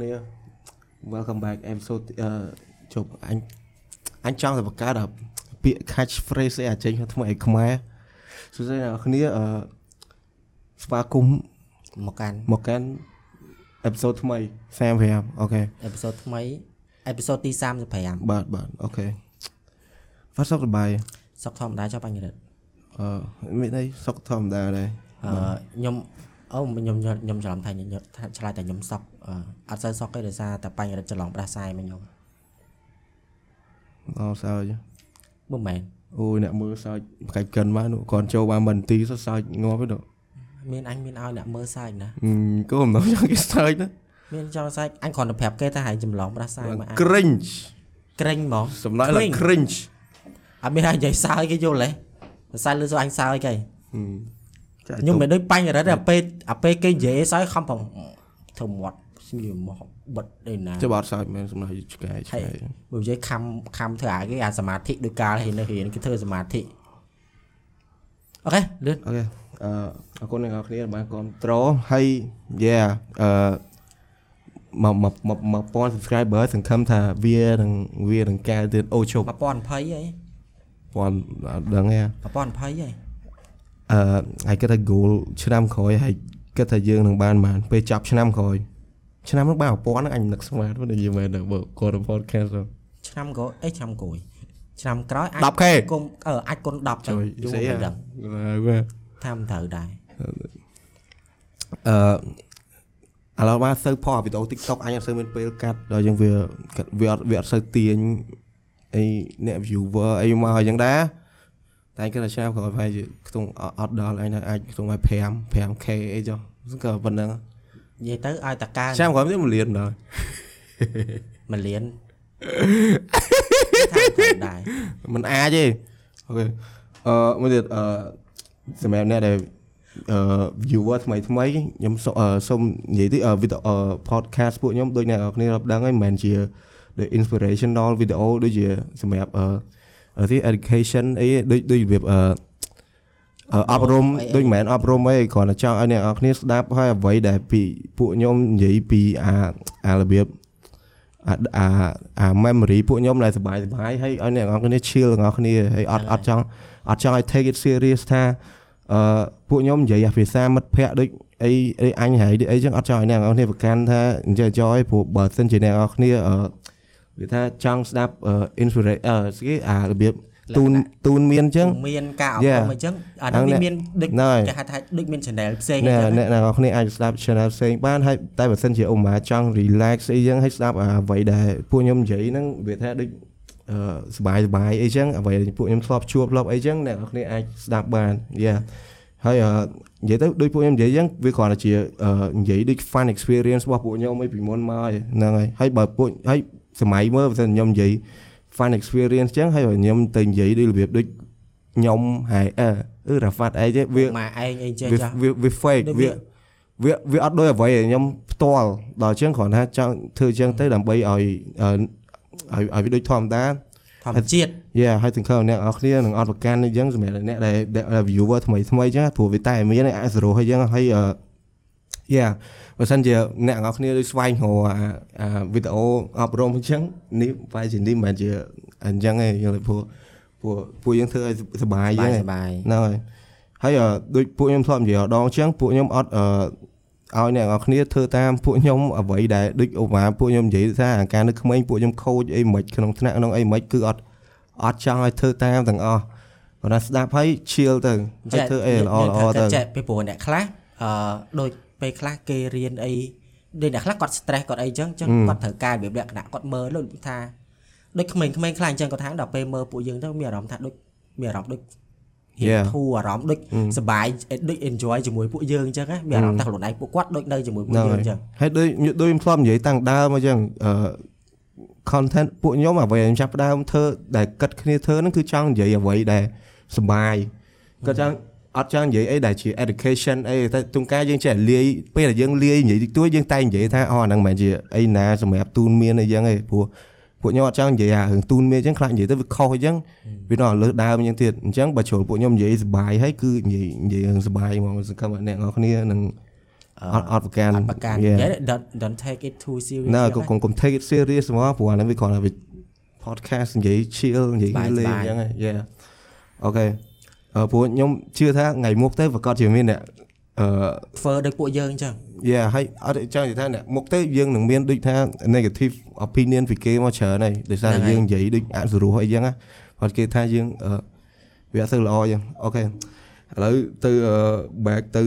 គ្នា welcome back episode អឺជប់អញអញចង់តែបង្កើតពាក្យ catch phrase អីអាចេញថ្មីឲ្យខ្មែរសួស្តីអ្នកគ្នាអឺស្វាគមន៍មកកាន់មកកាន់ episode ថ្មី35អូខេអេពីសូតថ្មីអេពីសូតទី35បាទបាទអូខេវ៉ាត់សុខសប្បាយសុខធម្មតាចុះបញ្ញរិទ្ធអឺមានអីសុខធម្មតាដែរអឺខ្ញុំអូខ្ញុំខ្ញុំច្រឡំថាខ្ញុំថាឆ្លើយតែខ្ញុំសុខ អឺអត់សូវសុខទេដោយសារតែបញ្ញរិទ្ធច្រឡំប្រាសាយមកខ្ញុំអោសើចមិនមែនអូយអ្នកមើលសើចប្រកាច់កិនមកនោះគាត់ចូលបានមិនទីសើចងាប់ទេដល់មានអញមានឲ្យអ្នកមើលសាយណាគោមិនដឹងយ៉ាងគេសើចណាមានចង់សាយអញគ្រាន់តែប្រាប់គេថាហើយច្រឡំប្រាសាយមកអញ cringe ក្រេញហ្មងសំឡេងឡើង cringe អត់មានឲ្យនិយាយសើចគេយល់ទេសរសើរលើសអញសើចគេចាខ្ញុំមិនដូចបញ្ញរិទ្ធទេអាពេលអាពេលគេនិយាយសើចខំប្រងធ្វើមាត់ ស្ងៀមមកបិទឯណាចាំបាត់សើចមែនសំឡេងឆ្កែឆ្ហើយកែបើនិយាយខំខំធ្វើអាគេអាសមាធិដោយការហ៊ាននៅរៀនគេធ្វើសមាធិអូខេលឿនអូខេអឺអរគុណអ្នកនរគ្នាបានគ្រប់ត្រូលហើយ yeah អឺមកមកមកមកពាន់ subscriber សង្ឃឹមថាវានឹងវានឹងកែទៀតអូជប់1020ហីពាន់អត់ដឹងទេ1020ហីអឺហើយគិតថា goal ឆ្នាំក្រោយហើយគិតថាយើងនឹងបានបានពេលចាប់ឆ្នាំក្រោយ ឆ្នាំនោះបាន1000ហ្នឹងអញនឹកស្មានទៅនិយាយមែនទៅបើគាត់ podcast ទៅឆ្នាំកោអីឆ្នាំគួយឆ្នាំក្រោយអាច 10K គុំអឺអាចគុណ10ទៅជួយយូរស្អីមិនហ៎ដឹងបាទថាមិនត្រូវដែរអឺឥឡូវបានសូវផុសវីដេអូ TikTok អញអត់សូវមានពេលកាត់ដល់យើងវាកាត់វាអត់វាអត់សូវទាញអីអ្នក viewer អីមកអញ្ចឹងដែរតែគេថាឆ្នាំក្រោយប្រហែលជាខ្ទង់អត់អត់ដល់អញថាអាចខ្ទង់ឲ្យ5 5k អីចុះក៏ប៉ុណ្ណឹង និយាយទៅឲ្យតកើឆ្នាំក្រោយទៀត1លានដល់មួយលានថាត្រូវដែរมันអាចទេអូខេអឺមួយទៀតអឺសម្រាប់អ្នកដែលអឺ viewer ថ្មីថ្មីខ្ញុំសូអឺសូមនិយាយទីវីដេអូ podcast ពួកខ្ញុំដូចអ្នកនរគ្នារាប់ដឹងហើយមិនមែនជាដូច inspirational video ដូចជាសម្រាប់អឺអឺទី education អីដូចដូចរបៀបអឺ អឺអប់រំដូចមិនមែនអប់រំអីគ្រាន់តែចង់ឲ្យអ្នកនរគ្នាស្ដាប់ហើយអ្វីដែលពីពួកខ្ញុំនិយាយពីអាអារបៀប អាអាអា memory ពួកខ្ញុំដែលសบายសบายហើយឲ្យអ្នកនរគ្នា chill ទាំងអស់គ្នាហើយអត់អត់ចង់អត់ចង់ឲ្យ take it serious ថាអឺពួកខ្ញុំនិយាយអាភាសាមិត្តភ័ក្តិដូចអីអីអញហើយដូចអីចឹងអត់ចង់ឲ្យអ្នកនរគ្នាប្រកាន់ថាអញ្ចឹងចយព្រោះបើសិនជាអ្នកនរគ្នាអឺវាថាចង់ស្ដាប់អឺ inspiration អឺស្គីអារបៀប ទូនទូនមានចឹង មានការអប់រំ Yeah អញ្ចឹងអាហ្នឹង ហ្នឹង វាមានដូច ហ្នឹងហើយ គេហៅថាដូចមាន channel ផ្សេងអញ្ អ្នក ចឹង អ្នកនរគ្នាអាចស្ដាប់ channel ផ្សេងបានហើយតែបើសិនជាអ៊ំម៉ាចង់ relax អីចឹងហើយស្ដាប់អ្វីដែលពួកខ្ញុំនិយាយហ្នឹងវាថាដូចអឺសบายសบายអីចឹងអ្វីដែលពួកខ្ញុំធ្លាប់ជួបធ្លាប់អីចឹងអ្នកនរគ្នាអាចស្ដាប់បានយ៉ាហើយអឺនិយាយទៅដូចពួកខ្ញុំនិយាយចឹងវាគ្រាន់តែជាអឺនិយាយដូច fun experience របស់ពួកខ្ញុំអីពីមុនមកហ្នឹងហើយហើយបើពួកហើយសម័យមើលបើសិនខ្ញុំនិយាយ fun experience ចឹងហើយបើខ្ញុំទៅនិយាយដូចរបៀបដូចខ្ញុំហើយអឺអឺរ៉ាហ្វាត់អីទេវាមកឯងអីចេះវាចាស់វាវា fake ដូចវាវាវាវាអត់ដូចអ្វីដែលខ្ញុំផ្ទាល់ដល់អញ្ចឹងគ្រាន់ថាចង់ធ្វើអញ្ចឹងទៅដើម្បីឲ្យអឺឲ្យឲ្យវាដូចធម្មតាធម្មជាតិយេហើយសង្ឃឹមអ្នកនរគ្នានឹងអត់ប្រកាន់អញ្ចឹងសម្រាប់អ្នកដែលដែល viewer ថ្មីថ្មីអញ្ចឹងព្រោះវាតែមានអាចសរោះអញ្ចឹងហើយអឺយេ បើសិនជាអ្នកនរគ្នាដូចស្វែងរកអាអាវីដេអូអប់រំអញ្ចឹងនេះបែរជានេះមិនមែនជាអញ្ចឹងទេយល់ទេព្រោះព្រោះពួកយើងធ្វើឲ្យសប្បាយអញ្បាចឹយងសបាយហ្នឹងហើយហើយអឺដូចពួកខ្ញុំធ្លាប់និយាយម្ដងអញ្ចឹងពួកខ្ញុំអត់អឺឲ្យអ្នកនរគ្នាធ្វើតាមពួកខ្ញុំអ្វីដែលដូចឧបមាពួកខ្ញុំនិយាយថាអាការនៅក្មេងពួកខ្ញុំខូចអីមិនក្នុងថ្នាក់ក្នុងអីមិនគឺអត់អត់ចង់ឲ្យធ្វើតាមទាំងអស់គាត់ថាស្ដាប់ហើយ chill ទៅហើយធ្វើអីល្អល្អទៅចេះពីព្រោះអ្នកខ្លះអឺដូច ពេលខ្លះគេរៀនអីដូចអ្នកខ្លះគាត់ stress គាត់អីចឹងចឹងគាត់ត្រូវការរបៀបលក្ខណៈគាត់មើលដូចថាដូចក្មេងៗខ្លះអញ្ចឹងគាត់ថាដល់ពេលមើលពួកយើងទៅមានអារម្មណ៍ថាដូចមានអារម្មណ៍ដូចហ៊ាន Yeah. ធូរអារម្មណ៍ដូចសប្បាយដូច enjoy ជាមួយពួកយើងអញ្ចឹងណាមានអារម្មណ៍ថាខ្លួនឯងពួកគាត់ដូចនៅជាមួយពួកហ្នឹងយើងហើយអញ្ចឹងហើយដូចដូចខ្ញុំធ្លាប់និយាយតាំងដើមអញ្ចឹងអឺ content ពួកខ្ញុំអ្វីដែលខ្ញុំចាប់ផ្ដើមធ្វើដែលគិតគ្នាធ្វើហ្នឹងគឺចង់និយាយអ្វីដែលសុបាយគាត់ចង់ អត់ចង់និយាយអីដែលជា education អីតែទង្ការយើងចេះលាយពេលដែលយើងលាយនិយាយតិចតួចយើងតែនិយាយថាអូអាហ្នឹងមិនមែនជាអីណាសម្រាប់ទូនមានអីចឹងឯងព្រោះពួកខ្ញុំអត់ចង់និយាយអារឿងទូនមានអញ្ចឹងខ្លាចនិយាយទៅវាខុសអញ្ចឹងវានៅលើសដើមអញ្ចឹងទៀតអញ្ចឹងបើជ្រុលពួកខ្ញុំនិយាយសុបាយហើយគឺនិយាយនិយាយរឿងសុបាយហ្មងសង្ឃឹមថាអ្នកនរគ្នានឹងអត់អត់ប្រកាន់អត់ប្រកាន់ Yeah. Yeah, don't don't take it too serious ណែចឹងកុំកុំកុំ take it serious ហ្មងព្រោះអានេះវាគ្រាន់តែវា podcast និយាយ chill និយាយសប្បាយលេងសប្បាយអញ្ចឹងហ៎ Yeah អូខេ អឺព្រោះខ្ញុំជឿថាថ្ងៃមុខទៅប្រកាសជាមានអ្នកអឺ ធ្វើដោយពួកយើងអញ្ចឹង Yeah ហើយអត់ចង់និយាយថាអ្នកមុខទៅយើងនឹងមានដូចថា negative opinion ពីគេមកច្រើនហើយដោយសារតែយើងនិយាយដូចអសុរោះអីចឹងណាគាត់គេថាយើងអឺវាអត់ទៅល្អចឹងអូខេឥឡូវទៅអឺ back ទៅ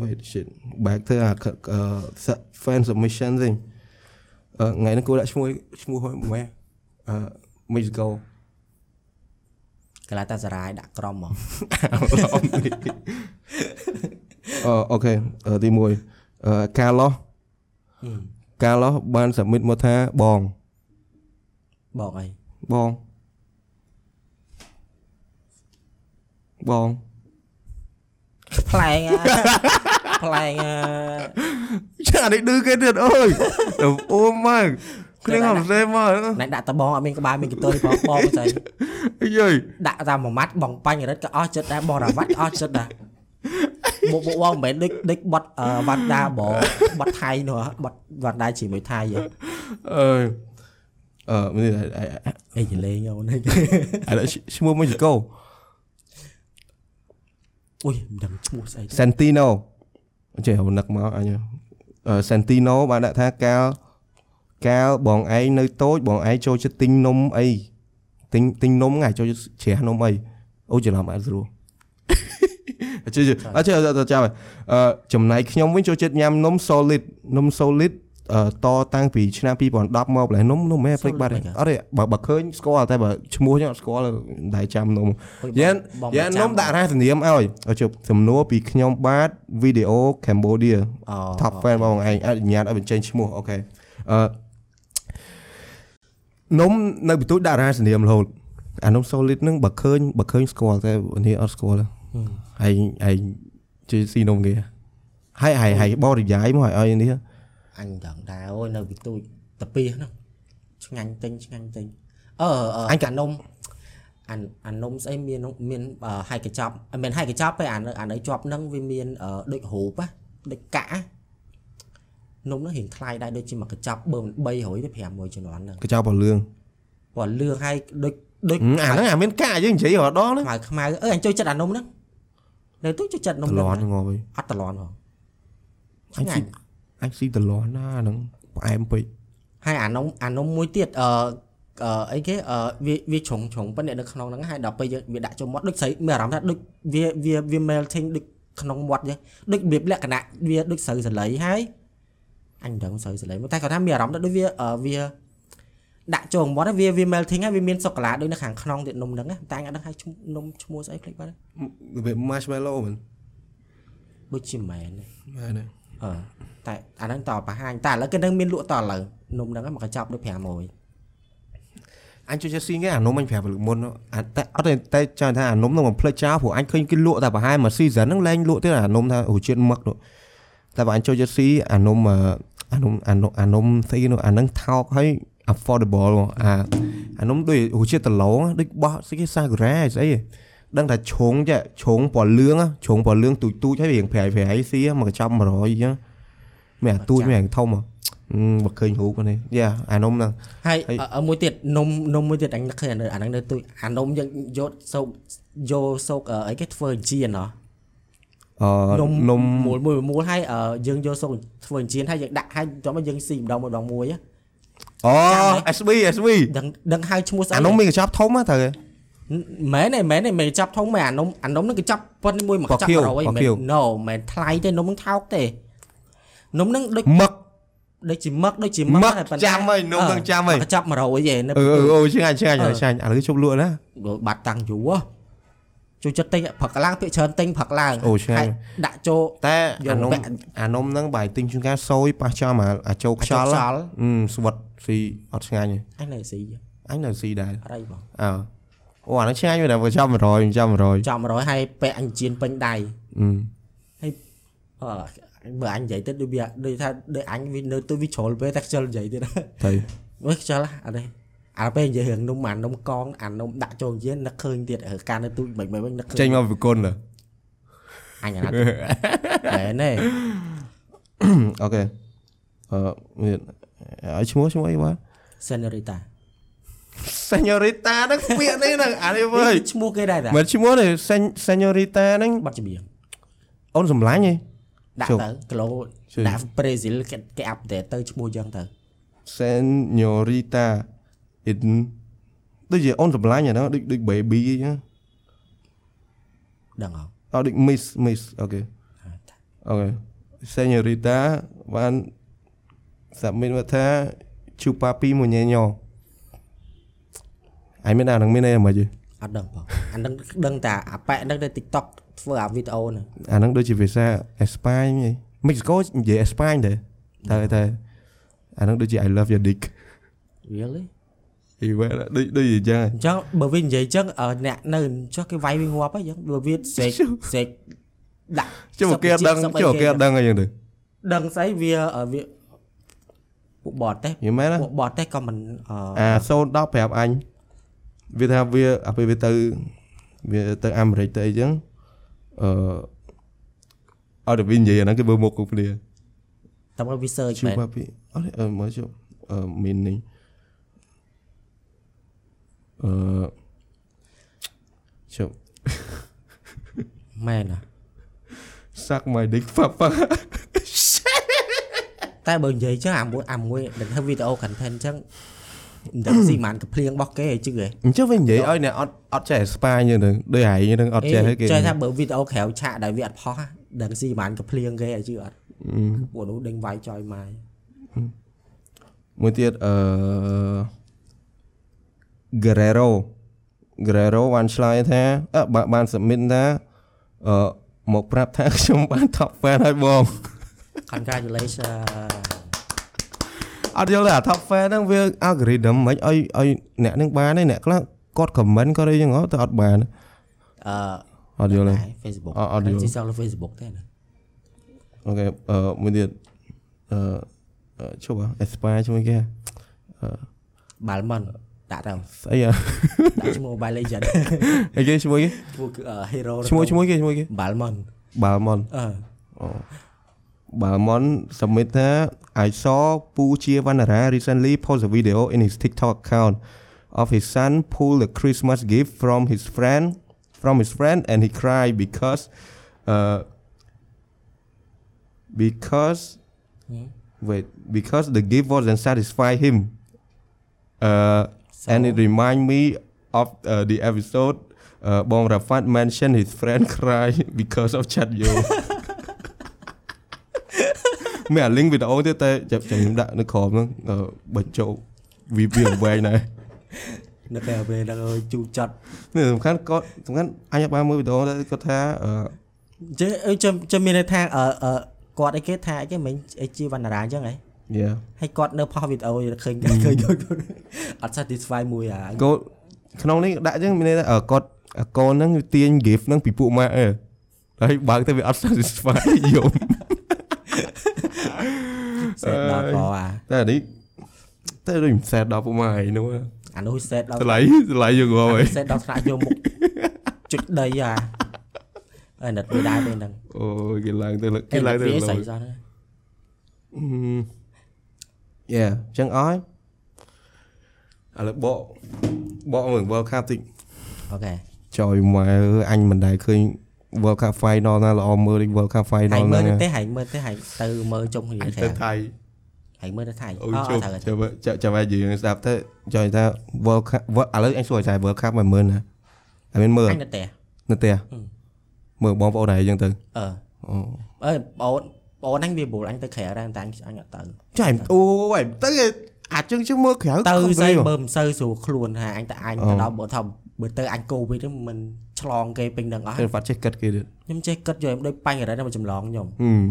wait shit back ទៅអា fan submission វិញអឺថ្ងៃនេះគួរដាក់ឈ្មោះឈ្មោះហ្នឹងម៉េចអឺ Mexico កាឡាតាសារាយដាក់ក្រមមកអូអូខេទី1កាឡោះកាឡោះបានសាមីតមកថាបងបងអីបងបងផ្លែងផ្លែងចានេះឌឺគេទៀតអើយអូម៉ា គ្រឿងអត់ផ្សេងមកណែដាក់តបងអត់មានក្បាលមានកន្ទុយបងបងស្អីអីយយដាក់តាមមួយម៉ាត់បងបាញ់រិតក៏អស់ចិត្តដែរបងរាវ៉ាត់ក៏អស់ចិត្តដែរមកមកបងមិនមែនដូចដូចបត់អឺវ៉ាន់ដាបងបត់ថៃនោះហ៎បត់វ៉ាន់ដាជាមួយថៃហ៎អើយអឺមានអីចលេងអូនឥឡូវឈ្មោះមកជកោអុយមិនដឹងឈ្មោះស្អីទេ Santino ចេះរនឹកមកអញអឺ Santino បានដាក់ថាកាល កាលបងឯងនៅតូចបងឯងចូលចិត្តទិញនំអីទិញទិញនំថ្ងៃចូលចិត្តជ្រះនំអីអូច្រឡំអត់ស្រួលអត់ជឿអត់ជឿអត់ចាំអឺចំណែកខ្ញុំវិញចូលចិត្តញ៉ាំនំ solid នំ solid អឺតតាំងពីឆ្នាំ2010មកម្ល៉េះនំនំមែនភ្លេចបាត់ហើយអត់ទេបើបើឃើញស្គាល់តែបើឈ្មោះខ្ញុំអត់ស្គាល់តែចាំនំអុយយ៉ានបងយ៉ានចាំនំដាក់រ៉ាសនាមឲ្យឲ្យជប់សំណួរពីខ្ញុំបាទវីដេអូ Cambodia អូ top fan បងឯងអនុញ្ញាតឲ្យបញ្ចេញឈ្មោះអូខេអឺ នំនៅបន្ទូចដាក់រ៉ាសនាមរហូតអានំ solid ហ្នឹងបើឃើញបើឃើញស្គាល់តែនេះអត់ស្គាល់ទេហើយឯងជិះស៊ីនំគេហើយហើយហើយបរិយាយមកឲ្យឲ្យនេះអញដឹងដែរអូយនៅពីទូចតាពីហ្នឹងឆ្ងាញ់ទិញឆ្ងាញ់ទិញអឺអឺអញក៏អានំអានអានំស្អីមាននោះមានអឺហើយកញ្ចប់អត់មានហើយកញ្ចប់ទេអានៅអានៅជាប់ហ្នឹងវាមានអឺដូចរូបណាដូចកាក់ណា នំហ្នឹងរៀងថ្លៃដែរដូចជាមួយកញ្ចប់បើមិន300ទេ500ជំនាន់ហ្នឹងកញ្ចប់បលឿងព្រោះលឿងហើយដូចដូចហឹមអាហ្នឹងអាមានកាយើងនិយាយរដងណាខ្មៅខ្មៅអឺអញចូលចិត្តអានំហ្នឹងនៅទូចចូលចិត្តនំតហ្នឹងលន់ងអើយអត់តលន់ហ៎អញឆ្ងាស៊ីញ់អញស៊ីតលន់ណាហ្នឹងផ្អែមពេកហើយអានំអានំមួយទៀតអឺអឺអីគេអឺវាវាជ្រុងជ្រុងប៉ុន្តែនៅក្នុងហ្នឹងហើយដល់ពេលយើងវាដាក់ចូលមាត់ដូចស្រីមានអារម្មណ៍ថាដូចវាវាវា melting ដូចក្នុងមាត់ចឹងដូចរបៀបលក្ខណៈវាដូចស្រូវសលៃហើយ អញមិនដឹងស្រូវសលៃតែគាត់ថាមានអារម្មណ៍ថាដូចវាអឺវាដាក់ចូលមាត់ហើយវាវា melting ហើយវាមានសូកូឡាដូចនៅខាងក្នុងទៀតនំហ្នឹងណាតែអញអត់ដឹងហើយឈ្មោះនំឈ្មោះស្អីភ្លេចបាត់ហើយវា marshmallow មែនដូចជាមែនទេមែនទេអឺតែអាហ្នឹងតបង្ហាញតែឥឡូវគេនឹងមានលក់តឥឡូវនំហ្នឹងហ្នឹងមកកញ្ចប់ដូច500អញជួយចេះស៊ីគេអានំអញប្រាប់លើកមុនអាតែអត់ទេតែចង់ថាអានំនឹងបំភ្លេចចោលព្រោះអញឃើញគេលក់តែប្រហែលមួយ season ហ្នឹងលែងលក់ទៀតអានំថារសជាតិម៉ឹកនោះតែបើអញចូលចិត្តស៊ីអានំ អឺអានំអានំអានំស្អីនោះអាហ្នឹងថោកហើយ affordable ហ្មងអាអានំដូចរសជាតិដឡងដូចបោះស្អីគេសាគូរ៉ាស្អីដឹងថាជ្រុងចាជ្រុងពណ៌លឿងជ្រុងពណ៌លឿងទូចទូចហើយរៀងប្រៃប្រៃស៊ីមកកញ្ចប់100អញ្ចឹងមានអាទូចមានអាធំហ៎បើឃើញរូបនេះយ៉ាអានំហ្នឹងហើយហើយអឺមួយទៀតនំនំមួយទៀតអញនឹកឃើញអានៅអាហ្នឹងនៅទូចអានំយើងយកសោកយកសោកអឺអីគេធ្វើជាណោះអឺ នំនំមូលមួយមូលហើយអឺយើងយកសោកធ្វើជាហើយយើងដាក់ហើយចាំមកយើងស៊ីម្ដងម្ដងមួយហ៎អូចាំហ៎ SB SB ដឹងដឹងហៅឈ្មោះស្អីអានំមានកញ្ចប់ធំហ្នឹងត្រូវទេមែនទេមែនទេមិនចាប់ធំមែនអានំអានំហ្នឹងគេចាប់ប៉ុនមួយមកប៉កចាប់ខៀវ100ប៉កមែខៀវន no មែនថ្លៃទេនំហ្នឹងថោកទេនំហ្នឹងដូចមឹកដូចជាមឹកដូចជាមឹមឹកតែប៉ុន្តែចាំហើយនំហ្នឹងចាំហើយមកចាប់100ទេនៅអឺអឺអូឆ្ងាញ់ឆ្ងាញ់អឺឆ្ងាញ់ឥឡូវជប់លក់ណាដូចបាត់តាំងយូរហ៎ ចូលចិត្តទិញផឹកឡើងពាក្យច្រើនទិញផឹកឡើងអូឆ្ងាញ់ហើយដាក់ចូលតែយកអានំពាក់អានំហ្នឹងបាយទិញជួនកាលសោយប៉ះចំអាអាចូលខ្យល់អាចចូលខ្យល់អឺស្វិតស៊ីអត់ឆ្ងាញ់ទេអញនៅស៊ីអញនៅស៊ីដែរអត់អីបងអើអូអាហ្នឹងឆ្ងាញ់មែនតែបើចាំ100ចាំ100ចាំ100ហើយពាក់អញជៀនពេញដៃអឺអឺបើអញនិយាយទៅដូចវាដូចថាដូចអញវានៅទៅវាជ្រុលពេលតែខ្ជិលនិយាយទៀតទៅវិញខ្ជិលអត់ទេ អាពេលនិយាយរឿងនំអានំកងអានំដាក់ចូលជៀននឹកឃើញទៀតការនៅទូចមិនមិនវិញនឹកឃើញចេញមកវិគុណទៅអញអាណត្តិមែនទេអូខេអឺមានឲ្យឈ្មោះឈ្មោះអីបាទ senorita Señorita ហ្នឹងពាក្យនេះហ្នឹងអានេះវើយឈ្មោះគេដែរតាមិនឈ្មោះទេ Sen- Señorita ហ្នឹងបတ်ចម្រៀងអូនសម្លាញ់ហ៎ដាក់ជប់ទៅគីឡូជប់ដាក់ប្រេស៊ីលគេគេអាប់ដេតទៅឈ្មោះយ៉ាងទៅ Señorita in ដូចជាអូនសម្លាញ់ហ្នឹងដូចដូច baby អញ្ចឹងដឹងអត់អត់ដូច miss miss អូខេអូខេ Señorita បាន submit មកថា chupapi muñeño អាយមានអាហ្នឹងមានអីមិនទេអត់ដឹងបងអានឹងដឹងតែអាប៉ែហ្នឹងទៅ TikTok ធ្វើអាវីដេអូហ្នឹងអាហ្នឹងដូចជាភាសាអេស្ប៉ាញហីមិចស្កូនិយាយអេស្ប៉ាញទេតែតែអាហ្នឹងដូចជា I love your dick really អីវ៉ាដូចដូចជាអញ្ចឹងអញ្ចឹងបើវានិយាយអញ្ចឹងអឺអ្នកនៅចុះគេវាយវាងាប់ហើយអញ្ចឹងបើវាសេកសេកដាក់ចុះមកគេអត់ដឹងសុបចុះមកគេអត់ដឹងអីចឹងទៅដឹងស្អីវាអឺវាពួកបតទេយល់មែនណាពួកបតទេក៏មិនអឺអា010ប្រាប់អញវាថាវាអាពេលវាទៅវាទៅអាមេរិកទៅអីចឹងអឺអត់ទៅវានិយាយអាហ្នឹងគេមើលមុខគ្រប់គ្នាតែមកវា search ជួមែនបពីអត់អឺមើលជួបអឺ meaning អឺជួបមែនណា suck my dick papa តែបើនិយាយអញ្ចឹងអាមួយអាមួយដែលធ្វើវីដេអូ content អញ្ចឹងមិនដឹងស៊ីម៉ានកំភ្លៀងរបស់គេឲ្យជឿហ៎អញ្ចឹងវានិយាយឲ្យអ្នកអត់អត់ចេះស្ប៉ាញចឹងទៅដូចឯងហ្នឹងអត់ចេះឲ្យគេចេះថាបើវីដេអូក្រៅឆាកដែលវាអត់ផុសដឹងស៊ីម៉ានកំភ្លៀងគេឲ្យជឿអត់ពួកនោះដេញវាយចយម៉ាយមួយទៀតអឺ Guerrero Guerrero បានឆ្លើយថាអឺបានបាន submit ថាអឺមកប្រាប់ថាខ្ញុំបាន top fan ហើយបង congratulation អត់យល់ទេអា top fan ហ្នឹងវា algorithm មិនឲ្យឲ្យអ្នកហ្នឹងបានទេអ្នកខ្លះគាត់ comment គាត់អីចឹងហ៎តែអត់បានអឺអត់យល់ទេ Facebook អត់អត់យល់ជីសលើ Facebook ទេណាអូខេអឺមួយទៀតអឺអឺជុំអេស្ប៉ាជួយគេបាល់មិន ដាក់ទៅស្អីអាដាក់ឈ្មោះ Mobile Legend អីគេឈ្មោះគេឈ្មោះគឺ hero ឈ្មោះឈ្មោះគេឈ្មោះគេបាល់មិន Balmon អឺ Balmon submit ថា I saw Poo Chiavanara recently post a video in his TikTok account of his son pull the Christmas gift from his friend from his friend and he cried because uh because wait because the gift wasn't satisfy him uh and it remind me of uh, the episode uh, Bong Rafat mentioned his friend cry because of chat yo មានអា link វីដេអូទៀតតែចាប់ចាំខ្ញុំដាក់នៅក្រោមហ្នឹងអឺបញ្ចូលវាវាវែងណាស់នៅពេលពេលដល់អើយជូរចត់នេះសំខាន់គាត់សំខាន់អញអត់បានមើលវីដេអូតែគាត់ថាអឺជើអឺចាំចាំមានន័យថាអឺអឺគាត់អីគេថាអីគេមិញអីជីវណ្ណារាអញ្ចឹងហ៎ yeah ហើយគាត់នៅផុសវីដេអូឃើញឃើញគាត់អត់ satisfy មួយអាគាត់ក្នុងនេះដាក់អញ្ចឹងមានន័យថាអឺគាត់អាកូនហ្នឹងទាញ gift ហ្នឹងពីពួកម៉ាក់អើហើយបើកទៅវាអត់ satisfy យំសេតដល់កអាតែអានេះតែដូចមិនសែតដល់ពួកម៉ាក់ហើយនោះអានោះសេតដល់តម្លៃតម្លៃយើងហ៎សេតដល់ថ្នាក់យកមុខជិតដីអាអឺណិតវាដែរពេលហ្នឹងអូយគេឡើងទៅលើគេឡើងទៅវាលើស្អី សោះណា Yeah អញ្ចឹងអស់ឥឡូវបកបកមើល World Cup តិចអូខេចយម៉ែអើយអញមិនដែលឃើញ World Cup final ណាល្អមើលដូច World Cup ហើ final យមើហ្នឹងលទេហើយមើលទេហើយទៅមើលចុងគ្នាអញក្រៅទៅថៃហើយមើលទៅថៃអូអូយជុំត្រូវចាំមើលចាំចាំឲ្យយើងស្ដាប់ទៅចយថា World Cup World- ឥឡូវអញសួរចៃ World Cup មិនមើលណាអញមានមើលអញនៅផ្ទះនៅផ្ទះមើលបងប្អូនហើយអញ្ចឹងទៅអឺអូអើយបង បងអញវាប្រួលអញទៅក្រៅដែរតែអញអញអត់ទៅចៃអូយទៅអាចជឹងជឹងមើលក្រៅទៅខំស្អីហ៎បើមិនសូវស្រួលខ្លួនថាអញទៅអញអូទៅដល់បើថាបើទៅអញកូវីដហ្នឹងមិនឆ្លងគេពេញនឹងអស់គេហ្វាត់ចេះគិតគេទៀតខ្ញុំចេះគិតយកដូចបាញ់រ៉េតមកចម្លងខ្ញុំហឹម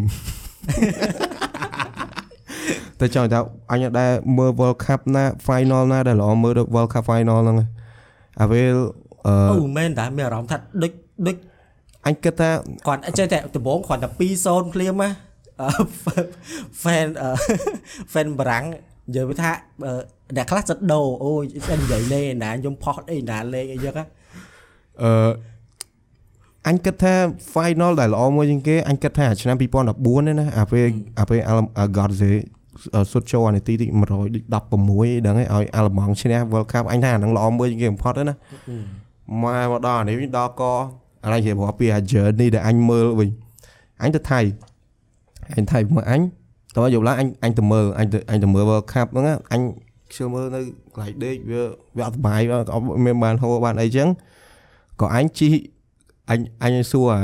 តែចង់ថាអញអត់ដែលមើល World Cup ណា final ណាដែលល្អមើលដល់ World Cup final ហ្នឹងឯងអាពេលអឺអូមែនតាមានអារម្មណ៍ថាដូចដូចអញគិតថាគាត់ចេះតែដំបងគ្រាន់តែ2-0ភ្លាមណាអឺ fan អឺ fan បារាំងនិយាយថាអឺអ្នកខ្លះចិត្តដោអូយស្អិននិយាយលេណាខ្ញុំផុសអីណាលេងអីចឹងណាអឺអញគិតថា final ដែលល្អមួយជាងគេអញគិតថាឆ្នាំ2014នេះណាអាពេលអាពេល Godze សុទ្ធចូលអានីតិទី116ដឹងហើយឲ្យអាល្លឺម៉ង់ឈ្នះ World Cup អញថាអានឹងល្អមួយជាងគេបំផុតណាមកមកដល់អានេះដល់កអាឡៃជារាប់ពីអា journey ដែលអញមើលវិញអញទៅថៃ អញថៃមកអញតោះយប់ឡើងអញអញទៅមើលអញទៅអញទៅមើល World Cup ហ្នឹងអញខ្ជិលមើលនៅកន្លែងដេកវាវាអត់សុបាយក៏អត់មានបានហូរបានអីចឹងក៏អញជីអញអញសួរអា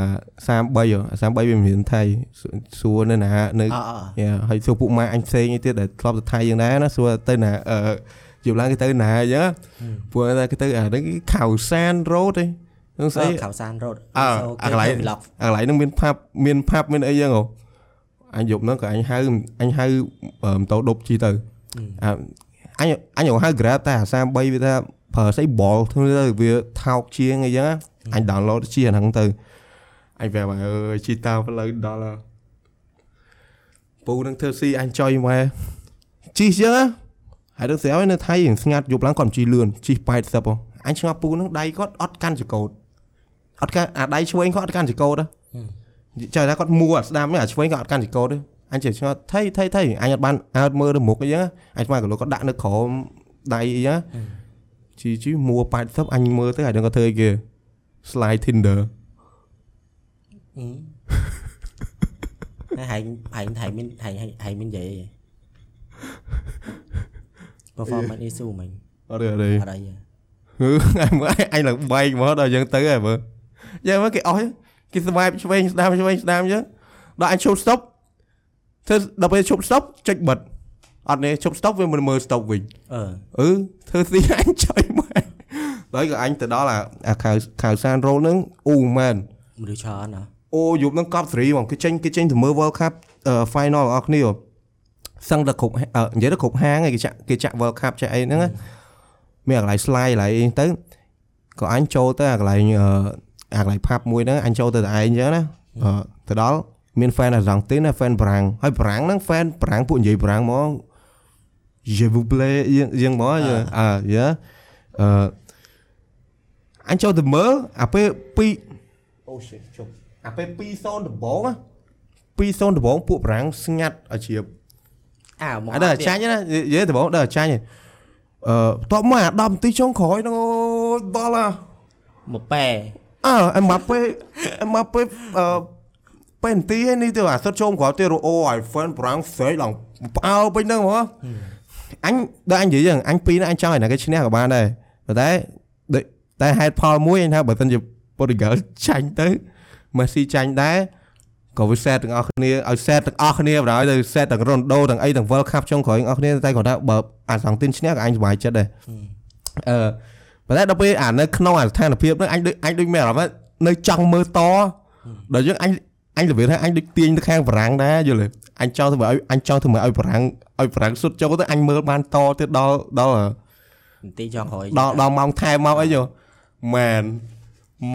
33អា33វាមានថៃសួរនៅណានៅអអយ៉ាហើយសួរពួកម៉ាក់អញផ្សេងទៀតដែលធ្លាប់ទៅថៃយ៉ាងដែរណាសួរទៅណាអឺយប់ឡើងគេទៅណាអញ្ចឹងពួកតែគេទៅអានេះខៅសានរ៉ូតឯងហ្នឹងស្អីខៅសានរ៉ូតអើអាកន្លែងឡុកអាកន្លែងហ្នឹងមានផាប់មានផាប់មានអីចឹងហ៎ អញយប់ហ្នឹងក៏អញហៅអញហៅអឺម៉ូតូដប់ជីទៅអ่าអញអញហៅ Grab តែអា33វាថាប្រើស្អី ball ធ្វើទៅវាថោកជាងអីចឹងណាអញ download ជាអាហ្នឹងទៅអញប្រាប់អើយជីតើផ្លូវដល់ហើយពូនឹងធ្វើស៊ីអញចុយមកជីចឹងណាហើយទៅស្រាប់នៅថៃស្ងាត់យប់ឡើងគាត់ជីលឿនជី80ហ៎អញឆ្ងល់ពូនឹងដៃគាត់អត់កាន់ចកោតអត់កាន់អាដៃឆ្វេងគាត់អត់កាន់ចកោតទេ ចៅថាគាត់មួអាស្ដាំនេះអាឆ្វេងគាត់អត់កាន់ចកោតទេអញចេះឆ្ងល់ថៃថៃថៃអញអត់បានអើតមើលទៅមុខអីចឹងអញស្មានក៏លោកគាត់ដាក់នៅក្រោមដៃអីចឹងជីជីមួ80អញមើលទៅហើយដឹងគាត់ធ្វើអីគេ slide Tinder ហើយហែងហែងហែងមានហែងហែងមាននិយាយអី performance issue មិញអត់ទេអត់ទេអត់អីទេហឺអញមើលអញឡើងបែកមកដល់អញ្ចឹងទៅហើយមើលយ៉ាងមើលគេអស់ គេស្វាយឆ្វេងស្ដាំឆ្វេងស្ដាំអញ្ចឹងដល់អញឈប់ stop ធ្វើដល់ពេលឈប់ stop ចុចបិទអត់នេះឈប់ stop វាមិនមើល stop វិញអឺអឺធ្វើស៊ីអញចុយមកដល់ក៏អញទៅដល់អាអាខៅខៅសានរ៉ូលហ្នឹងអ៊ូមែនមនុស្សច្រើនណាអូយប់ហ្នឹងកប់សេរីហ្មងគេចេញគេចេញទៅមើល World Cup អឺ final របស់គ្នាសឹងតែគ្រប់អឺនិយាយទៅគ្រប់ហាងឯងគេចាក់គេចាក់ World Cup ចាក់អីហ្នឹងណាមានកន្លែង slide កន្លែងអីទៅក៏អញចូលទៅអាកន្លែង អឺអាកន្លែង pub មួយហ្នឹងអញចូលទៅតែឯងអញ្ចឹងណាអឺទៅដល់មាន fan អាសង់ទីនណា fan ប្រាំងហើយប្រាំងហ្នឹង fan ប្រាំងពួកនិយាយប្រាំងហ្មង je vous plais យើងយើងហ្មងអឺយ៉ាអឺអញចូលទៅមើលអាពេលពីអូ shit ជប់អាពេល2-0ដំបងណា2-0ដំបងពួកប្រាំងស្ងាត់ឲ្យជ្រាបអើមកអត់ដល់ចាញ់ណានិយាយដំបងដល់ចាញ់អឺតបមកអា10នាទីចុងក្រោយហ្នឹងអូយដល់អាមកប៉ែ អើអេម៉ាប៉េអេម៉ាប៉េអឺពេនទីនេះទៅអាសុតចូលក្រោយទៅអូ iPhone ប្រាំងស្រេកឡើងផ្អើពេញហ្នឹងហ្មងអញដល់អញនិយាយចឹងអញពីរហ្នឹងអញចង់ឲ្យណាគេឈ្នះក៏បានដែរប៉ុន្តែដូចតែហេតុផលមួយអញថាបើមិនជាប៉ូទុយហ្គាល់ចាញ់ទៅមេស៊ីចាញ់ដែរក៏វា set ទាំងអស់គ្នាឲ្យ set ទាំងអស់គ្នាបណ្ដោយទៅ set ទាំង Ronaldo ទាំងអីទាំង World Cup ចុងក្រោយទាំងអស់គ្នាតែគាត់ថាបើអាសង់ទីនឈ្នះក៏អញសប្បាយចិត្តដែរអឺ ប៉ុន្តែដល់ពេលអានៅក្នុងអាស្ថានភាពហ្នឹងអញដូចអញដូចមានអារម្មណ៍ថានៅចង់មើលតដល់យើងអញអញរបៀបថាអញដូចទាញទៅខាងបារាំងដែរយល់ទេអញចង់ធ្វើឲ្យអញចង់ធ្វើឲ្យបារាំងឲ្យបារាំងសុទ្ធចូលទៅអញមើលបានតទៀតដល់ដល់នាទីចុងក្រោយដល់ដល់ម៉ោងថែមមកអីយោមែន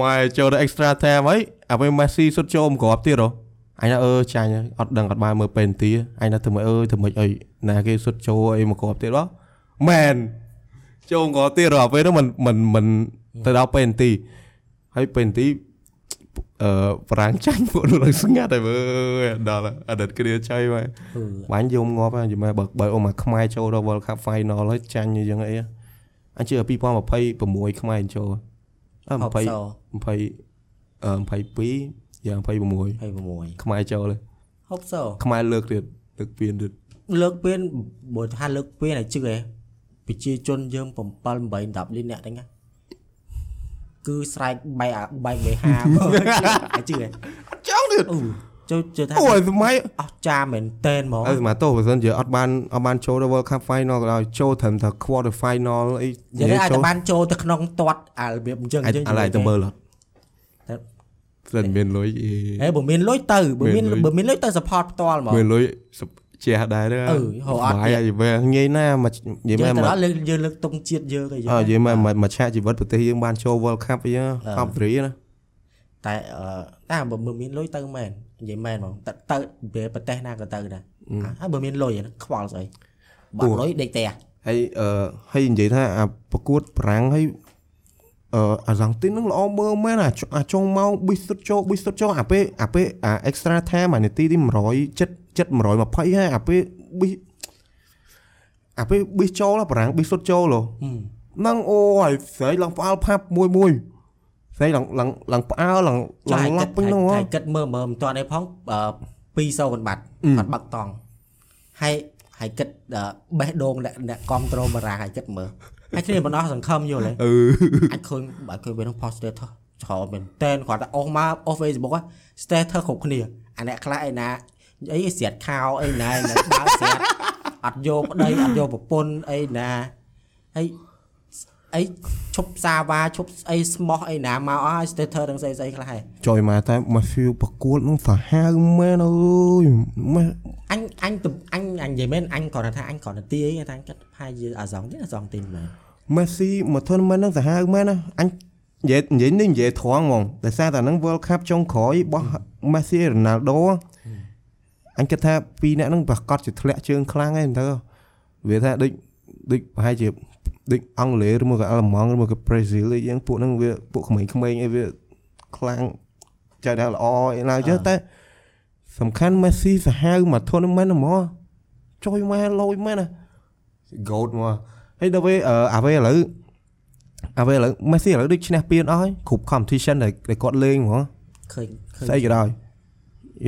មកចូលទៅ extra time អីអាពេល Messi សុទ្ធចូលមិនក្របទៀតហ៎អញថាអឺចាញ់ហើយអត់ដឹងអត់បានមើលពេលនាទីអញថាធ្វើម៉េចអើយធ្វើម៉េចអីណាគេសុទ្ធចូលអីមកក្របទៀតបងមែន ចូលក្របទៀតហ៎ពេលនោះមិនមិនមិនទៅដល់ពេលនាទីហើយពេលនាទីអឺប្រាំងចាញ់ពួកនោះឡើងស្ងាត់ហើយមើលដល់អតីតគ្នាចៃមកអឺបាញ់យំងាប់ហើយយីមកបើបើអូមកខ្មែរចូលដល់ World Cup Final ហើយចាញ់អីចឹងអីអញជឿ2026ខ្មែរចូលអឺហប់20ស20អឺ22យ៉ាង26 26ខ្មែរចូលហើយហប់សខ្មែរលើកទៀតលើកពៀនទៀតលើកពៀនបើថាលើកពៀនឲ្យជឿហ៎ ប្រជាជនយើង7 8 10លានអ្នកហ្នឹងណាគឺស្រែកបែកអាបែកលេហាមើលឲ្យជឿហ៎ចង់ទៀតអឺចូលជឿថាអូយសម័យអស់ចាមែនតែនហ្មងអើស្មាតោបើសិនជាអត់បានអត់បានចូលដល់ World Cup Final ក៏ដោយចូលត្រឹមតែ quarter final អីនិយាយទៅអាចតែបានចូលទៅក្នុងទាត់អារបៀបអញ្ចឹងអញ្ចឹងអាឡៃទៅមើលអត់តែសិនមានលុយអីហេបើមានលុយទៅបើមានមានលុយបើមានលុយទៅ support ផ្ទាល់ហ្មងមានលុយ ជះដែរទេអឺហៅអត់បាយទៀតហើយវាងាយណាស់មកនិយាយយើងមែនទៅមកដល់លើកយើងលើកតុងជាតិយើងអីអើនិយាយមែនមកមកឆាកជីវិតប្រទេសយើងបានចូល World Cup អីហ្នឹងកប់សេរីណាតែអឺតែបើមើលមានលុយទៅមែននិយាយមែនហ្មងទៅទៅពេលប្រទេសណាក៏ទៅដែរហើយបើមានលុយហ្នឹងខ្វល់ស្អីបាត់លុយដេកផ្ទះហើយអឺហើយនិយាយថាអាប្រកួតប្រាំងហើយអឺអាសង់ទីនហ្នឹងល្អមើលមែនអាចអាចុងមកប៊ីសុតចូលប៊ីសុតចូលអាពេលអាពេលអា extra time អានាទីទី 100 7 7 120ហើយអាពេលប៊ីអាពេលប៊ីសចូលបរាំងប៊ីសុតចូលហ៎ហ្នឹងអូយស្រែកឡើងផ្អើលផាប់មួយមួយស្រែកឡើងឡើងឡើងផ្អើលឡើងឡើងឡប់ពេញហ្នឹងហ៎ហើយគិតមើលមើលមិនទាន់ឯផងអឺ2-0បាត់អឺគាត់បាក់តង់ហើយហើយគិតអឺបេះដូងអ្នកអ្នកគ្រប់ត្រូលបារាំងហើយគិតមើលហើយគ្នាបណ្ដោះសង្ឃឹមយល់ទេអឺអាចឃើញបើឃើញវានឹង post status ច្រើនមែនតែនគាត់តែអស់មកអស់ Facebook ហ៎ status គ្រប់គ្នាអាអ្នកខ្លះឯណា អីស្រាតខោអីណាឯណាដើរស្រាតអត់យកប្តីអត់យកប្រពន្ធអីណាហើយអីឈប់សាវ៉ាឈប់អីស្មោះអីណាមកអស់ហើយ status នឹងស្អីស្អីខ្លះហើយចុយមកតែមកហ្វៀវប្រកួតហ្នឹងសាហាវមែនអើយម៉ែអញអញទំអញអញនិយាយមែនអញគ្រាន់តែថាអញគ្រាន់តែទាយតែអញគិតថាយើអាសងទៀតអាសងទីមែនមេស៊ីមក tournament ហ្នឹងសាហាវមែនណាអញនិយាយនិយាយនេះនិយាយត្រង់ហ្មងតែសារតែហ្នឹង World Cup ចុងក្រោយរបស់ Messi Ronaldo អញគិតថាពីរអ្នកហ្នឹងប្រកាសជាធ្លាក់ជើងខ្លាំងហើយទៅវាថាដូចដូចប្រហែលជាដូចអង់គ្លេសឬមកក៏អាល្លឺម៉ង់ឬមកក៏ប្រេស៊ីលអីយ៉ាងពួកហ្នឹងវាពួកក្មេងៗអីវាខ្លាំងចាតែល្អអីឡើងចឹងតែសំខាន់ Messi សាហាវមក tournament ហ្មងចុយមកលយមែនណា goat មកហើយដល់ពេលអឺអាពេលឥឡូវអាពេលឥឡូវ Messi ឥឡូវដូចឈ្នះពានអស់ហើយគ្រប់ competition ដែលដែលគាត់លេងហ្មងឃើញឃើញស្អីក៏ដោយ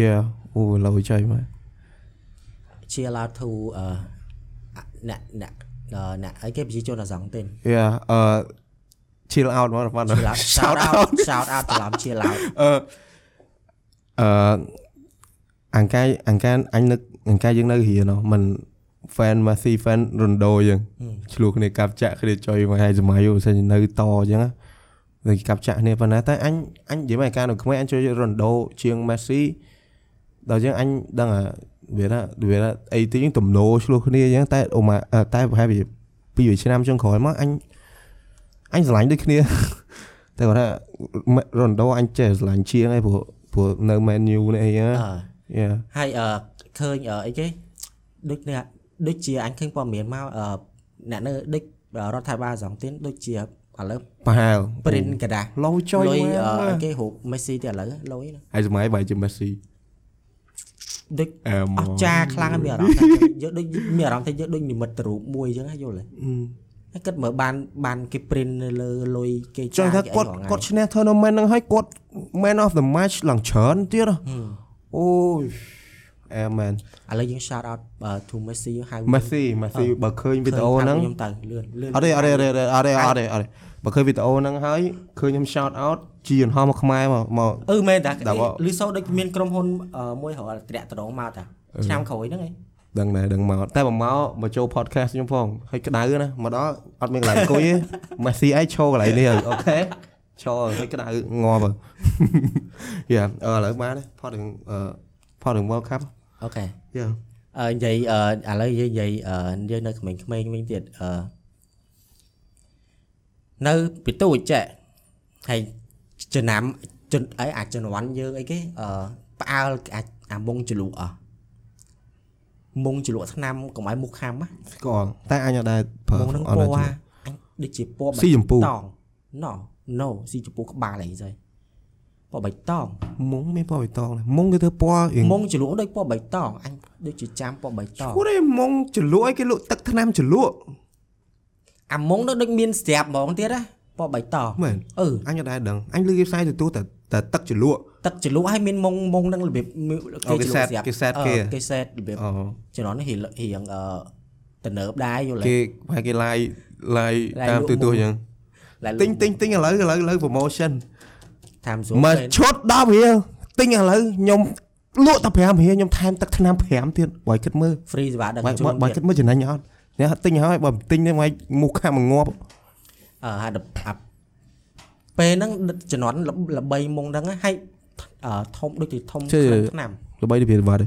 Yeah អូលយចុយមកជាឡាធូអឺអ្នកអ្នកអឺអ្នកអីគេប្រជាជនអាសងទេ Yeah អឺ chill out មកបាទជាឡា shout out shout out ត្រឡំជាឡាអឺអឺអង្កាយអង្កាយអញនឹកអង្កាយយើងនៅរៀនហ្នឹងមិន fan Messi fan Ronaldo យើងឆ្លោះគ្នាកាប់ចាក់គ្នាចុយមកហើយសម័យឧស្សាហ៍នៅតអញ្ចឹងតែកាប់ចាក់គ្នាប៉ុណ្ណាតែអញអញនិយាយមកការនៅក្មេងអញជួយ Ronaldo ជាង Messi ដល់អញ្ចឹងអញដឹងអាវាថាវាថាអីទីយើងទំនោរឆ្លោះគ្នាអញ្ចឹងតែអូម៉ាតែប្រហែលវាពីរឆ្នាំចុងក្រោយមកអញអញស្រឡាញ់ដូចគ្នា តែគាត់ថា Ronaldo អញចេះស្រឡាញ់ជាងឯងព្រោះព្រោះនៅ Man U នេះអីហ្នឹង អឺ Yeah ហើយអឺឃើញអឺអីគេដូចនេះដូចជាអញឃើញព័ត៌មានមកអឺអ្នកនៅដូចរដ្ឋាភិបាលអាសងទៀតដូចជាឥឡូវ ប្រហែល print กระดาษ ឡូចុយ លុយ មក អឺអីគេរូប Messi ទៀតឥឡូវលុយណា ហើយសម័យបាយជា Messi ដូចអែមអស្ចារ្យខ្លាំងហើយមានអារម្មណ៍ថាយើងដូចមានអារម្មណ៍ថាយើងដូចនិមិត្តរូបមួយអញ្ចឹងណាយល់ទេហើយគិតមើលបានបានគេ print នៅលើលុយគេចង់ថាគេគាត់អីរាល់ថ្ងៃគាត់ឈ្នះ tournament ហ្នឹងហើយគាត់ man of the match ឡើងច្រើនទៀតហ៎អូយអែមែនឥឡូវយើង shout out បើ to Messi ហៅ Messi Messi បើឃើញវីដេអូហ្នឹងខ្ញុំទៅលឿនលឿនអត់ទេអត់ទេអត់ទេអត់ទេអត់ទេអត់ទេបើឃើញវីដេអូហ្នឹងហើយឃើញខ្ញុំ shout out ជាយន្តហោះមកខ្មែរមកមកអឺមែនតាដល់មកលឺសូដូចមានក្រុមហ៊ុនអឺមួយរកត្រាក់តដងមកតាឆ្នាំក្រោយហ្នឹងឯងដឹងដែរដឹងមកតែមកមកមកចូល podcast ខ្ញុំផងហើយក្តៅណាមកដល់អត់មានកន្លែងអង្គុយទេ Messi ឯងឈរកន្លែងនេះហើយអូខេឈរហើយក្តៅងាប់យ៉ាអឺឥឡូវបានផតនឹងអឺផតនឹង World Cup អូខេយ៉ាអឺនិយាយអឺឥឡូវយើងនិយាយអឺយើងនៅក្មេងៗវិញទៀតអឺនៅពីទូចចេះហើយ ចំណាំជន់អីអាចជំនាន់យើងអីគេអឺផ្អើលអាចអាមុងចលក់អស់មុងចលក់ឆ្នាំកុំឲ្យមុខខាំណាស្គាល់តែអញអត់ដែរប្រើមុងហ្នឹងអត់ពដែរណ៌ជឿអញដូចជាពណ៌ស៊ីជម្ពូតង No no ស៊ីជម្ពូក្បាលអីស្អីពណ៌បៃតងមុងមានពណ៌បៃតងដែរមុងគេធ្វើពណ៌រៀងមុងចលក់ដូចពណ៌បៃតងអញដូចជាចាំពណ៌បៃតងគួរទេមុងចលក់ឲ្យគេលក់ទឹកថ្នាំចលក់អាមុងនោះដូចមានស្រាប់ហ្មងទៀតណា ពណ៌បៃតងមែនអឺអញអត់ដែរដឹងអញលើគេផ្សាយទទួលតែតែទឹកចលក់ទឹកចលក់ឲ្យមានមុងមុងនឹងរបៀបអូគេចលក់ set ស្រាប់គេ set គេអឺគេ set របៀបអូជំនាន់នេះរៀងរៀងអឺតំណើបដែរយល់ទេគេប្រហែលគេ live live Live តាមលក់ទូទួលមុងអញ្ចឹងឡើយទិញទិញទិញឥឡូវឥឡូវឥឡូវ promotion តាមសួរមកពេលឈុត10រៀលទិញឥឡូវខ្ញុំលក់តែ5រៀលខ្ញុំថែមទឹកថ្នាំ5ទៀតបើគិតមើល free សេវាដឹកបើជូនបើទៀតគិតមើលចំណេញអត់អ្នកទិញហើយបើមិនទិញទេមកមុខខាំមកងាប់អឺ ហើយដល់អាពេលហ្នឹងជំនាន់ល្បីមុងហ្នឹងណាហើយអឺធំដូចជាធំក្នុងឆ្នាំល្បីទៅវាបាត់ទេ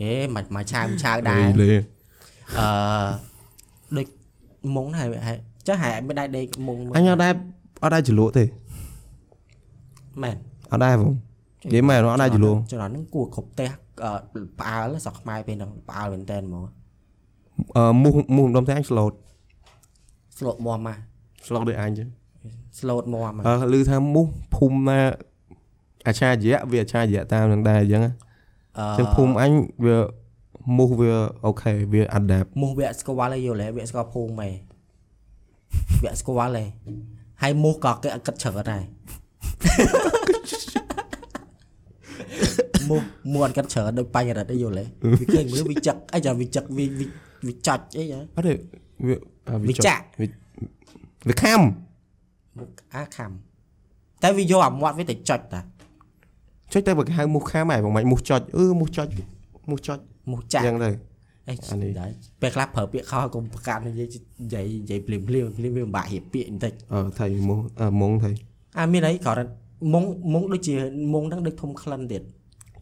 អេមិនមកឆាវឆាវដែរលេអឺដូចមុងហើយហើយចាស់ហើយមិនដែរដេកមុងអញអត់ដែរអត់ដែរចលក់ទេមែនអត់ដែរបងនិយាយមែនអត់ដែរចលក់ចំណហ្នឹងគួរគ្រប់ផ្ទះអឺផ្អើលសក់ខ្មែរពេលហ្នឹងផ្អើលមែនតើហ្មងអឺមូសមូសម្ដុំតែអញស្លូត ស្លក់មមមកសស្លុកដូចអញចឹង slot មកហ្មងអឺឮថាមូសភូមិណាអាឆារយៈវាអាឆារយៈតាមនឹងដែរអញ្ចឹងណាអឺចឹងភូមិអញវាមូសវាអូខេវា adapt មូសវគ្គស្គាល់ហើយយល់ហើយវគ្គស្គាល់ភូមិហ៎វគ្គស្គាល់ហ៎ហើយមូសក៏គេអត់គិតច្រើនដែរមូសមូសអត់គិតច្រើនដូចបញ្ញរិទ្ធអីយល់ហ៎វាឃើញមនុស្សវាចឹកអីចាវាចឹកវាវាវាចាច់អីហ៎អត់ទេវាអា វាចុះចាក់វាវាខំមុខអាខំតែវាយកអាមាត់វាទៅចុចតាចុចតែបើគេហៅមូសខំហើយបងមិនមូសចុចអឺមូសចុចមូសចុចមូសចាអក់ញ្ចឹងទៅអីអានេះដែរពេលខ្លះប្រើពាក្យខុសកុំប្រកាសនិយាយនិយាយនិយាយភ្លាមភ្លាមភ្លាមវាពិបាករៀបពាក្យបន្តិចអឺថៃមូសអឺមុងថៃអាមានអីគ្រាន់តែមុងមុងដូចជាមុងហ្នឹងដូចធំក្លិនទៀត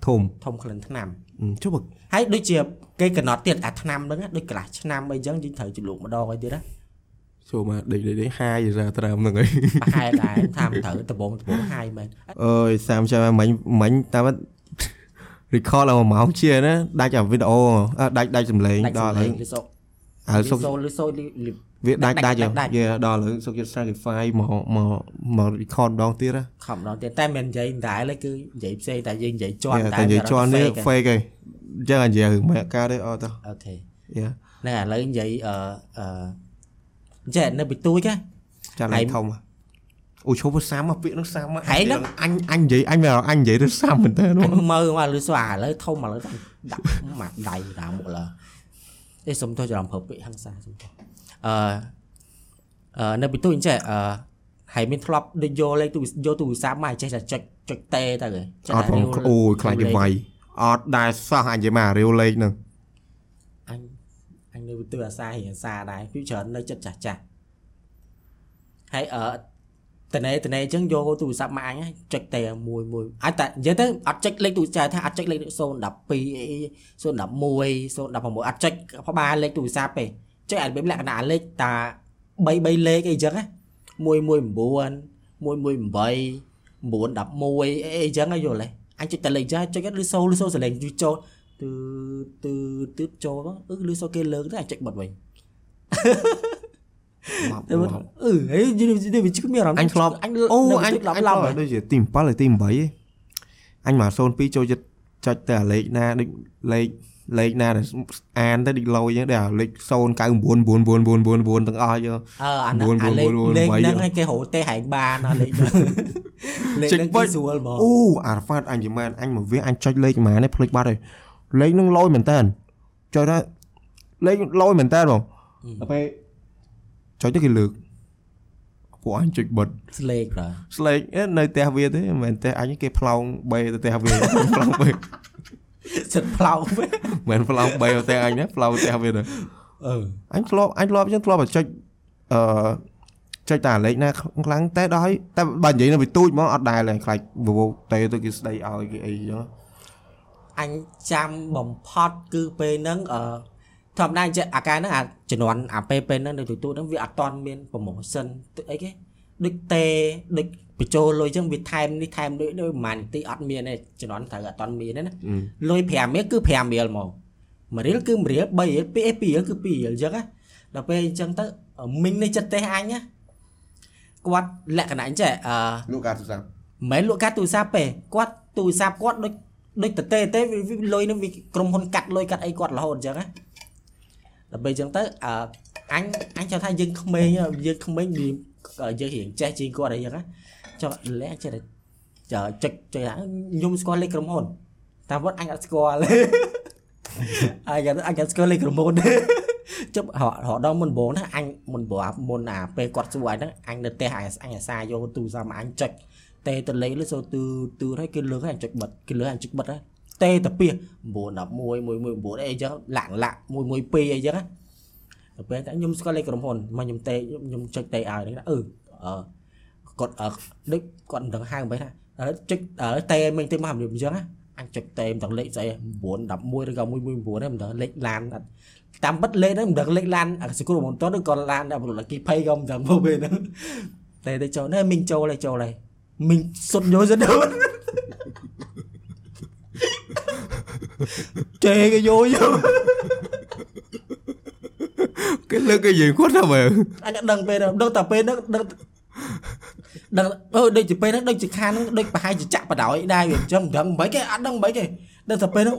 ធំធំក្លិនថ្នាំអឺចុះបើហើយដូចជាគេកំណត់ទៀតអាថ្នាំហ្នឹងណាដូចកន្លះឆ្នាំអីចឹងយើងត្រូវជលក់ម្ដងអីទៀតណាចូលមកដេកដេកដេកហាយរ៉ាត្រាមហ្នឹងហើយប្រហែលដែរថាមិនត្រូវដបងដបងហាយមែនអើយសាមចាំមិញមិញតាម record ឡើងមួយម៉ោងជាណាដាច់អាវីដេអូអឺដាច់ដាច់សំឡេងដាច់ដល់លេហើយងលឺសូហើយសុកសូលឺសូលឺ វាដាច់ដាដាច់ច់ដាច់យេដល់ហើយសុកយក sacrifice មកមកមក record ម្ដងទៀតណាខំម្ដងទៀតតែមិននិយាយមិនដែរឡើយគឺនិយាយផ្សេងតែយើងនិយាយជាន់តែនិយាយជាន់នេះ fake ហីអញ្ចឹងអានិយាយរឿងមកកើតទេអត់ទៅអូខេយេហ្នឹងឥឡូវនិយាយអឺអឺចេះនៅពីទួយកាចាំហើឡើងយធំអូឈប់ទៅសាមមកពាក្យនោះសាមមកហើយហ្នឹងអញអញនិយាយអញមកអញនិយាយទៅសាមមែនតើអនោះញមើលមកលឺស្វាឥឡូវធំឥឡូវដាក់មកដៃតាមមុខឡើអេសុំទោះច្រឡំប្រើពាក្យហឹង្សាសុំទោះ អឺអឺនៅពីទួយចេះអឺហើយមានធ្លាប់ដូចយកលេខទូយកទូរស័ព្ទមកចេះតែចុចចុចតេទៅគេចេះអត់តែផងរាវអូយខ្លាចគេវាយអត់ដែរសោះអញនិយាយមករាវលេខហ្នឹងអញអញនៅពីទួយអាសារៀងអាសាដែរពីច្រើននៅចិត្តចាស់ចាស់ហើយអឺតនេតនេអញ្ចឹងយកទូរស័ព្ទមកអញហើយចុចតេមួយមួយអាចតែនិយាយទៅអត់ចុចលេខទូរស័ព្ទថាអត់ចុចលេខ012អី011 016អត់ចុចផ្បាលលេខទូរស័ព្ទទេ ចុចអារបៀបលក្ខណៈលេខតា3 3លេខអីចឹងណា119 118 911អីអីចឹងហ៎យល់ទេអញចុចតែលេខចឹងចុចទៅលឺសូលឺសូសលេងយូរចូលទឺទឺទឺចូលមកអឺលឺសូគេលើកទៅអញចុចបិទវិញមកតែមិនអឺហេយនេះវាជិះមានអារម្មណ៍អញធ្លាប់អញអូនៅអញទឹកឡប់អញឡប់ធ្លាប់ដូចជាទី7ឬទី8ឯងអញមក02ចូលចិត្តចុចតែអាលេខណាដូចលេខ លេខណាដែលអានទៅដូចលយអញ្ចឹងដែលអាលេខ09999999ទាំងអស់យកអឺអាហ្នឹង9អាលេខ9លេខ8ហ្នឹងឯងគេរោទេហែងបានអាលេខហ្នឹងលេខចុចហ្នឹងបិគេទស្រួលហ្មងអូអាហ្វាតអញយមែនអញមកវាអញចុចលេខប៉ុន្មាននេះភ្លេចបាត់ហើយលេខនឹងលយមែនតើចុចថាលេខលយមែនតើបងដល់ពេលចុចទៅគេលើកពួកអញចុចបិទស្លេកប្រើស្លេកអេនៅផ្ទះវាទេមិនមែនផ្ទះអញគេផ្លោងបែទៅផ្ទះវាផ្លោងបែ សិតផ្លោកវិញមិនមែនផ្លោងបែទៅផ្ទះអញណាផ្លោងផ្ទះវាទៅអឺអញធ្លាប់អញធ្លាប់អញ្ចឹងធ្លាប់តែចុចអឺចុចតែអាលេខណាខ្លាំងតែដល់ហើយតែបើនិយាយនៅវាទូចហ្មងអត់ដែរឡើយខ្លាចវវតែទៅគេស្ដីឲ្យគេអីអញ្ចឹងអញចាំបំផុតគឺពេលហ្នឹងអឺធម្មតាអញ្ចឹងអាការហ្នឹងអាជំនាន់អាពេលពេលហ្នឹងនៅទូទូហ្នឹងវាអត់តន់មាន promotion ទឹកអីគេដូចតេដូច បញ្ចូលលុយអញ្ចឹងវាថែមនេះថែមដូចដូចប្រហែលនាទីអត់មានទេជំនាន់ត្រូវអត់តន់មានទេណាអឺលុយ5រៀលគឺ5រៀលមក1រៀលគឺ1រៀល3រៀល2អេ2រៀលគឺ2រៀលអញ្ចឹងណាដល់ពេលអញ្ចឹងទៅមីងនៃចិត្តទេអញណាគាត់លក្ខណៈអញ្ចឹងអឺលោកការទូរស័ព្ទមិនមែនលក់កាត់ទូរស័ព្ទទេគាត់ទូរស័ព្ទគាត់ដូចដូចតទេទេវាវាលុយនឹងវាក្រុមហ៊ុនកាត់លុយកាត់អីគាត់រហូតអញ្ចឹងណាដល់ពេលអញ្ចឹងទៅអឺអញអញចង់ថាយើងក្មេងយើងក្មេងវាយើងរៀងចេះជាងគាត់អីចឹងណា ចុះលែចេះតែចុចចុចថាខ្ញុំស្គាល់លេខក្រុមហ៊ុនតាមវត្តអញអត់ស្គាល់អញអញអត់ស្គាល់លេខក្រុមហ៊ុនចុះរហដល់មុនបងណាអញមុនបងមុនអាពេលគាត់សួរអញហ្នឹងអញនៅផ្ទះអញអញអាសាយកទូរស័ព្ទមកអញចុចតេទៅលេខលើសូទូទូហើយគេលើកឲ្យអញចុចបិទគេលើកឲ្យអញចុចបិទហើយតេទៅពី9 11 119អីចឹងលាក់លាក់112អីចឹងណាទៅពេលតែខ្ញុំស្គាល់លេខក្រុមហ៊ុនមកខ្ញុំតេខ្ញុំចុចតេឲ្យហ្នឹងណាអឺអឺ គាត់អឺដូចគាត់មិនដឹងហៅមិនណាហើយចុចហើយតេមិញទៅមកអញ្ចឹងណាអញចុចតេមិនដឹងលេខស្អី9 11ឬក៏119ហ្នឹងមិនដឹងលេខឡានអត់តាមបិទលេខហ្នឹងមិនដឹងលេខឡានអាសគ្រូមន្តឬក៏ឡានដល់ប្រលគីភ័យក៏មិនដឹងមកពេលហ្នឹងតែទៅចូលនេះមិញចូលហើយចូលហើយ mình sụt nhối rất đơn chê cái vô vô គេលើកគេយើងគាត់ថាមើលអញអត់ដឹងពេលហ្នឹងដឹងតែពេលហ្នឹងដឹង ដឹងអឺដូចជាពេលហ្នឹងដូចជាខានហ្នឹងដូចប្រហែលជាចាក់បដ ாய் ដែរវាអញ្ចឹងមិនដឹងមិនគេអត់ដឹងមិនគេដឹងតែពេលហ្នឹង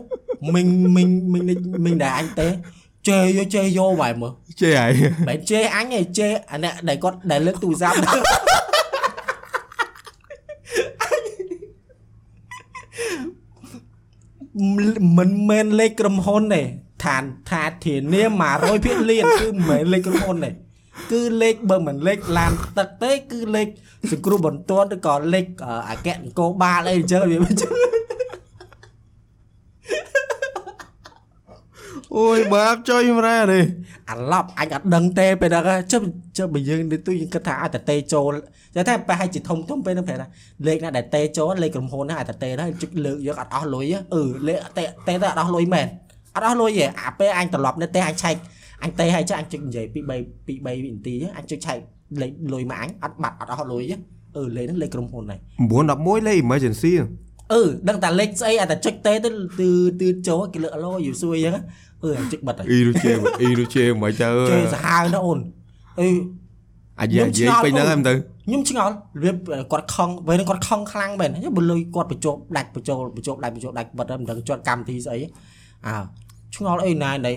មីងមីងមីងនេះមីងដែរអញទេជេយកជេយកមកមើលជេហើយមិនជេអញទេជេអាអ្នកដែលគាត់ដែលលើកទូរស័ព្ទមិនមែនលេខក្រុមហ៊ុនទេឋានថាធានា100ភាគលានគឺមិនមែនលេខក្រុមហ៊ុនទេ គឺលេខបើមិនលេខឡានទឹកទេ គឺលេខសង្គ្រោះបន្ទាន់ឬក៏លេខអអគ្គនគរបាលអីអញ្ចឹងវាអញ្ចឹងអូយបាបចុយម្រែនេះអាឡប់អញអត់ដឹងទេពេលហ្នឹងចុះចុះបើយើងទៅទូយើងគិតថាអាចតែតេចូលតែតែប្រហែលជាធំធំពេលហ្នឹងប្រហែលថាលេខណាដែលតេចូលលេខក្រុមហ៊ុនណាអាចតែតេដែរជិះលើកយកអត់អស់លុយអឺលេខតេតេទៅអត់អស់លុយមែនអត់អស់លុយទេអាពេលអញត្រឡប់នៅទេអញឆែក អញតេឲ្យចឹងអញជិះនិយាយពី3ពី3វិនាទីអញជិះឆែកលេខលុយមកអញអត់បាត់អត់អស់លុយអឺលេខហ្នឹងលេខក្រុមហ៊ុនដែរ9 11លេខ emergency អឺដឹងតែលេខស្អីអាចតែចុចតេទៅទឺទឺចូលគេលើកអឡូយូស៊ុយអញ្ចឹងអឺអញចុចបាត់ហើយអ៊ីរូជេអ៊ីរូជេមិនទៅជេសាហាវណាអូនអីអាចនិយាយពេញហ្នឹងហ្នឹងទៅខ្ញុំឆ្ងល់របៀបគាត់ខំពេលហ្នឹងគាត់ខំខ្លាំងមែនបើលុយគាត់បញ្ចុះដាច់បញ្ចុះបញ្ចុះដាច់បញ្ចុះដាច់បិទហើយមិនដឹងជាប់កម្មវិធីស្អីអើឆ្ងល់អីណាណៃ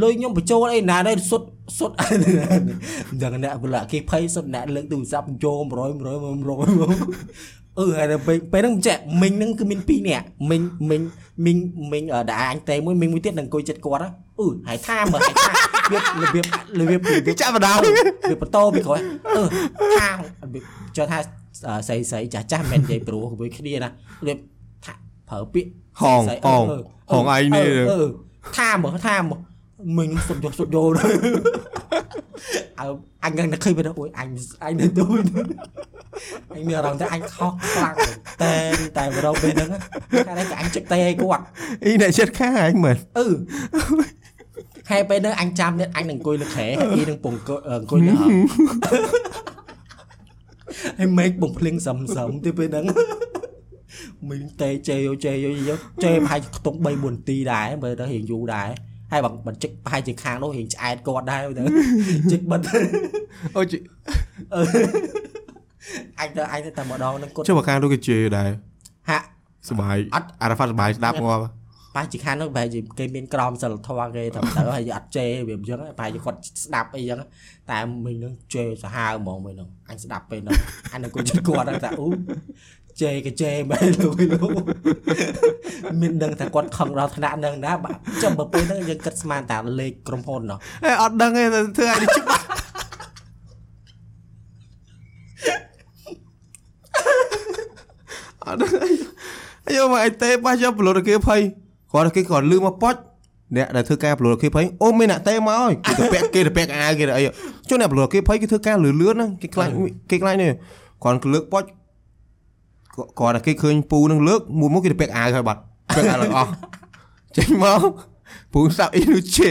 លុយខ្ញុំបញ្ចូលអីណាដែរសុតសុតមិនដឹងអ្នកបលគេភ័យសុតអ្នកលើកទូរស័ព្ទចូល100 100 100អឺហើយពេលពេលហ្នឹងចេះមីងហ្នឹងគឺមាន2នាក់មីងមីងមីងមីងដែលអញតេមួយមីងមួយទៀតនឹងអង្គុយចិត្តគាត់អឺហើយថាមើលហើយថារបៀបរបៀបរបៀបរបៀបចាក់បដៅវាបន្តពីក្រោយអឺថាចង់ថាស្រីស្រីចាស់ចាស់មិននិយាយព្រោះជាមួយគ្នាណារៀបថាប្រើពាក្យហងហងហងឯងនេះអឺថាមើលថាមើល មិញសុំយកសុំយកអើអញនឹងឃើញវាអូយអញអញនៅទូនអញមានអារម្មណ៍ថាអញខកខ្លាំងតែតែបរោពេលហ្នឹងតែតែអញចិត្តតែឲ្យគាត់អ៊ីអ្នកចិត្តខាឯងមែនអឺហើយពេលហ្នឹងអញចាំទៀតអញនឹងអង្គុយលើខែហើយអ៊ីនឹងពងអង្គុយលើហងហើយមេឃបំភ្លៀងសឹមសឹមទៅពេលហ្នឹងមីងតេជេយោជេយោយោជេប្រហែលខ្ទង់3 4នាទីដែរមើលទៅរៀងយូរដែរ ហើយបើមិនជិកប្រហែលជាខាងនោះរៀងឆ្អែតគាត់ដែរទៅជិកបិទអូជិអឺអញទៅអញទៅតែម្ដងនឹងគាត់ចុះមកខាងនោះគេជេដែរហាក់សុបាយអត់អារ៉ាហ្វាត់សុបាយស្ដាប់ងាប់ប្រហែលជាខាងនោះប្រហែលជាគេមានក្រមសិលធម៌គេទៅទៅហើយអត់ជេរវាអញ្ចឹងប្រហែលជាគាត់ស្ដាប់អីអញ្ចឹងតែមិញនឹងជេរសាហាវហ្មងមិញនឹងអញស្ដាប់ពេលហ្នឹងអញនឹងគាត់ចិត្តគាត់ថាអូ ជេរក៏ជេរមែនលុយលុយមានដឹងថាគាត់ខឹងដល់ថ្នាក់ហ្នឹងណាបាទចាំបើពេលហ្នឹងយើងគិតស្មានតែលេខក្រុមហ៊ុនណោះអេអត់ដឹងទេធ្វើឲ្យនេះច្បាស់អត់ដឹងអាយមកអីទេបាសយកប្លុតគេភ័យគាត់គេគាត់លឺមកប៉ុចអ្នកដែលធ្វើការប្លុតគេភ័យអូមានអ្នកទេមកហើយគេទៅពាក់គេទៅពាក់អាវគេទៅអីចុះអ្នកប្លុតគេភ័យគេធ្វើការលឿនលឿនហ្នឹងគេខ្លាចគេខ្លាចនេះគាត់លើកប៉ុច គាត់តែគេឃើញពូនឹងលើកមួយមកគេទៅពាក់អាវហើយបាត់ពាក់អាវឡើងអស់ចេញមកពូសាប់អ៊ីនូជេ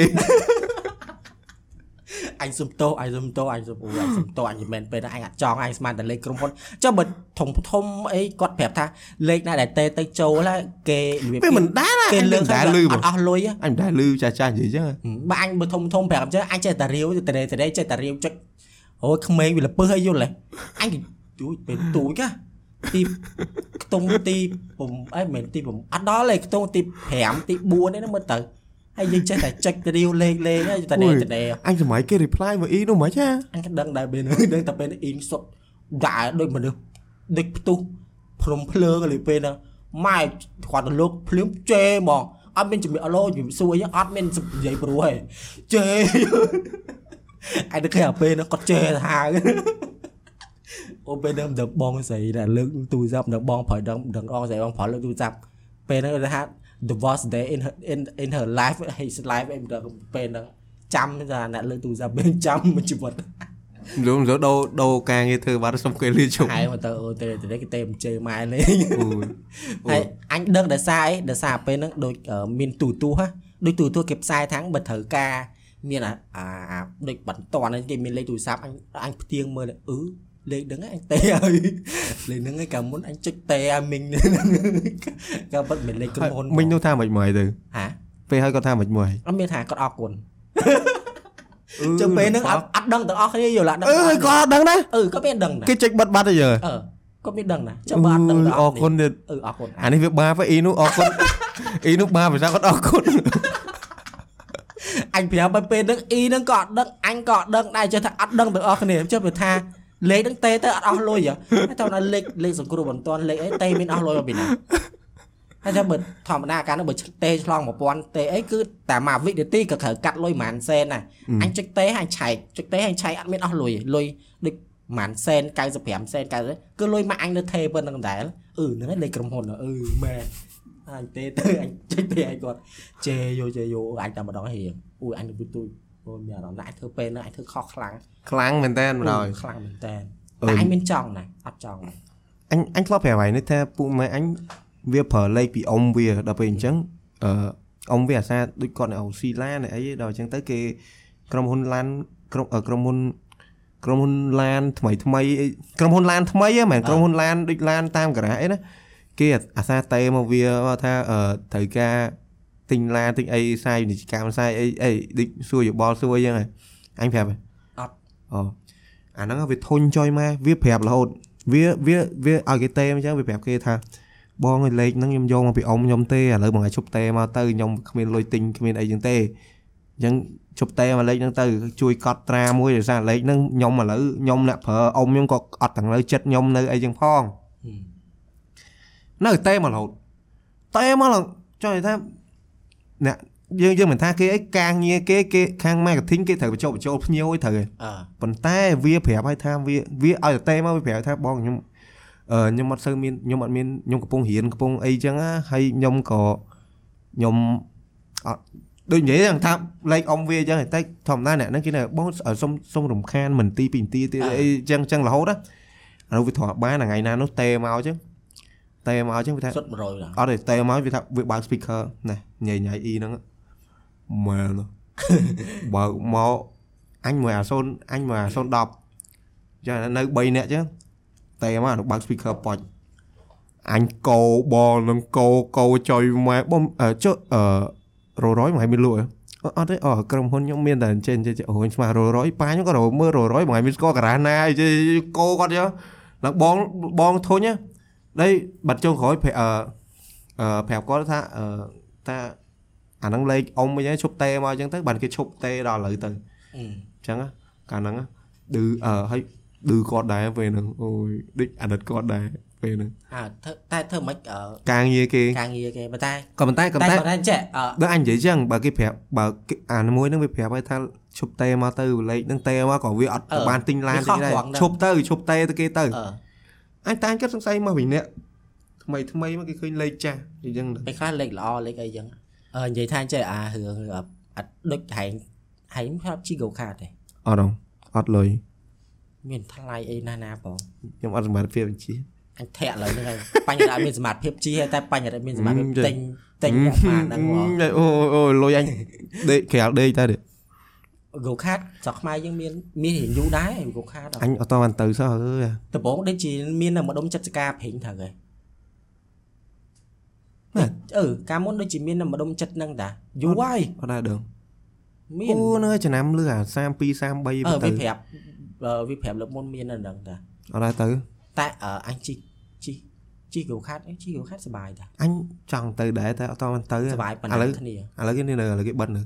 អញសុំទោសអញសុំទោសអញសុំអូអញសុំទោសអញមិនមែនពេលហ្នឹងអញអត់ចង់អញស្មានតែលេខក្រុមហ៊ុនចុះបើធំធំអីគាត់ប្រាប់ថាលេខណាដែលតេទៅចូលហើយគេរបៀបពេលមិនដែរគេលើកតែហើយលឺអត់អស់លុយអញមិនដែរលឺចាស់ចាស់និយាយចឹងបើអញបើធំធំប្រាប់អញ្ចឹងអញចេះតែរាវតែតែតែចេះតែរាវចុចអូយក្មេងវាលពឹសឲ្យយល់ហ៎អញគេទូចពេលទូចហ៎ ទីខ្ទង់ទី6អីមិនមែនទី6អត់ដល់ទេខ្ទង់ទី5ទី4នេះមើលទៅហើយយើងចេះតែចុចរាវលេខលេខហើយតែតែតែអញសម័យគេ reply មកអ៊ីនោះមិនចាអញក៏ដឹងដែរពេលហ្នឹងដឹងតែពេលអ៊ីងសុតដាក់ដូចមនុស្សដូចផ្ទុះភ្នំភ្លើងលើពេលហ្នឹងម៉ែគាត់ទៅលោកភ្លាមជេហ្មងអត់មានជំរាបអឡូជំរាបសួរអីអត់មាននិយាយព្រោះហេជេអញទៅឃើញអាពេលហ្នឹងគាត់ជេទៅហៅ អូពេលហ្នឹងដល់បងស្រីដែលលើកទូរស័ព្ទដល់បងប្រយដឹងដឹងអងស្រីបងប្រយលើកទូរស័ព្ទពេលហ្នឹងគេថា the worst day in her in in her life his life អីមិនដឹងពេលហ្នឹងចាំថាអ្នកលើកទូរស័ព្ទពេលចាំមួយជីវិតលោកលោកដូរដូរការងារធ្វើបាត់សុំគេលីជុំហើយមកទៅអូទេទេគេទេមិនជើម៉ែលេងអូយហើយអញដឹងដោយសារអីដោយសារពេលហ្នឹងដូចអឺមានទូទូហ៎ដូចទូទូគេផ្សាយថាងបើត្រូវការមានអាអាអាដូចបន្តហ្នឹងគេមានលេខទូរស័ព្ទអញអញផ្ទៀងមើលអឺ លេខហ្នឹងឯងអញទេហើយលេខហ្នឹងឯងកាលមុនអញចុចទេឲ្យមីងកាលបាត់មានលេខក្រុមហ៊ុនមិញនោះថាមិនមកទៅហាពេលហើយគាត់ថាមិនមកអត់មានថាគាត់អរគុណចឹងពេលហ្នឹងអត់អត់ដឹងទាំងអស់គ្នាយល់អត់ដឹងអឺក៏អត់ដឹងដែរអឺក៏មានដឹងដែរគេចេញបិទបាត់ទៅយើអឺក៏មានដឹងដែរចាំបើអត់ដឹងទាំងអអរស់គុណទៀតអឺអរគុណអានេះវាបាហ្វអ៊ីនោះអរគុណអ៊ីនោះបាភាសាគាត់អរគុណអញប្រាប់ទៅពេលហ្នឹងអ៊ីហ្នឹងក៏អត់ដឹងអញក៏អត់ដឹងដែរចេះថាអត់ដឹងទាំងអស់គ្នាចុះវាថា លេខហ្នឹងតេទៅអត់អស់លុយហ៎តែថាលេខលេខសង្គ្រោះបន្ទាន់លេខអីតេមានអស់លុយមកពីណាហើយចាំបើធម្មតាកាលនោះបើតេឆ្លង1000តេអីគឺតែមួយវិនាទីក៏ត្រូវកាត់លុយប្រហែលសែនដែរអញចុចតេហើយឆែកចុចតេហើយឆែកអត់មានអស់លុយលុយដូចប្រហែលសែន95សែន90គឺលុយមកអញនៅថេប៉ុណ្្នឹងដែរអឺហ្នឹងឯងលេខក្រុមហ៊ុនអឺមែនអញតេទៅអញចុចតេឲ្យគាត់ជេយោជេយោអញតែម្ដងហៀងអូយអញទៅទួយ អូយមានអារម្មណ៍ថាអញធ្វើពេលហ្នឹងអញធ្វើខុសខ្លាំងខ្លាំងមែនតើម្ដងខ្លាំងមែនតើអឺតែអញមានចង់ណាអត់ចង់ណាអញអញធ្លាប់ប្រាប់ហើយនេះថាពួកម៉ែអញវាប្រើលេខពីអ៊ំវាដល់ពេលអញ្ចឹងអឺអ៊ំវាអាសាដូចគាត់នៅអូស៊ីឡានអីដល់អញ្ចឹងទៅគេក្រុមហ៊ុនឡានក្រុមអឺក្រុមហ៊ុនក្រុមហ៊ុនឡានថ្មីថ្មីអីក្រុមហ៊ុនឡានថ្មីហ្នឹងមែនក្រុមហ៊ុនឡានដូចឡានតាមការ៉ាអីណាគេអាសាតេមកវាមកថាអឺត្រូវការ ទិញឡានទិញអីសាយវិនិច្ឆ័យកម្មសាយអីអីដូចសួរយោបល់សួរអីចឹងហ៎អញប្រាប់ហ៎អត់អូអាហ្នឹងវាធុញចុយមកវាប្រាប់រហូតវាវាវាឲ្យគេតេអញ្ចឹងវាប្រាប់គេថាបងឯលេខហ្នឹងខ្ញុំយកមកពីអ៊ំខ្ញុំទេឥឡូវបងឲ្យឈប់តេមកទៅខ្ញុំគ្មានលុយទិញគ្មានអីចឹងទេអញ្ចឹងឈប់តេមកលេខហ្នឹងទៅជួយកត់ត្រាមួយដោយសារលេខហ្នឹងខ្ញុំឥឡូវខ្ញុំអ្នកប្រើអ៊ំខ្ញុំក៏អត់ទាំងនៅចិត្តខ្ញុំនៅអីចឹងផងហឹមនៅតេមករហូតតេមកឡើងចង់និយាយថា អ្នកយើងយើងមិនថាគេអីការងារគេគេខាង marketing គេត្រូវបញ្ចុះបញ្ចូលភ្ញៀវឲ្យត្រូវឯងអឺប៉ុន្តែវាប្រាប់ឲ្យថាវាវាឲ្យតែមកវាប្រាប់ថាបងខ្ញុំអឺខ្ញុំអត់សូវមានខ្ញុំអត់មានខ្ញុំកំពុងរៀនកំពុងអីចឹងណាហើយខ្ញុំក៏ខ្ញុំអត់ដូចនិយាយហ្នឹងថាលេខអ៊ំវាចឹងតែធម្មតាអ្នកហ្នឹងគេថាបងឲ្យសុំសុំរំខានមិនទីពីរនាទីទៀតអីចឹងចឹងរហូតណាអានោះវាធ្លាប់បានថ្ងៃណានោះតេមកចឹង តេមកចឹងវាថាសុទ្ធ100ដល់អត់ទេតេមកវាថាវាបើក speaker ណែញ៉ៃញ៉ៃអ៊ីហ្នឹងមែនបើកមកអញមួយអា0អញមួយអា010ចឹងនៅ3នាក់ចឹងតែមកបើក speaker ប៉ុចអញកោបលនឹងកោកោចុយមកបំអឺចុះអឺររយមកឲ្យមានលក់ហ៎អត់អត់ទេអឺក្រុមហ៊ុនខ្ញុំមានតែអញ្ចឹងចេះអូយស្មាររយប៉ាខ្ញុំក៏រមើលររយមកឲ្យមានស្គាល់ការ៉ាណាអីចេះកោគាត់ចឹងឡើងបងបងធុញ ណាដៃបាត់ចុងក្រោយប្រាប់អឺអឺប្រាប់គាត់ថាអឺថាអាហ្នឹងលេខអ៊ំវិញហើយឈប់តេមកអញ្ចឹងទៅបានគេឈប់តេដល់ឥឡូវទៅហឹមអញ្ចឹងណាកាលហ្នឹងណាឌឺអឺហើយឌឺគាត់ដែរពេលហ្នឹងអូយដូចអាណិតគាត់ដែរពេលហ្នឹងអើធ្វើតែធ្វើមិនអឺការងារគេការងារគេប៉ុន្តែក៏ប៉ុន្តែក៏តែប៉ុន្តែគាត់ថាចេះអឺបើអញនិយាយចឹងបើគេប្រាប់បើគេអាមួយហ្នឹងវាប្រាប់ឲ្យថាឈប់តេមកទៅលេខហ្នឹងតេមកក៏វាអត់បានទិញឡានទិញដែរឈប់ទៅឈប់តេទៅគេទៅអឺ អញតែអញគិតសង្ស័យមកវិញអ្នកថ្មីថ្មីមកគេឃើញលេខចាស់អញ្ចឹងទៅពេលខ្លះលេខល្អលេខអីចឹងអឺនិយាយថាចេះអារឿងអត់អត់ដូចហែងហែងផ្លាប់ជីកូខាតទេអត់ហ៎អត់លុយមានថ្លៃអីណាណាបងខ្ញុំអត់សមត្ថភាពបញ្ជាអញធាក់ឥឡូវហ្នឹងហើយបញ្ហាអត់មានសមត្ថភាពជីហើយតែបញ្ហាអត់មានសមត្ថភាពហឹមទិញទិញមកបានហ្នឹងហ្មងអូអូលុយអញដេកក្រៅដេកតែទេ កូខាតស្រុកខ្មែរយើងមានមានរៀងយូរដែរកូខាតអញអត់តបានទៅសោះអើយដំបងដូចជាមាននៅម្ដុំចិត្តសការព្រិញត្រូវហើយណាអឺកាលមុនដូចជាមាននៅម្ដុំចិត្តហ្នឹងតាយូរហើយអត់ដែរដឹងមានអូនៅចំណាំលឺអា32 33អឺទៅវាប្រាប់អឺវាប្រាប់លើកមុនមាននៅហ្នឹងតាអត់ដែរទៅតែអឺអញជីជីជីកូខាតអីជីកូខាតសុបាយតាអញចង់ទៅដែរតែអត់តបានទៅសុបាយប៉ុណ្ឥឡូវណាគ្នាឥឡូវគេនៅឥឡូវគេបិទនៅ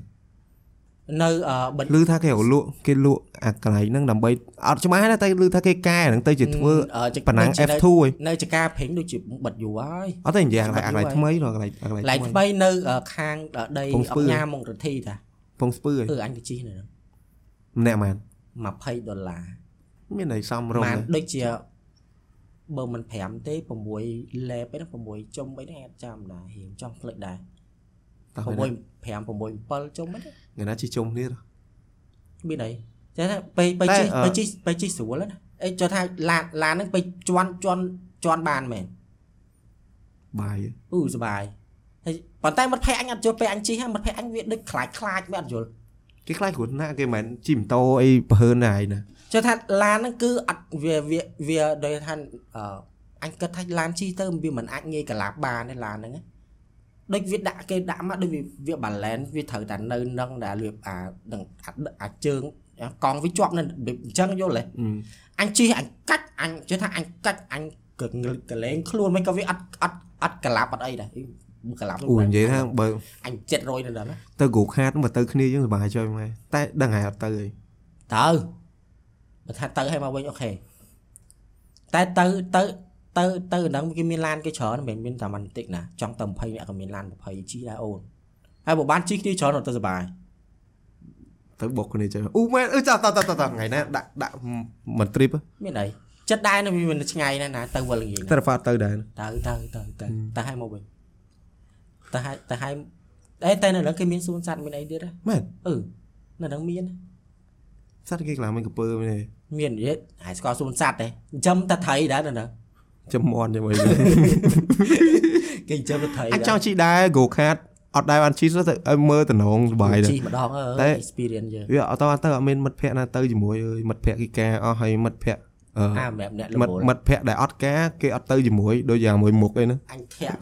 នៅអឺបិទលឺថាគេរលក់គេលក់អាកន្លែងហ្នឹងដើម្បីអត់ច្បាស់ណាតែលឺថាគេកែហ្នឹងទៅជាធ្វើអឺចប៉ណ្ណាំងដូចជានៅ F2 ហីនៅចការព្រិញដូចជាបិទយូរហើយអត់ទេនិយាយអាកន្លែងអាកន្លែងបាត់យូរថ្មីដល់កន្លែងអាកន្លែងឡែកថ្មីថ្មីនៅអឺខាងអឺដីពងស្ពឺអង្គញាមករទ្ធីតាពងស្ពឺហីអឺអញទៅជិះនៅហ្នឹងម្នាក់មែន20ដុល្លារមានអីសំរុំបានដែរដូចជាបើមិន5ទេ6លេបឯហ្នឹង6ចុំអីហ្នឹងអាចចាំដែររៀងចង់ផ្លេចដែរតោះ6ហើយ5 6 7ចុំហ្នឹង ថ្ងៃណាជីជុំគ្នាទៅមានអីចេះថាពេលពេលតែជិះអឺពេលជិះពេលជិះស្រួលណាអីចុះថាឡានឡានហ្នឹងពេលជន់ជន់ជន់បានមែនបាយអ៊ូសុបាយហើយប៉ុន្តែមិត្តភ័ក្ដិអញអត់យល់ពេលអញជិះហ្នឹងមិត្តភ័ក្ដិអញវាដូចខ្លាចខ្លាចវាអត់យល់គេខ្លាចគ្រូណាគេមិនមែនជិះម៉ូតូអីប្រហើនណាឯណាចុះថាឡានហ្នឹងគឺអត់វាវាវាដោយថាអឺអញគិតថាឡានជិះទៅវាមិនអាចងាយកលាប់បានទេឡានហ្នឹងណា ដូចវាដាក់គេដាក់មកដូចវាវា balance វាត្រូវតែនៅនឹងដែលវាអានឹងអាអាជើងកង់វាជាប់នៅអញ្ចឹងយល់ទេអញជិះអញកាច់អញជឿថាអញកាច់អញក៏កលែងខ្លួនមិនក៏វាអត់អត់អត់កឡាប់អត់អីដែរកឡាប់អូនិយាយថាបើអញ700នៅដល់ណាទៅគ្រូខាតបើទៅគ្នាយើងសុបាយចុយម៉ែតែដឹងហើយអត់ទៅអីទៅបើថាទៅឲ្យមកវិញអូខេតែទៅទៅ ទៅទៅហ្នឹងគេមានឡានគេច្រើនមិនមែនមានតែបន្តិចណាចង់ទៅ20នាក់ក៏មានឡាន20ជីដែរអូនហើយបើបានជីគ្នាច្រើនទៅសុបាយទៅបុកគ្នាចុយអូម៉ែអឺតតតតថ្ងៃណាដាក់ដាក់មិនទ្រីបមានអីចិត្តដែរនៅវាមិនឆ្ងាយណាស់ណាទៅវិលងាយតែហ្វាតទៅដែរទៅទៅទៅទៅទៅឲ្យមកវិញទៅឲ្យទៅឲ្យអេតែនៅហ្នឹងគេមានសួនសត្វមានអីទៀតហ៎មែនអឺនៅហ្នឹងមានសត្វគេខ្លាំងមិនកំពើមែនទេមាននិយាយហើយស្គាល់សួនសត្វទេចិញ្ចឹមតែត្រីដែរនៅហ្នឹង ចាំមន់ចាំអីគេចិញ្ចឹមតែត្រីអាចចង់ជីដែរគ្រូខាតអត់ដែរបានជីទៅឲ្យមើលតំណងសុបាយដែរជីម្ដងអើតែ experience យើងវាអត់តទៅអត់មានមិត្តភ័ក្ដិណាទៅជាមួយអើយមិត្តភ័ក្ដិគេការអស់ហើយមិត្តភ័ក្ដិអឺអាសម្រាប់អ្នកលមិត្តវលមិត្តភ័ក្ដិដែលអត់ការគេអត់ទៅជាមួយដូចយ៉ាងមួយមុខអីហ្នឹងអញធាក់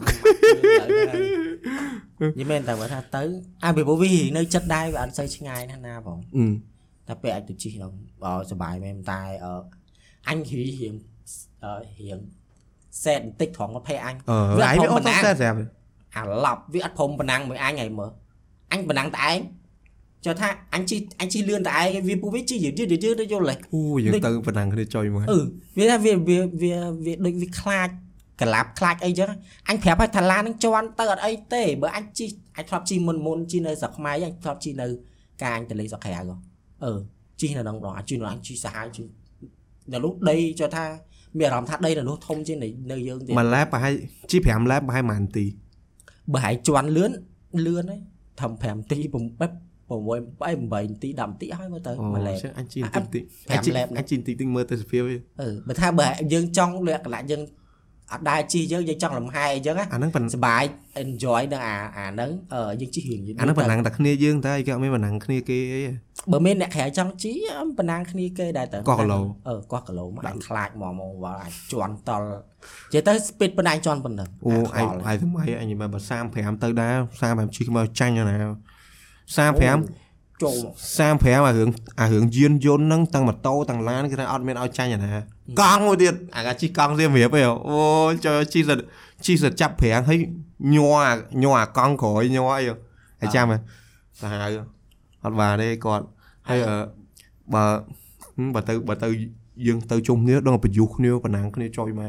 យីមែនតែបើថាទៅអាពីព្រោះវានៅចិត្តដែរវាអត់សូវឆ្ងាយណាស់ណាបងអឺតែពេលអាចទៅជិះដល់អឺសុបាយមែនតែអឺអញរៀងអឺរៀង សែតបន្តិចត្រង់មកភ័យអញអឺវាឯអត់ងវាអធំត់ប៉ុណ្ណាទៅស្អាតស្រាប់អាឡប់វាអត់ព្រមប៉ុណ្ណឹងមួយអញហើយមើលអញប៉ុណ្ណឹងតែឯងចុះថាអញជិះអញជិះលឿនតែឯងវាពួកវាជិះយឺតយឺតយឺតយល់ទេអូយើងទៅប៉ុណ្ណឹងគ្នាចុយមកអឺវាថាវាវាវាវាដូចវាខ្លាចកលាប់ខ្លាចអីចឹងអញប្រាប់ឲ្យថាឡាននឹងជន់ទៅអត់អីទេបើអញជិះអញធ្លាប់ជិះមុនមុនជិះនៅស្រុកខ្មែរអញធ្លាប់ជិះនៅការអញទៅលេងស្រុកក្រៅហ៎អឺជិះនៅក្នុងដងអញជិះនៅអញជិះសាហាវជិះនៅនោះដីចុះថា មានអារម្មណ៍ថាដីនៅនោះធំជាងនៅយើងទៀតមួយឡែបប្រហែលជី5ឡែបប្រហែល1នាទីបើហើយជន់លឿនលឿនហើយធំ5នាទី7 6 8នាទី10នាទីហើយមើលទៅអូមួយលេខចឹងអញជីតិចតិច5អញជីឡែបណាអញជីតិចតិចមើលទៅសភាពវាអឺបើថាបើយើងចង់លក្ខណៈយើង អត់ដែរជិះយើងយើងចង់លំហែអញ្ចឹងណា អាហ្នឹងប៉ុណ្ណឹង សบาย enjoy នឹងអាអាហ្នឹងអឺយើងជិះរៀងយឺត អាហ្នឹងប៉ុណ្ណឹងតែគ្នាយើងតែគេអត់មានប៉ុណ្ណឹងគ្នាគេអី បើមានអ្នកក្រៅចង់ជិះអឺប៉ុណ្ណាគ្នាគេដែរតើ កោះគីឡូ អឺកោះគីឡូមកអាចខ្លាចមកមកវល់អាចជន់តល់និយាយទៅ speed ប៉ុណ្ណាជន់ប៉ុណ្ណឹង អូ អា ឯង ខ្វល់ ឯងសម័យអញបើ35ទៅដែរ35ជិះមកចាញ់ណា35 ចូលមក 35អារឿងអារឿងយានយន្តហ្នឹងទាំងម៉ូតូទាំងឡានគេថាអត់មានឲ្យចាញ់ណា កង់មួយទៀតអាកាជិះកង់រៀមរៀបឯងអូចូលជិះសិតជិះសិតចាប់ប្រាំងហើយញ័រអាញ័រអាកង់ក្រោយញ័រអីហើយចាំហ៎សាហាវអត់បានទេគាត់ហើយអឺបើហឹមបើទៅបើទៅយើងទៅជុំគ្នាដល់ប្រយុទ្ធគ្នាប៉ុណ្ណាគ្នាចុយម៉ែ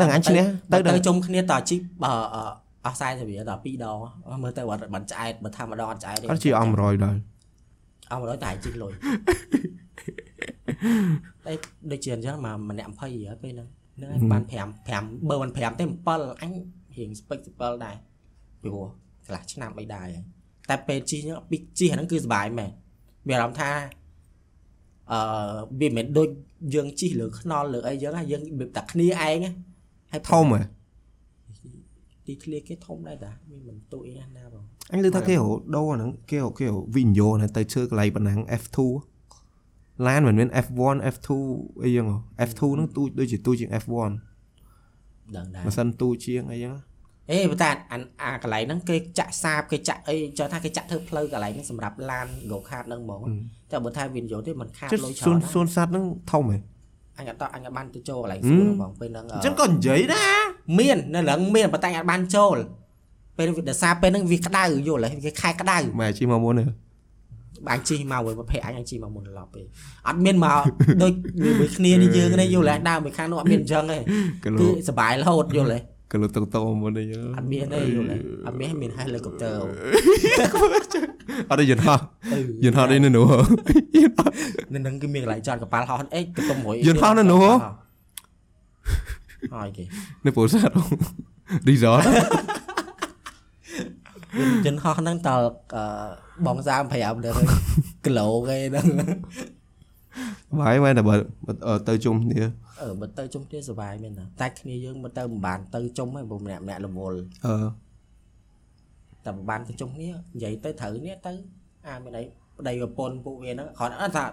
ដឹងអញឈ្នះទៅទៅទៅដល់ជុំគ្នាតជិះបើអឺអស់40រៀលដល់2ដងមើលទៅអត់បានឆ្អែតបើថាម្ដងអត់ឆ្អែតទេអត់ជិះអស់100ដែរអស់100តែជិះលុយ តែដូចជាអញ្ចឹងមកម្នាក់20រៀលពេលហ្នឹងហ្នឹងឯងបាន5 5បើមិន5ទេ7អញរៀងស្ពេច7ដែរពីព្រោះកន្លះឆ្នាំអីដែរហើយតែពេលជិះហ្នឹងពីជិះអាហ្នឹងគឺសុបាយមែនមានអារម្មណ៍ថាអឺវាមិនមែនដូចយើងជិះលើខ្នល់លើអីចឹងណាយើងរបៀបតែគ្នាឯងណាហើយធំហ៎ទីធ្លាគេធំដែរតាវាមិនទូអីណាបងអញលើថាគេរហូតដូរអាហ្នឹងគេរហូតគេរហូតវិញ្ញោណាទៅជើកន្លែងប៉ុណ្ណឹង F2 ឡានមិនមាន F1 F2 អីចឹង F2 ហ្នឹងទូចដូចជាទូចជាង F1 ដឹងដែរម៉ាស៊ីនទូចជាងអីចឹងអេបើតែអាកន្លែងហ្នឹងគេចាក់សាបគេចាក់អីចោះថាគេចាក់ធ្វើផ្លូវកន្លែងហ្នឹងសម្រាប់ឡាន Go Kart ហ្នឹងហ្មងតែបើថាវានិយោទេមិនខាតលុយច្រើនសួនសัตว์ហ្នឹងធំហ៎អញអត់អញអត់បានទៅចូលកន្លែងសួនហ្នឹងបងពេលហ្នឹងអញ្ចឹងក៏និយាយដែរមាននៅឡើងមានបើតែអញអត់បានចូលពេលវាដសារពេលហ្នឹងវាក្តៅយល់ហ៎វាខែក្តៅម៉ែជីមកមុនហ្នឹង បាញ់ជីមកវិញប្រភេទអញអញជីមកមុនឡប់ទេអត់មានមកដូចមួយគ្នានេះយើងនេះយល់ហើយដើមមួយខាងនោះអត់មានអញ្ចឹងទេគីឡូគឺសុបាយរហូតយល់ហើយគីឡូតុកតុកមុនអីចឹងអត់មានទេយល់ហើយអត់មានមាន helicopter អត់ទេយន្តហោះអឺយន្តហោះនេះនៅនោះនៅនឹងគឺមានកន្លែងចតកប៉ាល់ហោះអេទៅទុំមួយយន្តហោះនៅនោះហើយគេនៅពោធិ៍សាត់ resort យន្តហោះហ្នឹងតើអឺ បងសាម5ទៅគីឡូគេហ្នឹងបាយមែនតែបើបើទៅជុំគ្នាអឺបើទៅជុំគ្នាសុបាយមែនតាតែគ្នាយើងមិនទៅមិនបានទៅជុំហ្នឹងព្រោះម្នាក់ម្នាក់រវល់អឺតែមិនបានទៅជុំគ្នានិយាយទៅត្រូវនេះទៅអាមានអីប្តីប្រពន្ធពួកវាហ្នឹងគ្រាន់អត់ថា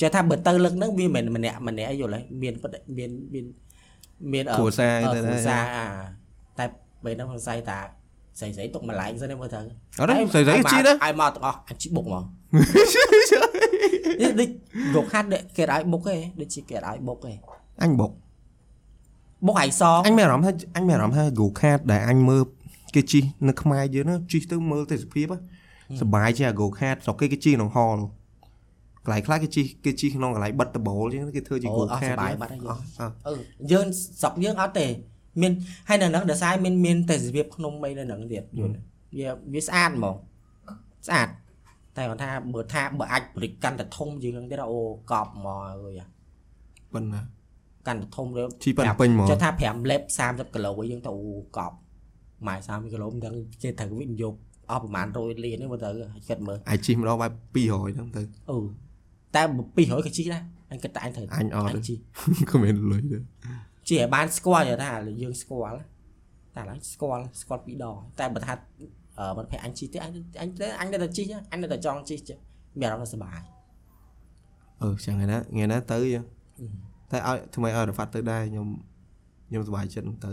ចេះថាបើទៅលឹកហ្នឹងវាមិនមែនម្នាក់ម្នាក់អីយល់ហើយមានពិតមានមានមានអឺគ្រួសារអឺទៅគ្រួដែរសារអាតែពេលហ្នឹងសង្ស័យថា ស្រីស្រីទុកម្លែងសិនទេមើលទៅអត់ទេស្រីស្រីជីដែរឲ្យមកទាំងអស់អញជីបុកហ្មងនេះដូចរកហាត់គេឲ្យបុកទេដូចជាគេឲ្យបុកទេអញបុកបុកហើយសងអញមានអារម្មណ៍ថាអញមានអារម្មណ៍ថា go kart ដែលអញមើលគេជិះនៅខ្មែរយើងណាជិះទៅមើលទេសភាពហ៎សប្បាយជាង go kart ស្រុកគេគេជិះក្នុង hall កន្លែងខ្លះគេជិះគេជិះក្នុងកន្លែងបិទដបូលចឹងគេធ្វើជាអូ go អស់ស kart បាយបាត់ហើយយើងអស់អស់អឺយើងស្រុកយើងអត់ទេ មានហើយនៅហ្នឹងដោយសារមានមានទេសភាពភ្នំអីនៅហ្នឹងទៀតយល់វាវាស្អាតហ្មងស្អាតតែគាត់ថាបើថាបើអាចបរិកាន់តែធំជាងហ្នឹងទៀតអូកប់ហ្មងអើយប៉ុណ្ណាកាន់តែធំទៅជីប៉ាន់ពេញហ្មងចុះថា5លេប30គីឡូយើងទៅអូកប់ម៉ែ30គីឡូមិនដឹងចេះត្រូវវិនិយោគអស់ប្រហែល100លាននេះមើលទៅគិតមើលអាចជិះម្ដងបែប200ហ្នឹងទៅអឺតែ200ក៏ជីដែរអញគិតតែអញត្រូវអញអត់ទេជីក៏មានលុយដែរ ជីឲ្យបានស្គាល់យល់ថាយើងស្គាល់តែឡើយស្គាល់ស្គាល់ពីរដងតែបើថាអឺមិត្តភក្តិអញជីទេអញអញទៅអញនៅតែជីអញនៅតែចង់ជីចេះមានអារម្មណ៍ថាសុបាយអឺចឹងឯណាថ្ងៃណាទៅចឹងតែឲ្យថ្មីឲ្យរ៉ាហ្វាត់ទៅដែរខ្ញុំខ្ញុំសប្បាយចិត្តហ្នឹងទៅ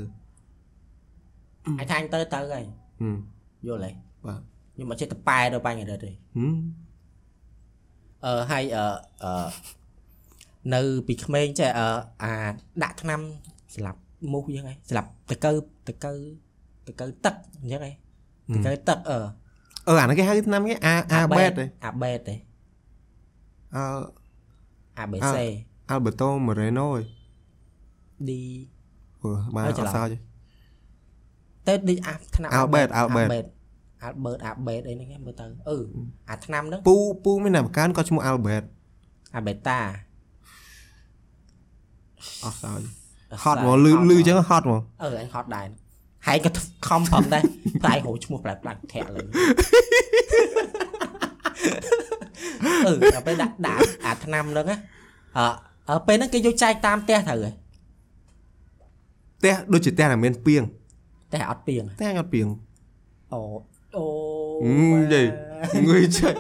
អញថាអញទៅទៅហើយហឹមយល់ទេបាទខ្ញុំមកចេះតែប៉ែទៅបាញ់រត់ទេហឹមអឺហើយអឺអឺ នៅពីក្មេងចេះអឺអាដាក់ថ្នាំស្លាប់មូសយើងឯងស្លាប់តកើតកើតកើទឹកអញ្ចឹងឯងតកើទឹកអឺអឺអាហ្នឹងគេហៅឆ្នាំគេអាអាបេតទេអាបេតទេអឺ ABC Alberto Moreno ឯង D អឺបានអើអច្រឡំត់សោចទេទៅដូចអាថ្នាំ Albert, Albert. Albert Albert Albert អីហ្នឹងឯងមើលទៅអឺអាថ្នាំហ្នឹងពូពូមានអ្នកបង្កើនក៏ឈ្មោះ Albert Albeta អត់ សោចហត់មកលឺលឺចឹងហត់មកអឺអញហត់ដែរហើយក៏ខំប្រឹងដែរតែឯងហៅឈ្មោះប្លែកប្លែកធាក់លើអឺដល់ពេលដាក់ដាក់អាថ្នាំហ្នឹងណាអឺអឺពេលហ្នឹងគេយកចែកតាមផ្ទះត្រូវហ៎ផ្ទះដូចជាផ្ទះដែលមានពីងតែអត់ពីងផ្ទះអត់ពីងអូអូហឹមនិយាយងុយចេះ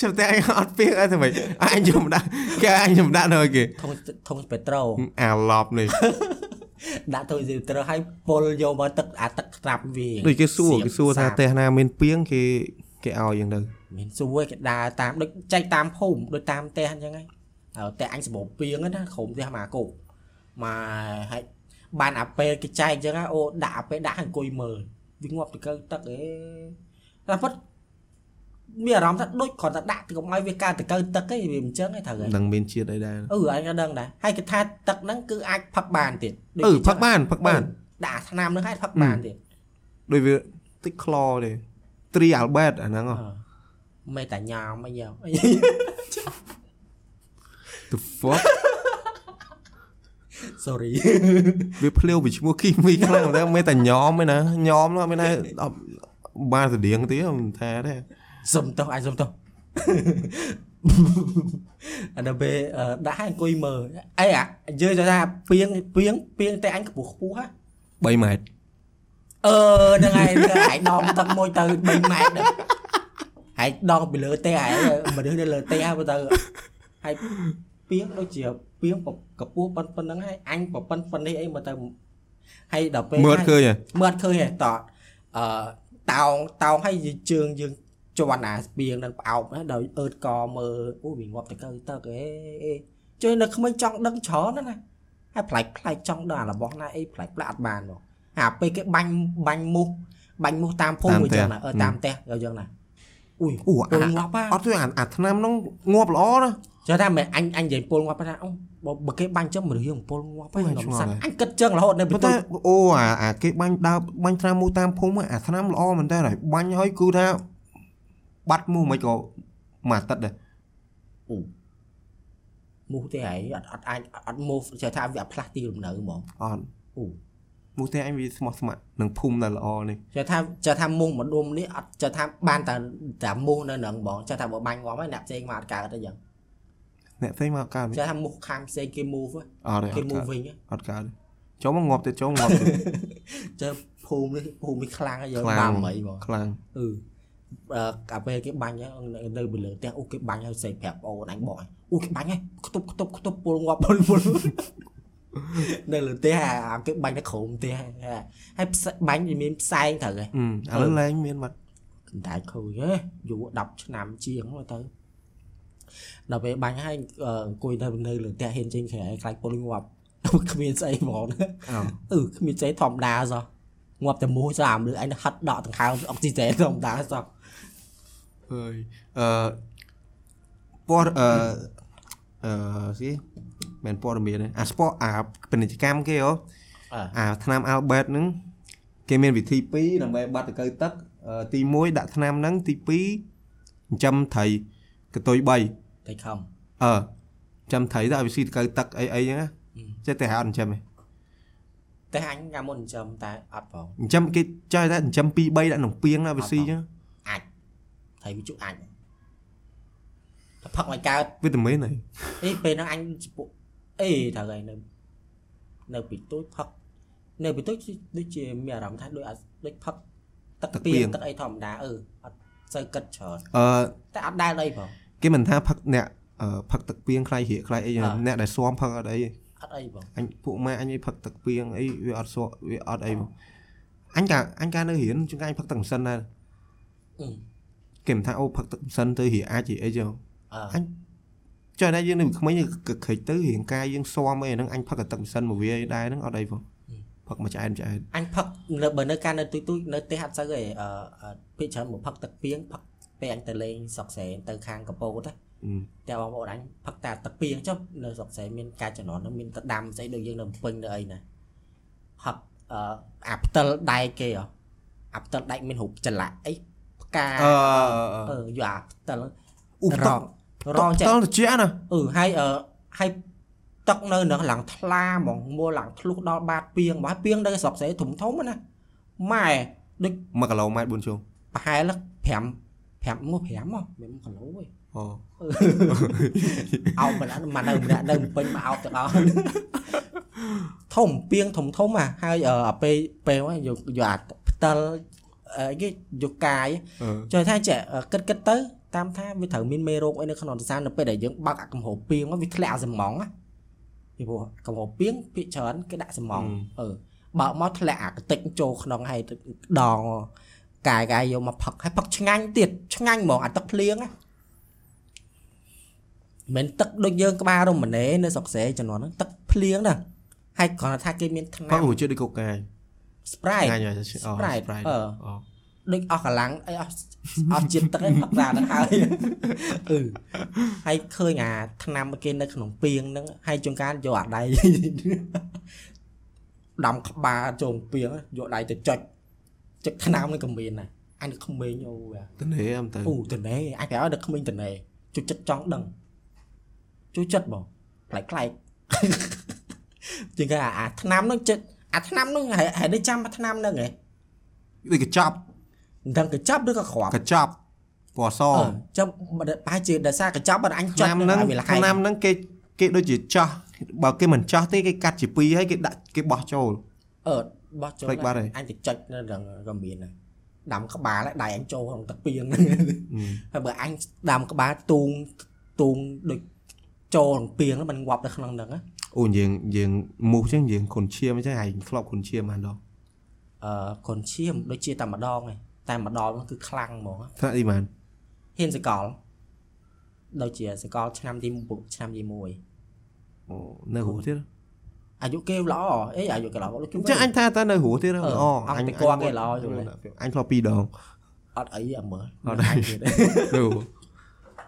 ចាំផ្ទះអញអត់ពីងអីទៅវិញអញខ្ញុំដាក់គេអញខ្ញុំដាក់នៅឲ្យគេធុងធុងពេត្រូ អាឡប់នេះដាក់ធុងពេត្រូឲ្យពុលយកមកទឹកអាទឹកត្រាប់វាដូចគេសួរគេសួរថាសាបផ្ទះណាមានពីងគេគេឲ្យយ៉ាងទៅមានសួរគេដើរតាមដូចចែកតាមភូមិដូចតាមផ្ទះអញ្ចឹងហ្នឹងហើយផ្ទះអញសម្បូរពីងហ្នឹងណាក្រុមផ្ទះមកគោមកហើយបានអាពេលគេចែកអញ្ចឹងណាអូដាក់អាពេលដាក់ឲ្យអង្គុយមើលវាងាប់ទៅកើទឹកអេតែប៉ិត មានអារម្មណ៍ថាដូចគ្រាន់តែដាក់ទៅកុំឲ្យវាកើតទៅកើទឹកឯងវាមិនអញ្ចឹងឯងត្រូវហើយដឹងមានជាតិអីដែរអឺអញក៏ដឹងដែរហើយគេថាទឹកហ្នឹងគឺអាចផឹកបានទៀតដូចអឺគេផឹកបានផឹកបានដាក់ថ្នាំហ្នឹងឲ្យផឹកបានទៀតដូចវាតិចខ្លោទេត្រីអាល់បេតអាហ្នឹងហ៎អឺមេតាញ៉ាំអីយ៉ាង the fuck sorry វាភ្លាវពីឈ្មោះគីមីខ្លាំងតែមិនតែញោមឯណាញោមនោះមានតែអត់បានស្តៀងទៀតមិនថាទេ សុំទោសអាចសុំទោសអាដល់ពេលអឺដាក់ឲ្យអង្គុយមើលអីអាយើងចូលថាពីងពីងពីងតែអញខ្ពស់ខ្ពស់ហ่ะ3ម៉ែត្រអឺហ្នឹងហើយហ្នឹងហើយដងទឹកមួយទៅ3ម៉ែត្រហ្នឹងហើយដងពីលើទេហើយមនុស្សនៅលើទេហើយមើលទៅហើយពីងដូចជាពីងកពស់ប៉ុណ្ប៉ុណ្្នឹងហើយអញប៉ុណ្ប៉ុណ្នេះអីមើលទៅហើយដល់ពេលមើលឃើញហ៎មើលអត់ឃើញទេតអឺតោងតោងឲ្យយើងជើងយើង ជន់អាស្បៀងនឹងផ្អោបណាដោយអឺតកមើលអូវាងាប់ទៅកើទឹកអេអេជួយនៅក្មេងចង់ដឹងច្រើនណាស់ណាហើយប្លែកប្លែកចង់ដឹងអារបស់ណាអីប្លែកប្លែកអត់បានមកអាពេលគេបាញ់បាញ់មូសបាញ់មូសតាមភូមិអញ្ចឹងណាអឺតាមផ្ទះអញ្ចឹងណាអ៊ុយអូពលអាងាប់ហ่าអត់ទេអាអាឆ្នាំហ្នឹងងាប់ល្អណាស់ចុះថាមិនអញអញនិយាយពលងាប់ថាអូបើបើគេបាញ់ចឹងមនុស្សយើងពលងាប់ហើយអូយខ្ញុំឆ្ងល់សាក់ហើយអញគិតចឹងរហូតនៅប៉ុបន្ន្ទតែប់អូអាអាគេបាញ់ដើរបាញ់ឆ្នាំមូតាមភូមិហ្នឹងអាឆ្នាំល្អមែនតើហើយបាញ់ឲ្យគឺថា បាត់មូមិនក៏មួយអាទិត្យដែរមូសទេហើយអត់អត់អាចអត់មូសចេះថាវាអត់ផ្លាស់ទីលំនៅហ្មងអត់អូមូតែអញវាស្មោះស្ម័គ្រនឹងភូមិដែលល្អនេះចេះថាចេះថាមូសម្ដុំនេះអត់ចេះថាបានតែតែមូសនៅនឹងហ្មងចេះថាបើបាញ់ងាប់ហើយអ្នកផ្សេងមកអត់កើតទេយ៉ាងអ្នកផ្សេងមកកើតចេះថាមូសខាងផ្សេងគេមូសអត់ទេអគេត់មូកើតសវិញអត់កើតទេចូលមកងាប់ទៀតចូលងាប់ទៀតចេះភូមិនេះភូមិនេះខ្លាំងហើយយើងខ្លាំងបានមិនហ្មងខ្លាំងអឺអឺ កាពេលគេបាញ់ហើយនៅពីលើផ្ទះអូគេបាញ់ហើយសេប្រាប់អូនអញបោះអូគេបាញ់ហើយខ្ទប់ខ្ទប់ខ្ទប់ពលងាប់ពលពលនៅលើផ្ទះអាអាគេបាញ់នៅក្រោមផ្ទះហើយផ្សែបាញ់វាមានផ្សែងត្រូវហ៎ឥឡូវឡើងមានបាត់កណ្ដាច់ខូចហ៎យូរ10ឆ្នាំជាងមកទៅដល់ពេលបាញ់ហើយអឺអង្គុយនៅនៅលើផ្ទះហ៊ានចេញក្រៅខ្លាចពលងាប់គ្មានស្អីហ្មងណាអោអឺគ្មានស្អីធម្មតាសោះងាប់តែមូសសោះអាមលឺអញហិតដកដង្ហើមអុកស៊ីហ្សែនធម្មតាសោះ អើយអឺពណ៌អឺអឺស្អីមិនព័ត៌មានទេអាស្ពតអាពាណិជ្ជកម្មគេហ៎អើអាថ្នាំ Albert ហ្នឹងគេមានវិធី2ដើម្បីបាត់តកៅទឹកអឺទី1ដាក់ថ្នាំហ្នឹងទី2ចិញ្ចឹមត្រីកតុយ3តែខំអឺចិញ្ចឹមត្រីទៅឲ្យវាស៊ីតកៅទឹកអីអីហ្នឹងណាចេះតែហៅចិញ្ចឹមឯងតែអញកាលមុនចិញ្ចឹមតែអត់ផងចិញ្ចឹមគេចង់តែចិញ្ចឹម2 3ដាក់ក្នុងពាងណាវាស៊ីចឹងអាច ហើយវាជក់អញតែផឹកមកកើតវីតាមីនហីអីពេលហ្នឹងអញពួកអីត្រូវហើយនៅនៅពីទូចផឹកនៅពីទូចដូចជាមានអារម្មណ៍ថាដូចអត់ដូចផឹកទឹកពីទឹកអីធម្មតាអឺអត់សូវគិតច្រើនអឺតែអត់ដែលអីផងគេមិនថាផឹកអ្នកអឺផឹកទឹកពាងខ្លាយរៀកខ្លាយអីចឹងអ่าអ្នកដែលស៊ាំផឹកអត់អីទេអត់អីផងអញពួកម៉ែអញឯងផឹកទឹកពីងអីវាអត់សក់វាអត់អីបងអញកាអញកានៅរៀនជួនកាលអញផឹកទឹកម៉ាស៊ីនដែរអឺ គេមិនថាអូផឹកទឹកម៉ាស៊ីនទៅរៀអាចអីចឹងអឺអញចុះតែយើងនៅក្មេងកក្រិចទៅរៀងកាយយើងស៊ាំអីហ្នឹងអញផឹកទឹកម៉ាស៊ីនមកវាអីដែរហ្នឹងអត់អីបងផឹកមួយឆ្អែតឆ្អែតអញផឹកនៅបើនៅកាលនៅទូចទូចនៅផ្ទះអត់សូវទេអឺអឺពេលច្រើនមកផឹកទឹកពីងផឹកពេលអញទៅលេងស្រុកស្រែទៅខាងកពតណាអឺតែបងប្អូនអញផឹកតែទឹកពីងចុះនៅស្រុកស្រែមានការចំនួនហ្នឹងមានទឹកដាំស្អីដូចយើងនៅភ្នំពេញនៅអីណាផឹកអឺអាផ្តិលដែកគេហ៎អាផ្តិលដែកមានរូបចលៈអីផ្កាអឺអឺយកអាផ្តិលអូរតងរងចេះតល់ជាណាអឺហើយអឺហើយទឹកនៅនឹងឡើងថ្លាហ្មងមួឡើងធ្លុះដល់បាតពីងបាទពីងនៅស្រុកស្រែធំធំណាម៉ែដូច1គីឡូម៉ែត្រ4ជុំប្រហែល5 5មក5មកមិនគីឡូទេអូអោបមិនអត់មកនៅម្នាក់នៅពេញមកអោបទាំងអស់ធំពីងធំធំអាហើយអឺពេលពេលហ្នឹងយកយកអាផ្តិល អីគេយកកាយអឺចុះថាចេះគិតគិតទៅតាមថាវាត្រូវមានមេរោគអីនៅក្នុងសរសៃនៅពេលដែលយើងបើកអាកំហុសពីងមកវាធ្លាក់អាសំងណាពីព្រោះកំហុសពីងភាគច្រើនគេដាក់សំងអឺបើកមកធ្លាក់អាកតិចចូលក្នុងហើយទៅដងកាយកាយយកមកផឹកហើយផឹកឆ្ងាញ់ទៀតឆ្ងាញ់ហ្មងអាទឹកភ្លៀងណាមិនទឹកដូចយើងក្បាលរមណេនៅស្រុកស្រែចំនួនហ្នឹងទឹកភ្លៀងណាហើយគ្រាន់តែថាគេមានថ្ផឹនាំកមួយជឿដូចកូកាយ Sprite ងាយអូ Sprite អឺអូដូចអស់កម្លាំងអីអស់អស់ជាតិទឹកឯងផឹកតាទៅហើយអឺហើយឃើញអាថ្នាំគេនៅក្នុងពីងហ្នឹងហើយជួនកាលយកអាដៃដំក្បាលចូលពីងយកដៃទៅចុចចុចថ្នាំហ្នឹងក៏មានដែរអញក្មេងអូវាតនេអមទៅអូតនេអញប្រាប់ឲ្យដល់ក្មេងតនេជួយចិត្តចង់ដឹងជួយចិត្តបងប្លែកប្លែកជាងគេអាអាថ្នាំហ្នឹងចិត្ត អាថ្នាំហ្នឹងហេហេតុដូចចាំអាថ្នាំហ្នឹងហ៎ដូចកញ្ចប់មិនដឹងកញ្ចប់ឬក៏គ្រាប់កញ្ចប់ពណ៌សអឺចាំប្រហែលជាដោយសារកញ្ចប់បាត់អញថ្ចុចនាំហ្នឹងឲ្យវាលះថ្នាំហ្នឹងគេគេដូចជាចោះបើគេមិនចោះទេគេកាត់ជាពីរហើយគេដាក់គេបោះចូលអឺបោះចូលភ្លេចបាត់ហើយអញទៅចុចនៅដល់ក៏មានដែរដាំក្បាលហើយដៃអញចូលក្នុងទឹកពីងហ្នឹងហើយបើអញដាំក្បាលទូងទូងដូចចូលក្នុងពីងហ្នឹងมันងាប់នៅក្នុងហ្នឹងណា អូយើងយើងមូសចឹងយើងខុនឈាមអញ្ចឹងឯងធ្លាប់ខុនឈាមបានដងអឺកូនឈាមដូចជាតែម្ដងឯងតែម្ដងហ្នឹងគឺខ្លាំងហ្មងថ្នាក់ទីបានហ៊ានសកលដូចជាសកលឆ្នាំទី1ឆ្នាំទី1អូនៅរស់ទៀតអាយុគេល្អអេអាយុគេល្អដូចគេអញ្ចឹងអញថាតើនៅរស់ទៀតអឺអូអង្គតែគាត់គេល្អយល់ទេអញធ្លាប់ពីរដងអត់អីអាមើលអត់អីអញទៀត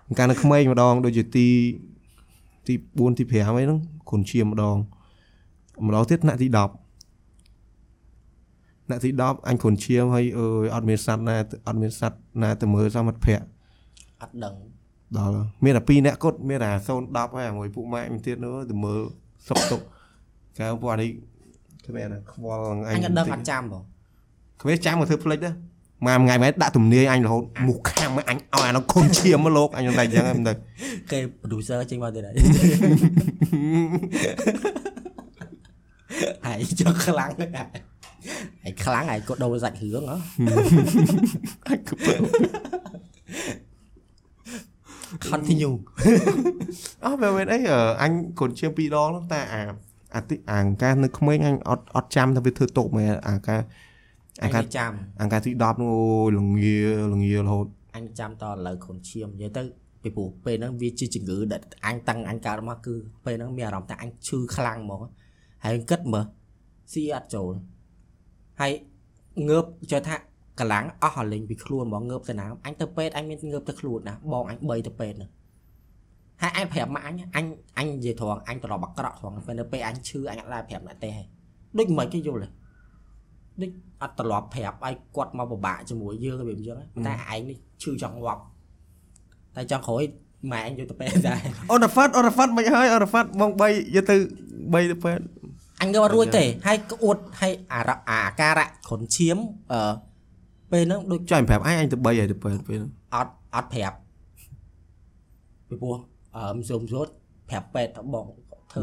នៅកាលនៅក្មេងម្ដងដូចជាទី ទី4ទី5អីហ្នឹងខុនឈាមម្ដងម្ដងទៀតថ្នាក់ទី10ថ្នាក់ទី10អញខុនឈាមហើយអើយអត់មានសัตว์ណាអត់មានសัตว์ណាទៅមើលសមត្ថភៈ អត់ដឹង ដល់មានតែ2នាក់គត់មានតែ010ហើយមួយពួកម៉ែអញទៀតនោះទៅមើលសុកទុកកែពួកអានេះគ្មានណាខ្វល់នឹងអ អ ញ ញក៏ដឹងអត់ចាំបង គ្មានចាំមកធ្វើផ្លេចដែរ មួយថ្ងៃម៉ែដាក់ទំនាយអញរហូតមុខខាំមកអញឲ្យអានោះខុនឈាមមកលោកអញតែអញ្ចឹងហ្នឹងទៅគេ producer ចេញមកទៀតហើយហើយចុះខ្លាំងហើយហើយខ្លាំងហើយក៏ដូរសាច់រឿងហ៎អញក៏បើ continue អស់មែនមែនអីអឺអញខុនឈាមពីរដងហ្នឹងតែអាអាទិអាអង្ការនៅក្មេងអញអត់អត់ចាំថាវាធ្វើតុកមែនអាការ អអាញការមិនចាំអង្ការទី10នោះអូយល្ងាល្ងារហូតអញចាំតឥឡូវខុនឈាមនិយាយទៅពីព្រោះពេលហ្នឹងវាជាជំងឺដែលអញតាំងអញកើតមកគឺពេលហ្នឹងមានអារម្មណ៍ថាអញឈឺខ្លាំងហ្មងហើយគិតមើលស៊ីអត់ចូលហើយងើបចុះថាកម្លាំងអស់ឲ្យលេងពីខ្លួនហ្មងងើបទៅណាអញទៅពេទ្យអញមានងើបទៅខ្លួនណាបងអញ3ទៅពេទ្យហ្នឹងហើយអញប្រាប់ម៉ាក់អញអញអញនិយាយត្រង់អញត្រឡប់អាក្រក់ត្រង់ពេលនៅពេលអញឈឺអញអត់ដែរប្រាប់អ្នកទេហើយដូចមិនគេយល់ទេ ដូចអត់ត្រឡប់ប្រាប់ឲ្យគាត់មកពិបាកជាមួយយើងវាអញ្ចឹងតែឯងនេះឈឺចង់ងាប់តែចង់ក្រោយម៉ែអញយកទៅពេទ្យដែរអូរ៉ាហ្វាត់អូរ៉ាហ្វាត់មិនហើយអូរ៉ាហ្វាត់បង3យកទៅ3ទៅពេទ្យអញងើបអត់រួចទេហើយក្អួតហើយអារ៉ាអាអាការៈខុនឈាមអឺពេលហ្នឹងដូចចុះអញប្រាប់អញអញទៅ3ហើយទៅពេទ្យពេលហ្នឹងអត់អត់ប្រាប់ពីព្រោះអឺសុំសុតប្រាប់ពេទ្យទៅបងធ្វើ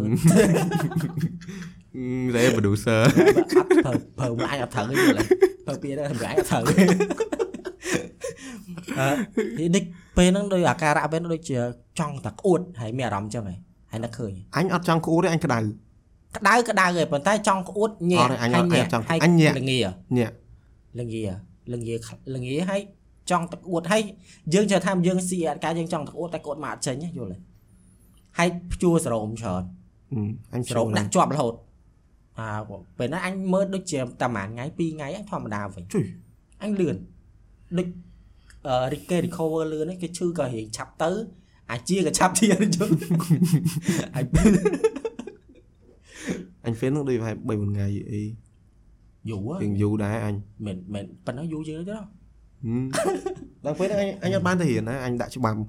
រ៉េ producer អត់ប្រើប្រើមួយអញអត់ត្រូវទេយល់ទេប្រើពីហ្នឹងមួយអញអត់ត្រូវទេអឺនេះពេលហ្នឹងដូចអាការៈពេលហ្នឹងដូចជាចង់តែក្អួតហើយមានអារម្មណ៍អញ្ចឹងហ៎ហើយនឹកឃើញអញអត់ចង់ក្អួតទេអញក្តៅក្តៅក្តៅហ៎ប៉ុន្តែចង់ក្អួតញាក់អត់ទេអញអត់អញអត់ចង់អញញាក់ល្ងាញាក់ល្ងាល្ងាល្ងាហើយចង់ទឹកអួតហើយយើងជឿថាយើងស៊ីអត់ការយើងចង់ទឹកអួតតែក្អួតមកអត់ចេញណាយល់ទេហើយព្យួរសរោមច្រើនអញសរោមដាក់ជាប់រហូត អើពេលហ្នឹងអញមើលដូចជាតែមួយថ្ងៃពីរថ្ងៃអញធម្មតាវិញជួយអញលឿនដូចអឺ Ricky recover លឿនហ្នឹងគេឈឺក៏រៀងឆាប់ទៅ អាជាក៏ឆាប់ទៀតយល់អញអញ fan នោះដូចប្រហែល3 4ថ្ងៃអីយូរជាងយូរដែរអញមិនមិនប៉ុណ្ណឹងយូរជាងទៅដល់ដល់ពេលហ្នឹងអញអញអត់បានទៅរៀនណាអញដាក់ច្បាប់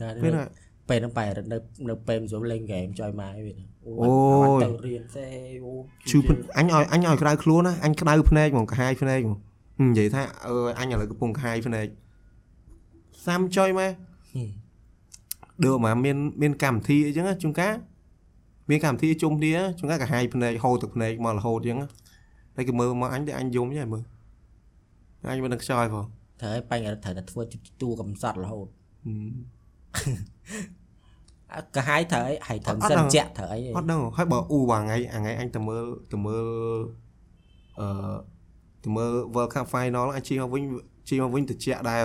តែពេលហ្នឹងពេលហ្នឹងបែរនៅនៅពេលមិនស្រួលលេងហ្គេមចុយម៉ែវាអូ អូអត់យទៅរៀនទេអូឈឺភ្នអញឲ្យអញឲ្យក្តៅខ្លួនណាអញក្តៅភ្នែកហ្មងកាហាយភ្នែកហ្មងនិយាយថាអឺអញឥឡូវកំពុងកាហាយភ្នែកសាំចុយម៉ែដូចមកមានមានកម្មវិធីអីចឹងណាជួនកាលមានកម្មវិធីជុំគ្នាជួនកាលកាហាយភ្នែកហូរទឹកភ្នែកមករហូតចឹងណាតែគេមើលមកអញតែអញយំចឹងមើលអញមិនដឹងខ្យល់ផងត្រូវឲ្យបញ្ហាត្រូវតែធ្វើទូកំសត់រហូតអ่ะ កាហាយត្រូវអីហើយត្រូវសិនជាក់ត្រូវអីអត់ដឹងហើយបើអ៊ូមួយថ្ងៃអាថ្ងៃអញទៅមើលទៅមើលអឺទៅមើល World Cup Final អញជិះមកវិញជិះមកវិញទៅជាក់ដែរ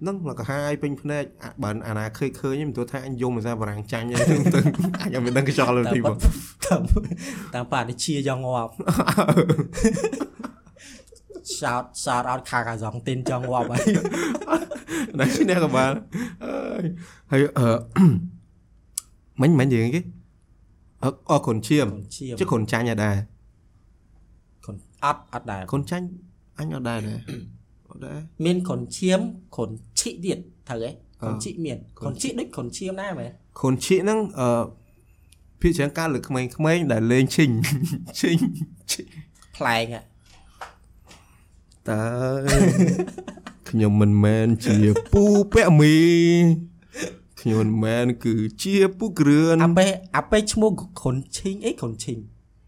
ហ្នឹងមកកាហាយពេញភ្នែកអាបើអាណាឃើញឃើញមិនទោះថាអញយំភាសាបារាំងចាញ់ហ្នឹងទៅអញអត់មានដឹងខ្យល់លើទីបងតាមតាមប៉ានេះជាយ៉ាងងាប់សោតសោតអត់ខាកាសងទីនចង់ងាប់ហើយណានេះក៏បានអើយហើយអឺ មិញមិញនិយាយគេអអកូនឈាមកូនឈាម chứ còn chanh ở đây កូនអត់អត់ដែរ con chanh anh ở đây này ở đây មានកូនឈាមកូនឈិទៀតត្រូវហ៎កូនឈិមានកកូូននឈិដូចកូនឈាមដែរមែន con chị nó ờ phía trên ca lực mấy mấy đã lên trình trình trình ប្លែកហ៎ ta ខ្ញុំមិនមែនជាពូពាក់មី ខ្ញុំមិនមែនគឺជាពូគ្រឿនអាប៉េអាប៉េឈ្មោះខុនឈីងអីខុនឈីង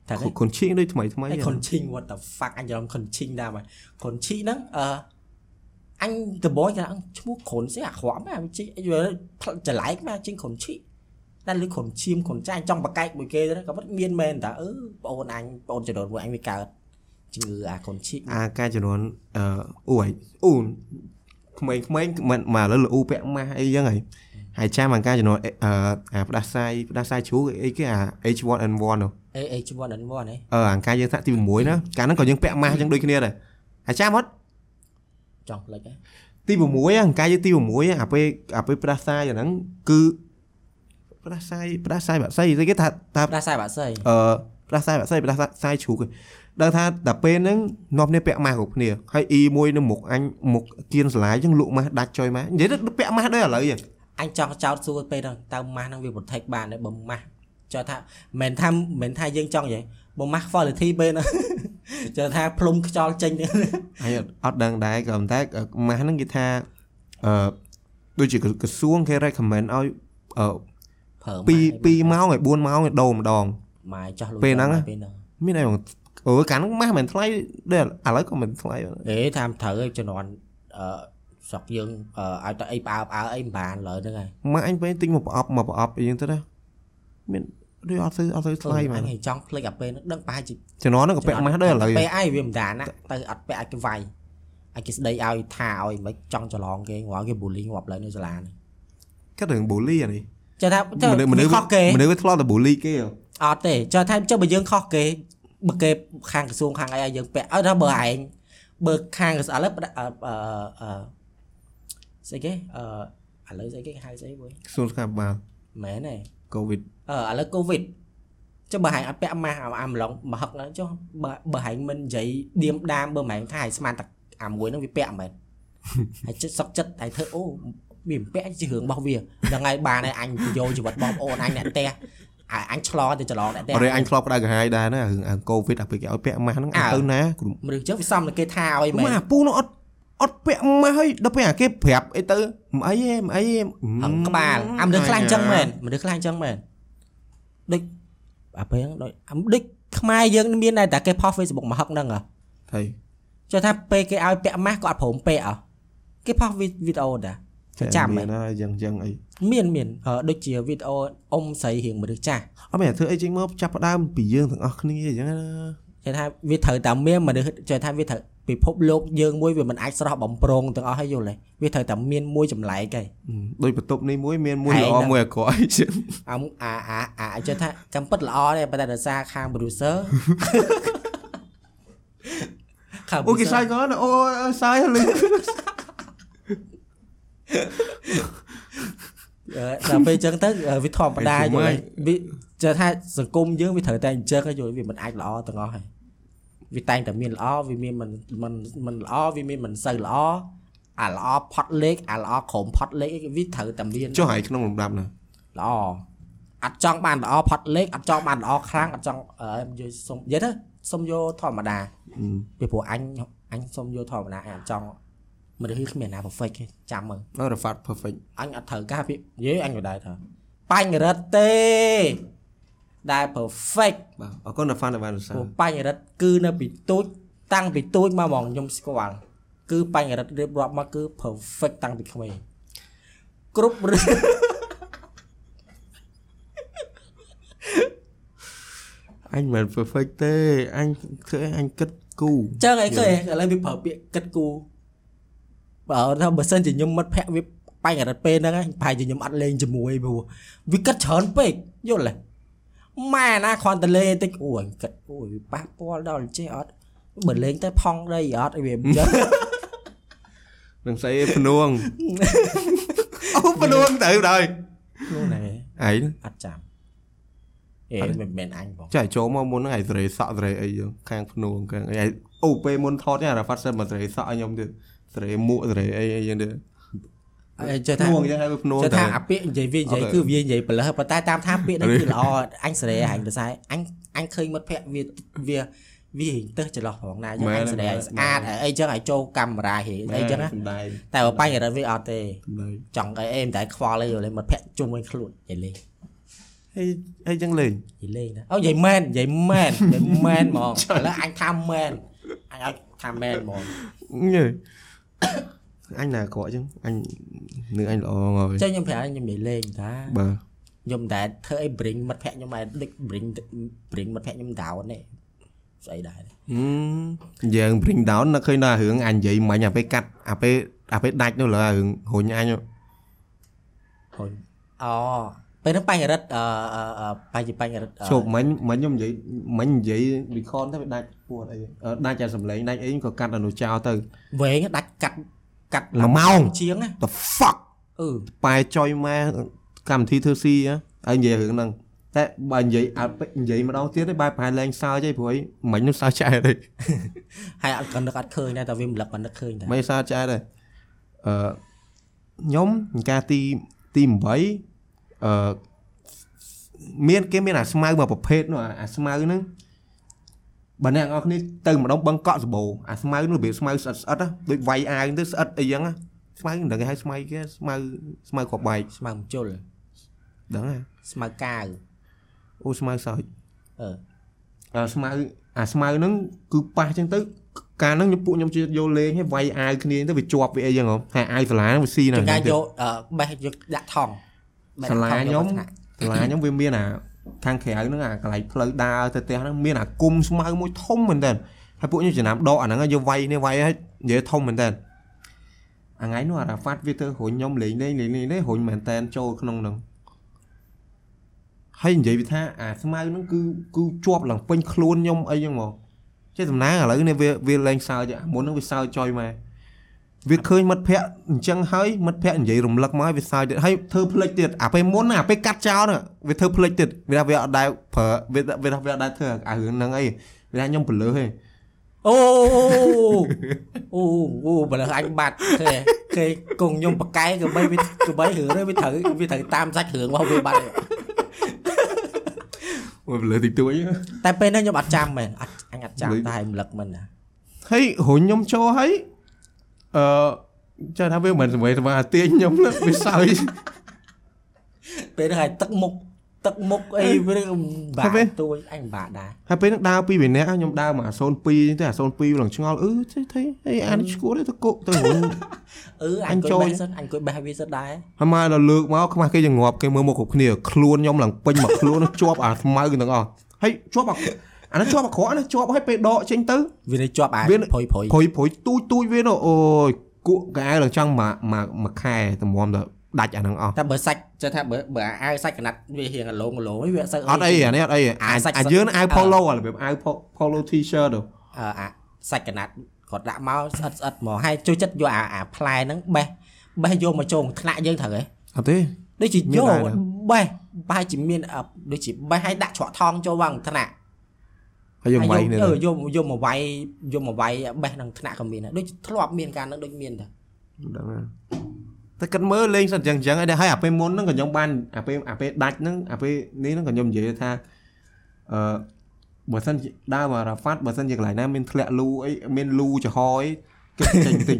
តែខុនឈីងដូចថ្មីថ្មីខុនឈីង what the fuck អញច្រឡំខុនឈីងដែរមកខុនឈីងហ្នឹងអឺអញតបងចាឈ្មោះខុនស្អីអាក្រក់ម៉ែជីចលែកម៉ែជីខុនឈីងតែលឺខុនឈៀមខុនចាញ់ចង់បកែកមួយគេទៅក៏មិនមានមែនតាអឺបងអូនអញបងអូនចំនួនមួយអញវាកើតជំងឺអាខុនឈីអាការចំនួនអឺអូយអូនក្មេងៗមិនមកឥឡូវលូពាក់ម៉ាស់អីចឹងហើយ ហើយចាំអាការចំនួនអឺអាផ្ដាសាយផ្ដាសាយជ្រូកអីគេអា H1N1 នោះអេអេជវ៉ាន់អិនវ៉ាន់ហ៎អឺអង្ការយើងថាទី6ណាកាលហ្នឹងក៏យើងពាក់ម៉ាស់អញ្ចឹងដូចគ្នាដែរហើយចាំអត់ចង់ផ្លេចហ៎ទី6អង្ការយើងទី6អាពេលអាពេលផ្ដាសាយអាហ្នឹងគឺផ្ដាសាយផ្ដាសាយបាក់សៃស្អីគេថាថាផ្ដាសាយបាក់សៃអឺផ្ដាសាយបាក់សៃផ្ដាសាយជ្រូកឯងដឹងថាដល់ពេលហ្នឹងនាំគ្នាពាក់ម៉ាស់គ្រប់គ្នាហើយ E មួយនៅមុខអញមុខគៀនស្លាយអញ្ចឹងលក់ម៉ាស់ដាច់ចុយម៉ាស់និយាយទៅពាក់ម៉ាស់ដូចឥឡូវហ្នឹង អញចង់ចោតសួរពេលហ្នឹងតើម៉ាស់ហ្នឹងវា protect បានទេបើម៉ាស់ចោះថាមិនថាមិនថាយើងចង់និយាយបើម៉ាស់ quality ពេលហ្នឹងចោះថាផ្លុំខ្យល់ចេញហើយអត់អត់ដឹងដែរក៏ប៉ុន្តែម៉ាស់ហ្នឹងគេថាអឺដូចជាក្រសួងគេ recommend ឲ្យអឺប្រើពី2ម៉ោងឲ្យ4ម៉ោងឲ្យដូរម្ដងម៉ាយចាស់លុយពេលហ្នឹងពេលហ្នឹងមានអីបងអូយកាលហ្នឹងម៉ាស់មិនថ្លៃដែរឥឡូវក៏មិនថ្លៃដែរអេតាមត្រូវឯងជំនាន់អឺ ស្រុកយើងអឺឲ្យតែអីផ្អើផ្អើអីមិនបានលើហ្នឹងហើយម៉ាក់អញពេលទិញមកប្រអប់មកប្រអប់អីចឹងទៅណាមានដូចអត់ស្អីអត់ស្អីថ្លៃមែនអញចង់ភ្លេចអាពេលហ្នឹងដឹងប្រហែលជាជំនាន់ហ្នឹងក៏ពាក់ម៉ាស់ដែរឥឡូវពេលអីវាមិនដានណាទៅអត់ពាក់ឲ្យគេវាយឲ្យគេស្ដីឲ្យថាឲ្យមិនចង់ច្រឡងគេងាប់គេបូលីងាប់ឡើងនៅសាលានេះគិតរឿងបូលីអានេះចេះថាមនុស្សមនុស្សខុសគេមនុស្សវាធ្លាប់តែបូលីគេហ៎អត់ទេចេះថាចុះបើយើងខុសគេបើគេខាងក្រសួងខាងអីឲ្យយើងពាក់ឲ្យថាបើឯងបើខាងក្រសួងឥឡូវផ្ដាអឺអឺអឺ ស្អីគេអឺឥឡូវស្អីគេហៅស្អីមួយសួនស្កាប់បាលមែនទេកូវីដអឺឥឡូវកូវីដចុះបើហែងអត់ពាក់ម៉ាស់អាម្លងមកហឹកហ្នឹងចុះបើបើហែងមិននិយាយឌៀមដាមបើមិនហែងថាហែងស្មានតែអាមួយហ្នឹងវាពាក់មែនហើយចិត្តសក់ចិត្តហើយធ្វើអូវាមិនពាក់ជារឿងរបស់វាដល់ថ្ងៃបានហើយអញទៅយកជីវិតបងប្អូនអញអ្នកផ្ទះអាអញឆ្លងទៅច្រឡងអ្នកផ្ទះអរិយអញធ្លាប់ក្តៅក្រហាយដែរណារឿងអាកូវីដអាពេលគេឲ្យពាក់ម៉ាស់ហ្នឹងអញអើទៅណាគ្រូមនុស្សចឹងវាសំតែគេថាឲ្យមែនម៉ាពូនោះអត់ អត់ពាក់ម៉ាស់ហើយដល់ពេលអាគេប្រាប់អីទៅមិនអីទេមិនអីទេហឹងក្បាលអាមនុស្សខ្លាំងចឹងមែនមនុស្សខ្លាំងចឹងមែនដូចអាពេលហ្នឹងដូចអាដូចខ្មែរយើងមានតែតែគេផុស Facebook មកហឹកហ្នឹងហ៎ហើយចុះថាពេលគេឲ្យពាក់ម៉ាស់ក៏អត់ព្រមពាក់អ่ะគេផុសវីវីដេអូដែរចាំមែមែននណាយ៉ាងយ៉ាងអីមានមានអឺដូចជាវីដេអូអ៊ំស្រីរៀងមនុស្សចាស់អត់មែនធ្វើអីចេញមកចាប់ផ្ដើមពីយើងទាំងអស់គ្នាអញ្ចឹងណា គេថាវាត្រូវតែមានមនុស្សចេះថាវាត្រូវពិភពលោកយើងមួយវាមិនអាចស្រស់បំប្រងទាំងអស់ហើយយល់ទេវាត្រូវតែមានមួយចម្លែកឯងដូចបន្ទប់នេះមួយមានមួយឯងល្អហ្នឹងមួយអាក្រក់អីចឹងអាអាអាអាចេះថាកំពិតល្អទេប៉ុន្តែដោយសារខាង producer ខាងអូគេ producer សាយក៏ណាអូយសាយលឺអឺដល់ពេលអញ្ចឹងទៅអឺវាធម្មតាឯងយល់ហ្មងទេវាចេះថាសង្គមយើងវាត្រូវតែអញ្ចឹងហើយយល់វាមិនអាចល្អទាំងអស់ហើយ វាតែងតែមានល្អវាមានមិនមិនមិនល្អវាមានមិនសូវល្អអាល្អផត់លេខអាល្អក្រុមផត់លេខវាត្រូវតែមានចុះហើយក្នុងលំដាប់ណាល្អអត់ចង់បានល្អផត់លេខអត់ចង់បានល្អខ្លាំងអត់ចង់អឺនិយាយសុំនិយាយទៅសុំយកធម្មតាពីព្រោះអញអញសុំយកធម្មតាអញអត់ចង់មនុស្សគ្មានណា perfect ទេចាំមើលអត់ Rafat perfect អញអត់ត្រូវការពាក្យនិយាយអញក៏ដែរថាបញ្ញរិទ្ធទេ ដែល perfect បាទអរគុណ Rafat ដែលបានសរសើព្រោះរបញ្ញរិទ្ធគឺនៅពីទូចតាំងពីទូចមកហ្មងខ្ញុំស្គាល់គឺបញ្ញរិទ្ធរៀបរាប់មកគឺ perfect តាំងពីក្មេងគ្រប់រឿងអញមិនមែន perfect ទេអញធ្វើឲ្យអញគិតគូចឹងអីឃើញឥឡូវវាប្រើពាក្យគិតគូបើថាបើសិនជាខ្ញុំមិត្តភក្តិវាបញ្ញរិទ្ធពេលហ្នឹងហើយប្រហែលជាខ្ញុំអត់លេងជាមួយព្រោះវាគិតច្រើនពេកយល់ទេ ម៉ែណាគ្រាន់តែលេងតិចអូយគិតអូយវាប៉ះពាល់ដល់ចេះអត់បើលេងទៅផង់ដីអត់វាអញ្ចឹងនឹងស្អីភ្នួងអូភ្នួងទៅដល់នោះណែឯងអត់ចាំអេមិនមែនអញបងចាចូលមកមុនហ្នឹងឯងសេរីសក់សេរីអីយើងខាងភ្នួងខាងអីឯងអូពេលមុនថតនេះ Rafat សិនមកសេរីសក់ឲ្យខ្ញុំទៀតសេរីមួកសេរីអីអីយ៉ាងទៀតអេ ចេះថាភ្នួងអញ្ចឹងឲ្យភ្នួងចេះទៅថាអាពាក្យនិយាយវានិយាយអូខេគឺវានិយាយប្រលើសប៉ុន្តែតាមថាពាក្យហ្នឹងរីគឺល្អអញសេរីអញដោយសារអញអញឃើញមិត្តភក្តិវាវាវារៀងទៅចន្លោះផងណាអញ្ចឹងមែនអញសេរីមែនឲ្យស្អាតហើយអីចឹងឲ្យចូលកាមេរ៉ាហេអីចឹងណាសំដែងតែបើបញ្ញរិទ្ធវាអត់ទេសំដែងចង់អីអីមិនតែខ្វល់អីយល់ទេមិត្តភក្តិជុំវិញខ្លួននិយាយលេងអីអីចឹងលេងនិយាយលេងណាអូនិយាយមែននិយាយមែននិយាយមែនហ្មងឥឡូវអញថាមែនអញឲ្យថាមែនហ្មងញ៉េ អញណាអាក្រក់ចឹងអញនឹងអញល្អហើយចឹងខ្ញុំប្រាប់ខ្ញុំនិយាយលេងតាបាទខ្ញុំមិនដែលធ្វើអី bring មិត្តភក្តិខ្ញុំឲ្យដូច bring bring មិត្តភក្តិខ្ញុំ down ទេស្អីដែរហឹមយើង bring down នៅឃើញដល់រឿងអញនិយាយមិញអាពេលកាត់អាពេលអាពេលដាច់នោះលើអារឿងរុញអញនោះហុញអូពេលហ្នឹងបញ្ញរិទ្ធអឺអឺអឺបញ្ញបញ្ញរិទ្ធអឺជប់មិញមិញខ្ញុំនិយាយមិញនិយាយ record ទៅវាដាច់ពួតអីអឺដាច់តែសំឡេងដាច់អីក៏កាត់ដល់នោះចោលទៅវែងដាច់កាត់ កាត់មួយម៉ោងជាងណា the fuck អឺប៉ែចុយម៉ែកម្មវិធីធ្វើស៊ីហ៎ហើយនិយាយរឿងហ្នឹងតែបើនិយាយអត់ពេកនិយាយម្ដងទៀតទេបែរប្រហែលលែងសើចទេព្រោះអីមិញនោះសើចចែកទេហើយអត់ក៏នឹកអត់ឃើញដែរតែវាម្លឹកក៏នឹកឃើញដែរមិនសើចចែកទេអឺខ្ញុំការទីទី8អឺមានគេមានអាស្មៅមួយប្រភេទនោះអាអាស្មៅហ្នឹង បើអ្នកនរគ្នាទៅម្ដងបឹងកក់សបោអាស្មៅនោះរបៀបស្មៅស្អិតស្អិតណាដូចវាយអាវទៅស្អិតអីចឹងណាស្មៅមិនដឹងគេហៅស្មៅគេស្មៅស្មៅគ្រាប់បែកស្មៅមជុលដឹងហ៎ស្មៅកាវអូស្មៅសើចអឺអាស្មៅអាស្មៅហ្នឹងគឺប៉ះចឹងទៅកាលហ្នឹងខ្ញុំពួកខ្ញុំជិះយកលេងឲ្យវាយអាវគ្នាទៅវាជាប់វាអីចឹងហ៎ហើយអាវសាលាហ្នឹងវាស៊ីណាចង្កាទៀតយកអឺបេះយកដាក់ថង់បេះសាលាដាក់ថង់ខ្ញុំយកមកថ្នាក់សាលាខ្ញុំវាមានអា ខាងក្រៅហ្នឹងអាកន្លែងផ្លូវដើរទៅផ្ទះហ្នឹងមានអាគុំស្មៅមួយធំមែនតើហើយពួកខ្ញុំចំណាំដកអាហ្នឹងយកវាយនេះវាយឲ្យនិយាយធំមែនតើអាថ្ងៃនោះអារ៉ាហ្វាត់វាទៅរុញខ្ញុំលេងលេងលេងលេងលេងរុញមែនតើចូលក្នុងហ្នឹងហើយនិយាយវាថាអាស្មៅហ្នឹងគឺគឺជាប់ឡើងពេញខ្លួនខ្ញុំអីចឹងមកចេះសំណាងឥឡូវនេះវាវាលែងសើចមុនហ្នឹងវាសើចចុយមក វាឃើញមិត្តភ័ក្ដិអញ្ចឹងហើយមិត្តភ័ក្ដិនិយាយរំលឹកមកឲ្យវាសើចទៀតហើយធ្វើភ្លេចទៀតអាពេលមុនណាអាពេលកាត់ចោលហ្នឹងវាធ្វើភ្លេចទៀតវាថាវាអត់ដែលប្រើវាវាថាវាអត់ដែលធ្វើអារឿងហ្នឹងអីវាថាខ្ញុំប្រលើសឯងអូអូអូបើលើអញបាត់គេគេគង់ខ្ញុំប្រកែកបីវាកបីរឿងនេះវាត្រូវវាត្រូវតាមសាច់រឿងរបស់វាបាត់ហើយវាប្រលើសតិចតួចតែពេលនេះខ្ញុំអត់ចាំមែនអត់អញអត់ចាំលុយតែឲ្យរំលឹកមិនណាហើយរុញខ្ញុំចូលហើយ អឺចេះថាវាមិនសម័យសម័យអាទាញខ្ញុំណាវាសើចពេលនេះឲ្យទឹកមុខទឹកមុខអីវាបាហើយវាក់ទួយអញបាក់ដែរហើយពេលហ្នឹងដើរពីរបីនាក់ខ្ញុំដើរមកអា02ទៅអា02ឡើងឆ្ងល់អឺទេទេអីអានេះឈួតទេទៅគុកទៅរុញអឺអអញញគួចូលយបេះសិនអញគួយបេះវាសិនដែរហើយមកដល់លើកមកខ្មាស់គេចងាប់គេមើលមកគ្រប់គ្នាខ្លួនខ្ញុំឡើងពេញមកខ្លួននោះជាប់អាស្មៅទាំងអស់ហើយជាប់អា អានោះជាប់អាក្រក់ណាជាប់ហើយពេលដកចេញទៅវានេះជាប់អាវាព្រុយព្រុយព្រុយព្រុយទូចទូចវានោះអូយគក់កៅឡើងចង់មកមកមួយខែតម្រាំទៅដាច់អាហ្នឹងអស់តែបើសាច់ចេះថាបើបើអាវសាច់កណាត់វារៀងអាឡងអាឡងវាអត់សូវអត់អីអានេះអត់អីអាអាសាច់អាសុទ្ធយើងអាវអឺ polo អារបៀបអាវ po- polo t-shirt ទៅអឺអាសាច់កណាត់គាត់ដាក់មកស្អិតស្អិតមកហើយជួយចិត្តយកអាអាផ្លែហ្នឹងបេះបេះយកមកចូលក្នុងថ្នាក់យើងត្រូវហ៎អត់ទេដូចជាមានយកដែរណាបេះបែរជាមានអឺដូចជាបេះឲ្យដាក់ច្រកថងចូល vào ក្នុងថ្នាក់ ហើយយើងវាយនេះអឺយកយកមកវាយយកមកវាយបេះក្នុងថ្នាក់ក៏មានដែរដូចធ្លាប់មានការហ្នឹងដូចមានដែរដឹងហើយតែគិតមើលលេងសិនអញ្ចឹងអញ្ចឹងហើយដែរហើយអាពេលមុនហ្នឹងក៏ខ្ញុំបានអាពេលអាពេលដាច់ហ្នឹងអាពេលនេះហ្នឹងក៏ខ្ញុំនិយាយថាអឺបើសិនជាដើរមករ៉ាហ្វាត់បើសិនជាកន្លែងណាមានធ្លាក់លូអីមានលូចំហអីគិតចេញបន្តិច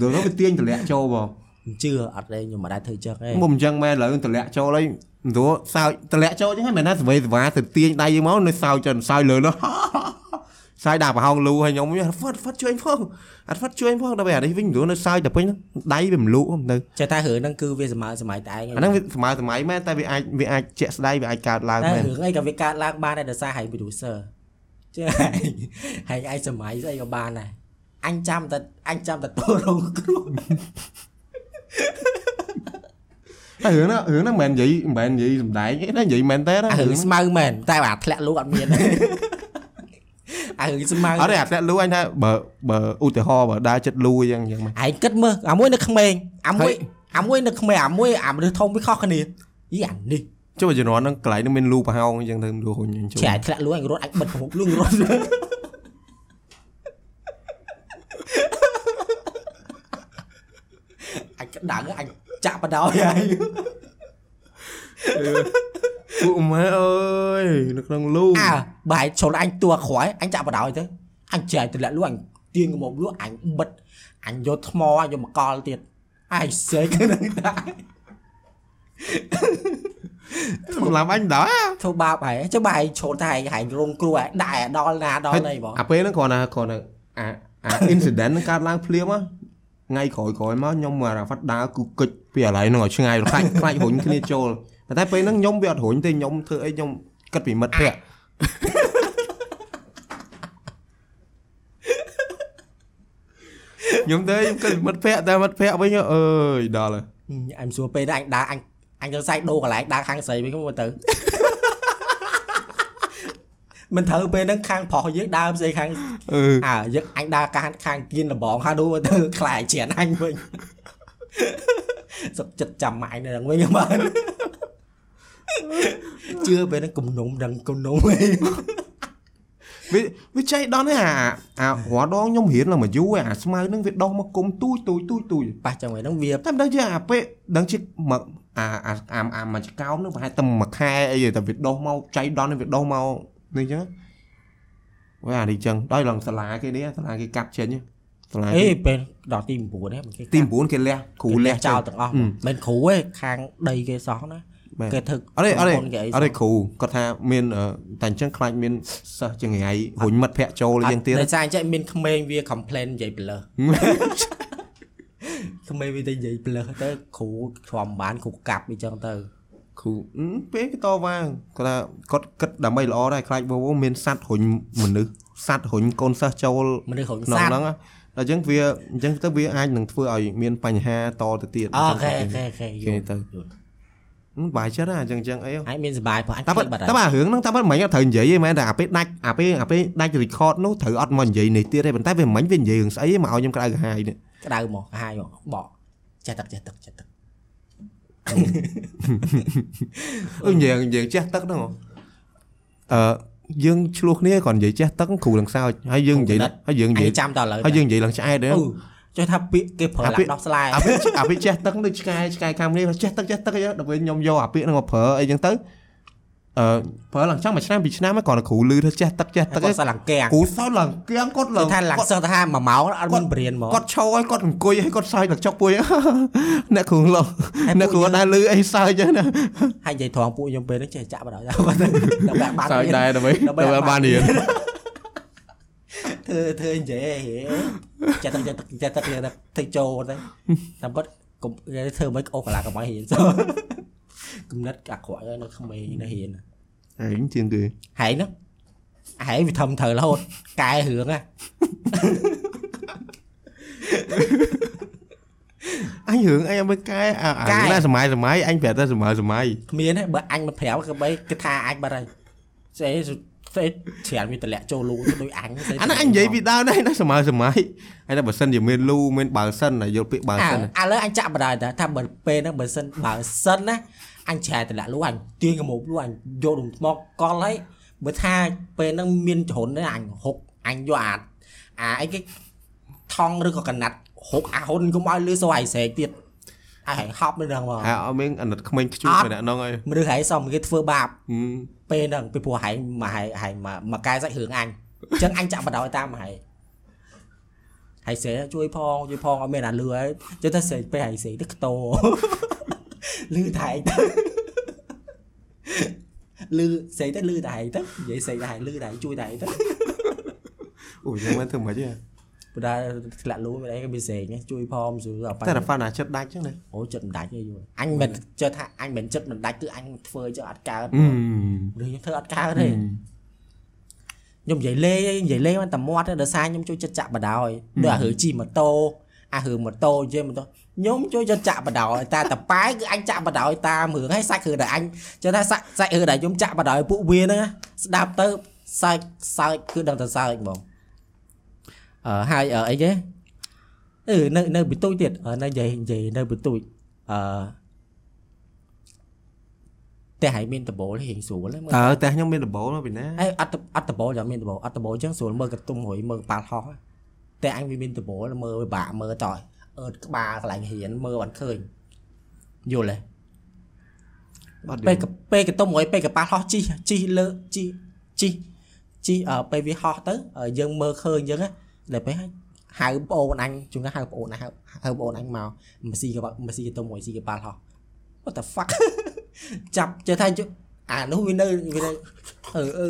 ដល់នោះវាទាញតម្លាក់ចូលបងមិន ជឿអត់ទេខ្ញុំមិនដែរធ្វើចឹងទេមុំអញ្ចឹងមែនឥឡូវតម្លាក់ចូលហើយព្រោះសើចតម្លាក់ចូលអញ្ចឹងហើយមែនណាសវេសវ៉ាទៅទាញដៃយើងមកនៅសើចចិនសើចលើនោះសើចដាក់ប្រហោងលូហើយខ្ញុំវិញហ្វាត់ហ្វាត់ជួយអញផងអត់ហ្វាត់ជួយអញផងដល់ពេលអានេះវិញព្រោះនៅសើចតែពេញហ្នឹងដៃវាមិនលក់ទៅចេះថារឿងហ្នឹងគឺវាសម័យសម័យតែឯងអាហ្នឹងវាសម័យសម័យមែនតែវាអាចវាអាចជាក់ស្ដែងវាអាចកើតឡើងតែមែនរឿងអីក៏វាកើតឡើងបានដែរដោយសារហើយ producer ជឿហើយហើយឯងសម័យស្អីក៏បានដែរអញចាំតែអញចាំតែតរងគ្រោះ តែរឿងហ្នឹងរឿងហ្នឹងមិនមែននិយាយមិនមែននិយាយសំដែងទេណានិយាយមែនទេណាអារឿងរឿងហ្នឹងស្មៅមែនតែអាធ្លាក់លូអត់មានអារឿងស្មៅអត់ទេអាធ្លាក់លូអញថាបើបើឧទាហរណ៍បើដើរចិត្តលូអញ្ចឹងអញ្ចឹងមកឯងគិតមើលអាមួយនៅក្មេងអាមួយហើយអាមួយនៅក្មេងអាមួយអាមនុស្សធំវាខុសគ្នាយីអានេះចុះជំនាន់ហ្នឹងកន្លែងហ្នឹងមានលូប្រហោងអញ្ចឹងទៅលូហ៊ុញអញ្ចឹងជាឯងធ្លាក់លូអញរត់អញបិទប្រមុខលូរត់ អញ ក្តៅអញចាក់បដោយហើយពួកម៉ែអើយនៅក្នុងលូអើបើឯងចូលអញតួក្រោយអញចាក់បដោយទៅអញចែកទម្លាក់លូអញទៀងមកលូអញបិទអញយកថ្មអញយកមកកលទៀតអាយសេកហ្នឹងដែរសម្រាប់អញដែរធ្វើបាបហើយចុះបើឯងចូលតែឯងហែងរងគ្រោះឯងដាក់ឯដល់ណាដល់ណីបងអាពេលហ្នឹងគ្រាន់តែគ្រាន់តែអាអា incident ហ្នឹងកើតឡើងភ្លាមហ៎ ថ្ងៃក្រោយក្រោយមកខ្ញុំមករ៉ាហ្វាត់ដើរគឺកិច្ចពីអាឡៃហ្នឹងឲ្យឆ្ងាយខ្លាច់ខ្លាច់រុញគ្នាចូលប៉ុន្តែពេលហ្នឹងខ្ញុំវាអត់រុញទេខ្ញុំធ្វើអីខ្ញុំគិតពីមិត្តភក្តិខ្ញុំទៅខ្ញុំគិតពីមិត្តភក្តិតែមិត្តភក្តិវិញអើយដល់ហើយអញសួរពេលហ្នឹងអញដើរអញអញទៅសាយដូរកន្លែងដើរខាងស្រីវិញមកទៅ មិនត្រូវពេលហ្នឹងខាងប្រុសយើងដើរផ្សេងខាងអឺអើយើងអញដើរខាងខាងគៀនលបងហើយដូរទៅខ្លាយជ្រានអញវិញសុខចិត្តចាំម៉ាយនៅហ្នឹងវិញបានជឿពេលហ្នឹងគំនុំដឹងគំនុំវិញវាវាចៃដន្យទេអាអារត់ដងខ្ញុំរៀនឡើងមកយូរហើយអាស្មៅហ្នឹងវាដោះមកគុំទូចទូចទូចទូចប៉ះចឹងវិញហ្នឹងវាតែមិនដឹងជាអាពេលដឹងជាមកអាអាអាអាមកចកោមនោះប្រហែលតែមួយខែអីទេតែវាដោះមកចៃដន្យវាដោះមក នេះអញ្ចឹងអូយអានេះអញ្ចឹងដល់ឡើងសាលាគេនេះសាលាគេកាប់ចេញសាលាអេគេពេលដល់ទី9ហ្នឹងមិនគេទី9គេលះគ្រូលះចោលទាំងអស់ហឹមមិនគ្រូទេខាងដីគេសោះណាមែនគេធ្វើអត់ទេអត់ទេក្រុមហ៊ុនគេអីអត់ទេគ្រូគាត់ថាមានអឺតែអញ្ចឹងខ្លាចមានសិស្សចង្រៃរុញមិត្តភ័ក្ដិចូលអីយ៉ាងទៀតដោយសារអញ្ចឹងមានក្មេងវា complain និយាយប្លើសក្មេងវាទៅនិយាយប្លើសទៅគ្រូធំបានគ្រូកាប់អីចឹងទៅ គ្រូអឺពេលគេតវ៉ាគាត់ថាគាត់គិតដើម្បីល្អដែរខ្លាចវវមានសัตว์រុញមនុស្សសัตว์រុញកូនសិស្សចូល មនុស្សរុញ ក្នុង សត្វ ហ្នឹងណាដល់អញ្ចឹងវាអញ្ចឹងទៅវាអាចនឹងធ្វើឲ្យមានបញ្ហាតទៅទៀត អូខេអូខេអូខេយ គេ ល់ ទៅ យល់ ហឹមបាយចិត្តណាអញ្ចឹងអញ្ចឹងអី អញមានសុបាយព្រោះអញ តែ ខ្ បើ លាចបាត់ តែបើរឿងហ្នឹងតែបើមិនត្រូវនិយាយទេមែនតែអាពេលដាច់អាពេលអាពេលដាច់ record នោះត្រូវអត់មកនិយាយនេះទៀតទេប៉ុន្តែវាមិនវិញវានិយាយរឿងស្អីមកឲ្យខ្ញុំក្តៅក្រហាយនេះ ក្តៅមកកាហាយមកបកចេះទឹកចេះទឹកចេះទឹក អឺនិយាយនិយាយចេះទឹកហ្នឹងហ៎អឺយើងឆ្លោះគ្នាគាត់និយាយចេះទឹកគ្រូឡើងសើចហើយយើងនិយាយហើយយើងនិអយាយញចាំតឥឡូវហើយយើងនិយាយឡើងឆ្អែតទេអឺចុះថាពាក្យគេប្រើអាឡាពាក្យដោះស្លាយអាពេលអាពេលចេះទឹកដូចឆ្កែឆ្កែខាំនេះចេះទឹកចេះទឹកអីដល់ពេលខ្ញុំយកអាពាក្យហ្នឹងមកប្រើអីចឹងទៅ អឺប្រើឡើងចង់មួយឆ្នាំពីរឆ្នាំហើយគាត់គ្រូលឺថាចេះទឹកចេះទឹកគាត់ឯងសឡើងកៀងគ្រូសើចឡើងគៀងគាត់គឺឡើងថាឡើងសឹងថា1ម៉ោងអត់មានបរៀនមកគាត់ឈរឲ្យគាត់អង្គុយឲ្យគាត់សើចឡើងចុកពួយអ្នកគ្រូឡោះអ្នកគ្រូអត់ដែរលឺអីសើចចឹងណាហើយនិយាយត្រង់ពួកខ្ញុំពេលហ្នឹងចេះចាក់បដដល់ដល់បាក់បានសើចរៀនដែរដើម្បីដើម្បីដើម្បីអត់បាបាននរៀនធ្វើធ្វើនិយាយហេចេះទឹកចេះទឹកចេះទឹកចេះទឹកទៅចូលទៅតាមគាត់កុំគេធ្វើមិនអូកន្លះកុំឲ្យរៀនសោះ គំនិតអាក្រក់ហើយនៅក្មេងនៅរៀនហែងជាងគេហើយហ្នឹងហើយវាធំត្រូវរហូតកែរឿងណាអញរឿងអញអត់មើលកែអាអារឿងណាសម័យសម័យអញប្រាប់តែសម័យសម័យគ្មានទេបើអញមកប្រាប់ក៏បីគេថាអញបាត់ហើយស្អីស្អីច្រើនវាតម្លាក់ចូលលូដូចអញស្អីអាហ្នឹងអញនិយាយពីដើមដែរណាសម័យសម័យហើយតែបើសិនជាមានលូមានបើសិនណាយល់ពាក្យបើអាសិនឥឡូវអញចាក់បដ ாய் តើថាបើពេលហ្នឹងបើសិនបើសិនណា អញច្រាយតម្លាក់លូអញទាញកមុំលូអញយកដុំថ្មកលហើយបើថាពេលហ្នឹងមានចរុនទេអញហុកអញយកអាអាអីគេថងឬក៏កណាត់ហុកអាហ៊ុនកុំឲ្យលឺសូរឲ្យស្រែកទៀតអាយហប់នៅហ្នឹងមកហើយអត់មានអាណិតក្មេងខ្ជួបអត់ម្នាក់ហ្នឹងហើយមនុស្សហែងសមគេធ្វើបាបហឹមពេលហ្នឹងពីព្រោះហែងមកហែងហែងមកមកកែសាច់រឿងអញអញ្ចឹងអញចាក់បដ ாய் តាមហែងហើយស្រែជួយផងជួយផងអត់មានអាលឺហើយជិះតែស្រែពេលហែងស្រែទៅខ្ទោ លឺតែឯងទៅលឺស្អីទៅលឺតែឯងទៅនិយាយស្អីតែឯងលឺតែឯងជួយតែឯងទៅអូយយ៉ាងមែនធ្វើមិនទេបើដល់ធ្លាក់លូមិនអីក៏មានស្រែងហ្នឹងជួយផងស្រួលអត់តែតែហ្វាណាចិត្តដាច់ចឹងណាអូចិត្តមិនដាច់ទេយល់អញមិនជឿថាអញមិនចិត្តមិនដាច់គឺអញធ្វើចុះអត់កើតអឺឬខ្ញុំធ្វើអត់កើតទេខ្ញុំនិយាយលេងនិយាយលេងមិនតែមាត់ទេដោយសារខ្ញុំជួយចិត្តចាក់បដ ாய் ដូចអារឿងជិះម៉ូតូអារឿងម៉ូតូនិយាយម៉ូតូ ខ្ញុំចូលយកចាក់បដោយតាតប៉ែគឺអញចាក់បដោយតាមរឿងហើយសាច់រឿងដែលអញចឹងថាសាច់សាច់រឿងដែលខ្ញុំចាក់បដោយពួកវាហ្នឹងស្ដាប់ទៅសាច់សើចគឺដឹងតែសើចហ្មងអឺហើយអីគេអឺនៅនៅបន្ទូចទៀតនៅនិយាយនិយាយនៅបន្ទូចអឺតែហើយមានដបូលហៀងស្រួលហ្នឹងតើតែខ្ញុំមានដបូលពីណាអេអត់អត់ដបូលយ៉ាងមានដបូលអត់ដបូលចឹងស្រួលមើលកន្ទុំរួយមើលប៉ាល់ហោះតែអញវាមានដបូលមើលពិបាកមើលតើ អឺតក្បាលកន្លែងរៀនមើលអត់ឃើញយល់ទេអត់ពេលកពេលកន្ទុំរួយពេលកប៉ាល់ហោះជីជីលើជីជីជីអឺពេលវាហោះទៅអឺយើងមើលឃើញអញ្ចឹងណាដល់ពេលហើយហៅបងអូនអញជួនកាលហៅបងអូនអញហៅហៅបងអូនអញមកមកស៊ីកប៉ាមកស៊ីកន្ទុំរួយស៊ីកប៉ាល់ហោះ what the fuck ចាប់ចេះថាជអានោះវានៅវានៅអឺអឺ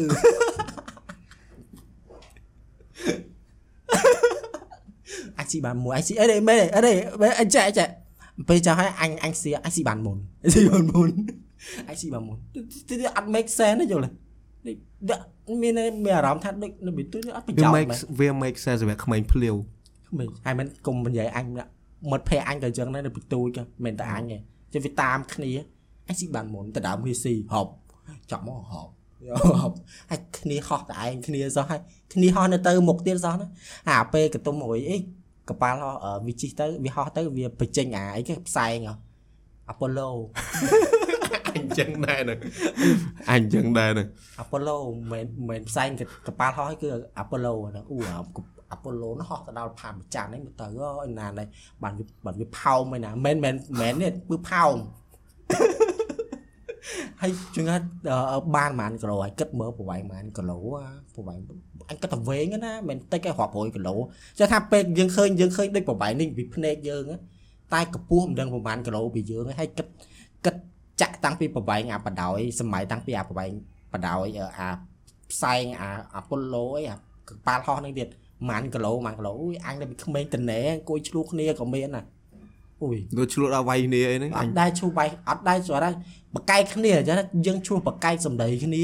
អញ ស៊ីបានមួយអញស៊ីអីនេះមែនអីនេះមែនអញចាក់ចាក់ពេលចាស់ហើយអញអញស៊ីអញស៊ីបានមុនអញស៊ីបានមុនអញស៊ីបានមុនទីអត់ make sense ទេយល់ទេនេះមានមានអារម្មណ៍ថាដូចនៅពីទូអត់ប្រវាយោជន៍ make មែនវា make sense សម្រាប់ក្មេងភ្លាវមិនហើយមិនកុំនិយាយអញម្នាក់មិត្តភ័ក្ដិអញក៏អញ្ចឹងដែរនៅពីទូចមិនតែអញទេចេះវាតាមគ្នាអញស៊ីបានមុនតែដើមវាស៊ីហប់ចាប់មកហប់ហប់ហើយគ្នាហោះតែឯងគ្នាសោះហើយគ្នាហោះនៅទៅមុខទៀតសោះណាអាពេលកន្ទុំរួយអី កប៉ាល់ហោះអឺវាជីកទៅវាហោះទៅវាបញ្ចេញអាអីគេផ្សែងហ៎អាប៉ូឡូអញចឹងដែរហ្នឹងអញចឹងដែរហ្នឹងអាប៉ូឡូមិនមិនផ្សែងកប៉ាល់ហោះគឺអាប៉ូឡូហ្នឹងអូអាអាប៉ូឡូនោះហោះទៅដល់ផានប្រច័នហ្នឹងមើលទៅអូយណាណៃបានវាបានវាផោមឯណាមិនមែនមិនមែននេះគឺផោមហើយជួនកាលអឺបានប្រហែលគីឡូហើយគិតមើលប្រវែងប្រហែលគីឡូអាប្រវែង អញគិតតែវែងណាមិនតិចឯងរាប់រយគីឡូចេះថាពេលយើងឃើញយើងឃើញដូចប្រវែងនេះពីភ្នែកយើងណាតែកម្ពស់មិនដឹងប្រហែលគីឡូពីយើងហើយគិតគិតចាក់តាំងពីប្រវែងអាបដ ாய் សម័យតាំងពីអាប្រវែងបដ ாய் អាផ្សែងអាអាពុលឡូអីអាកប៉ាល់ហោះហ្នឹងទៀតប្រហែលគីឡូប្រហែលគីឡូអុយអញតែពីក្មេងតណែអង្គុយឆ្លោះគ្នាក៏មានណាអូយទៅឆ្លួតដល់វាយគ្នាអីហ្នឹងអអញត់ដែរឈ្លោះបាយអត់ដែរស្រាប់តែបកែកគ្នាអញ្ចឹងយើងឈ្លោះបកែកសម្ដីគ្នា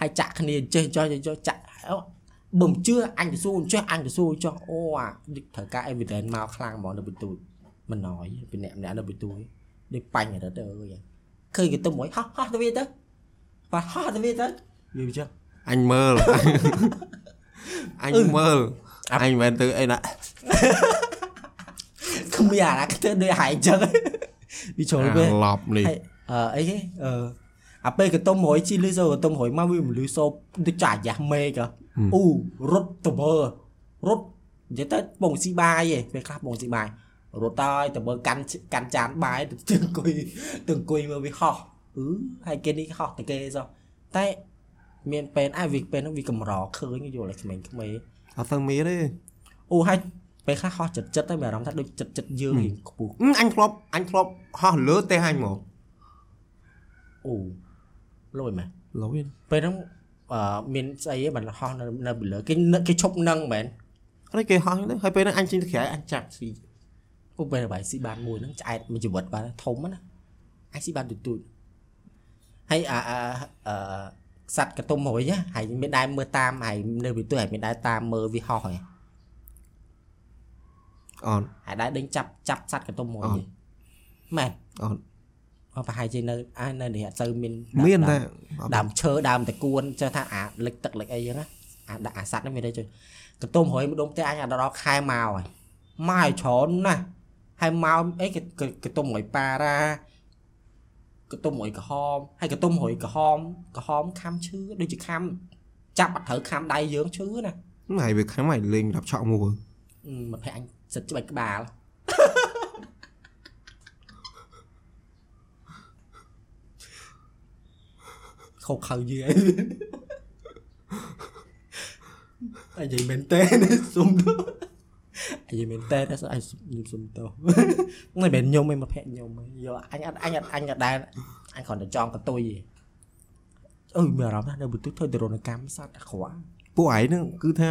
ហើយចាក់គ្នាចេះចុះចេះចុះចាក់អូបើមិនជឿអញទៅសួរចេះអញទៅសួរចុះអូអានេះត្រូវការ evidence មកខ្លាំងហ្មងនៅបន្ទូចមិនណយពីអ្នកម្នាក់នៅបន្ទូចនេះបាញ់រត់ទៅអើយឃើញគេទៅមួយហោះហោះទៅវាទៅបាទហោះទៅវាទៅយល់ចឹងអញមើលអញមើលអញមិនមែនទៅអីណាគ្មានអាណាគេទៅដូចហែងចឹងវាចូលពេលឡប់នេះហើយអឺអីគេអឺ អាពេលកតុំរួយជីលឺសូកតុំរួយមកវាមិនលឺសូដូចចាយ៉ាស់មេកអូរត់ទៅមើរត់និយាយទៅបងស៊ីបាយឯងពេលខ្លះបងស៊ីបាយរត់ទៅទៅមើកាន់កាន់ចានបាយទៅអង្គុយទៅអង្គុយមើលវាហោះអឺហើយគេនេះហោះតែគេសោះតែមានពេលអាវាពេលហ្នឹងវាកម្រឃើញយល់តែក្មេងៗអត់ទៅមានទេអូហើយពេលខ្លះហោះចិត្តចិត្តទៅមានអារម្មណ៍ថាដូចចិត្តចិត្តយើងរៀងខ្ពស់អឺអញធ្លាប់អញធ្លាប់ហោះលើទេអញមកអូ លុយមែន លុយ ពេលហ្នឹងអឺមានស្អីឯងបានហោះនៅនៅពីលើគេនឹកគេឈប់នឹងមែន អីគេហោះទៅហើយពេលហ្នឹងអញចេញទៅក្រៅអញចាក់ស៊ី អូពេលបាយស៊ីបានមួយហ្នឹងឆ្អែតមួយជីវិតបានធំណាអាចស៊ីបានទូចទូចហើយអាអាអឺសัตว์កតុំរួយណាហើយមានដែរមើលតាមហើយនៅពីទូហើយមានដែរតាមមើលវាហោះហើយ អត់ ហើយដែរដេញចាប់ចាប់សัตว์កតុំរួយ អត់ ហ៎មែន អត់ អត់ ប្រហែលជានៅអានៅនេះអត់សូវមានមានដើតែដើមឈើដើមតកួនចេះថាអាលិចទឹកលិចអីចឹងណាអាដាក់អាសัตว์ហ្នឹងមានទេជួយកតុំរួយម្ដងផ្ទះអញអាដល់ខែមកហើយមកឲ្យច្រើនណាស់ហើយមកអីកកតុំរួយប៉ារ៉ាកតុំរួយក្រហមហើយកតុំរួយក្រហមក្រហមខំឈឺដូចជាខំចាប់អត់ត្រូវខំដៃយើងឈឺណាហើយវាខំឲ្យលេងរាប់ឆក់មួយអឺមកភ័ក្រអញសិតច្បាច់ក្បាល ខោខៅយឺអីអញនិយាយមែនតើសុំទៅអញនិយាយមែនតើតែអញខ្ញុំសុំទៅមិនមែនខ្ញុំឯងមកភ័ក្រខ្ញុំឯងយកអញអត់អញអត់អញអត់ដែរអញគ្រាន់តែចង់កតុយឯងអឺមានអារម្មណ៍ថានៅបន្ទុធ្វើទរណកម្មសត្វអាក្រក់ពួកឯងហ្នឹងគឺថា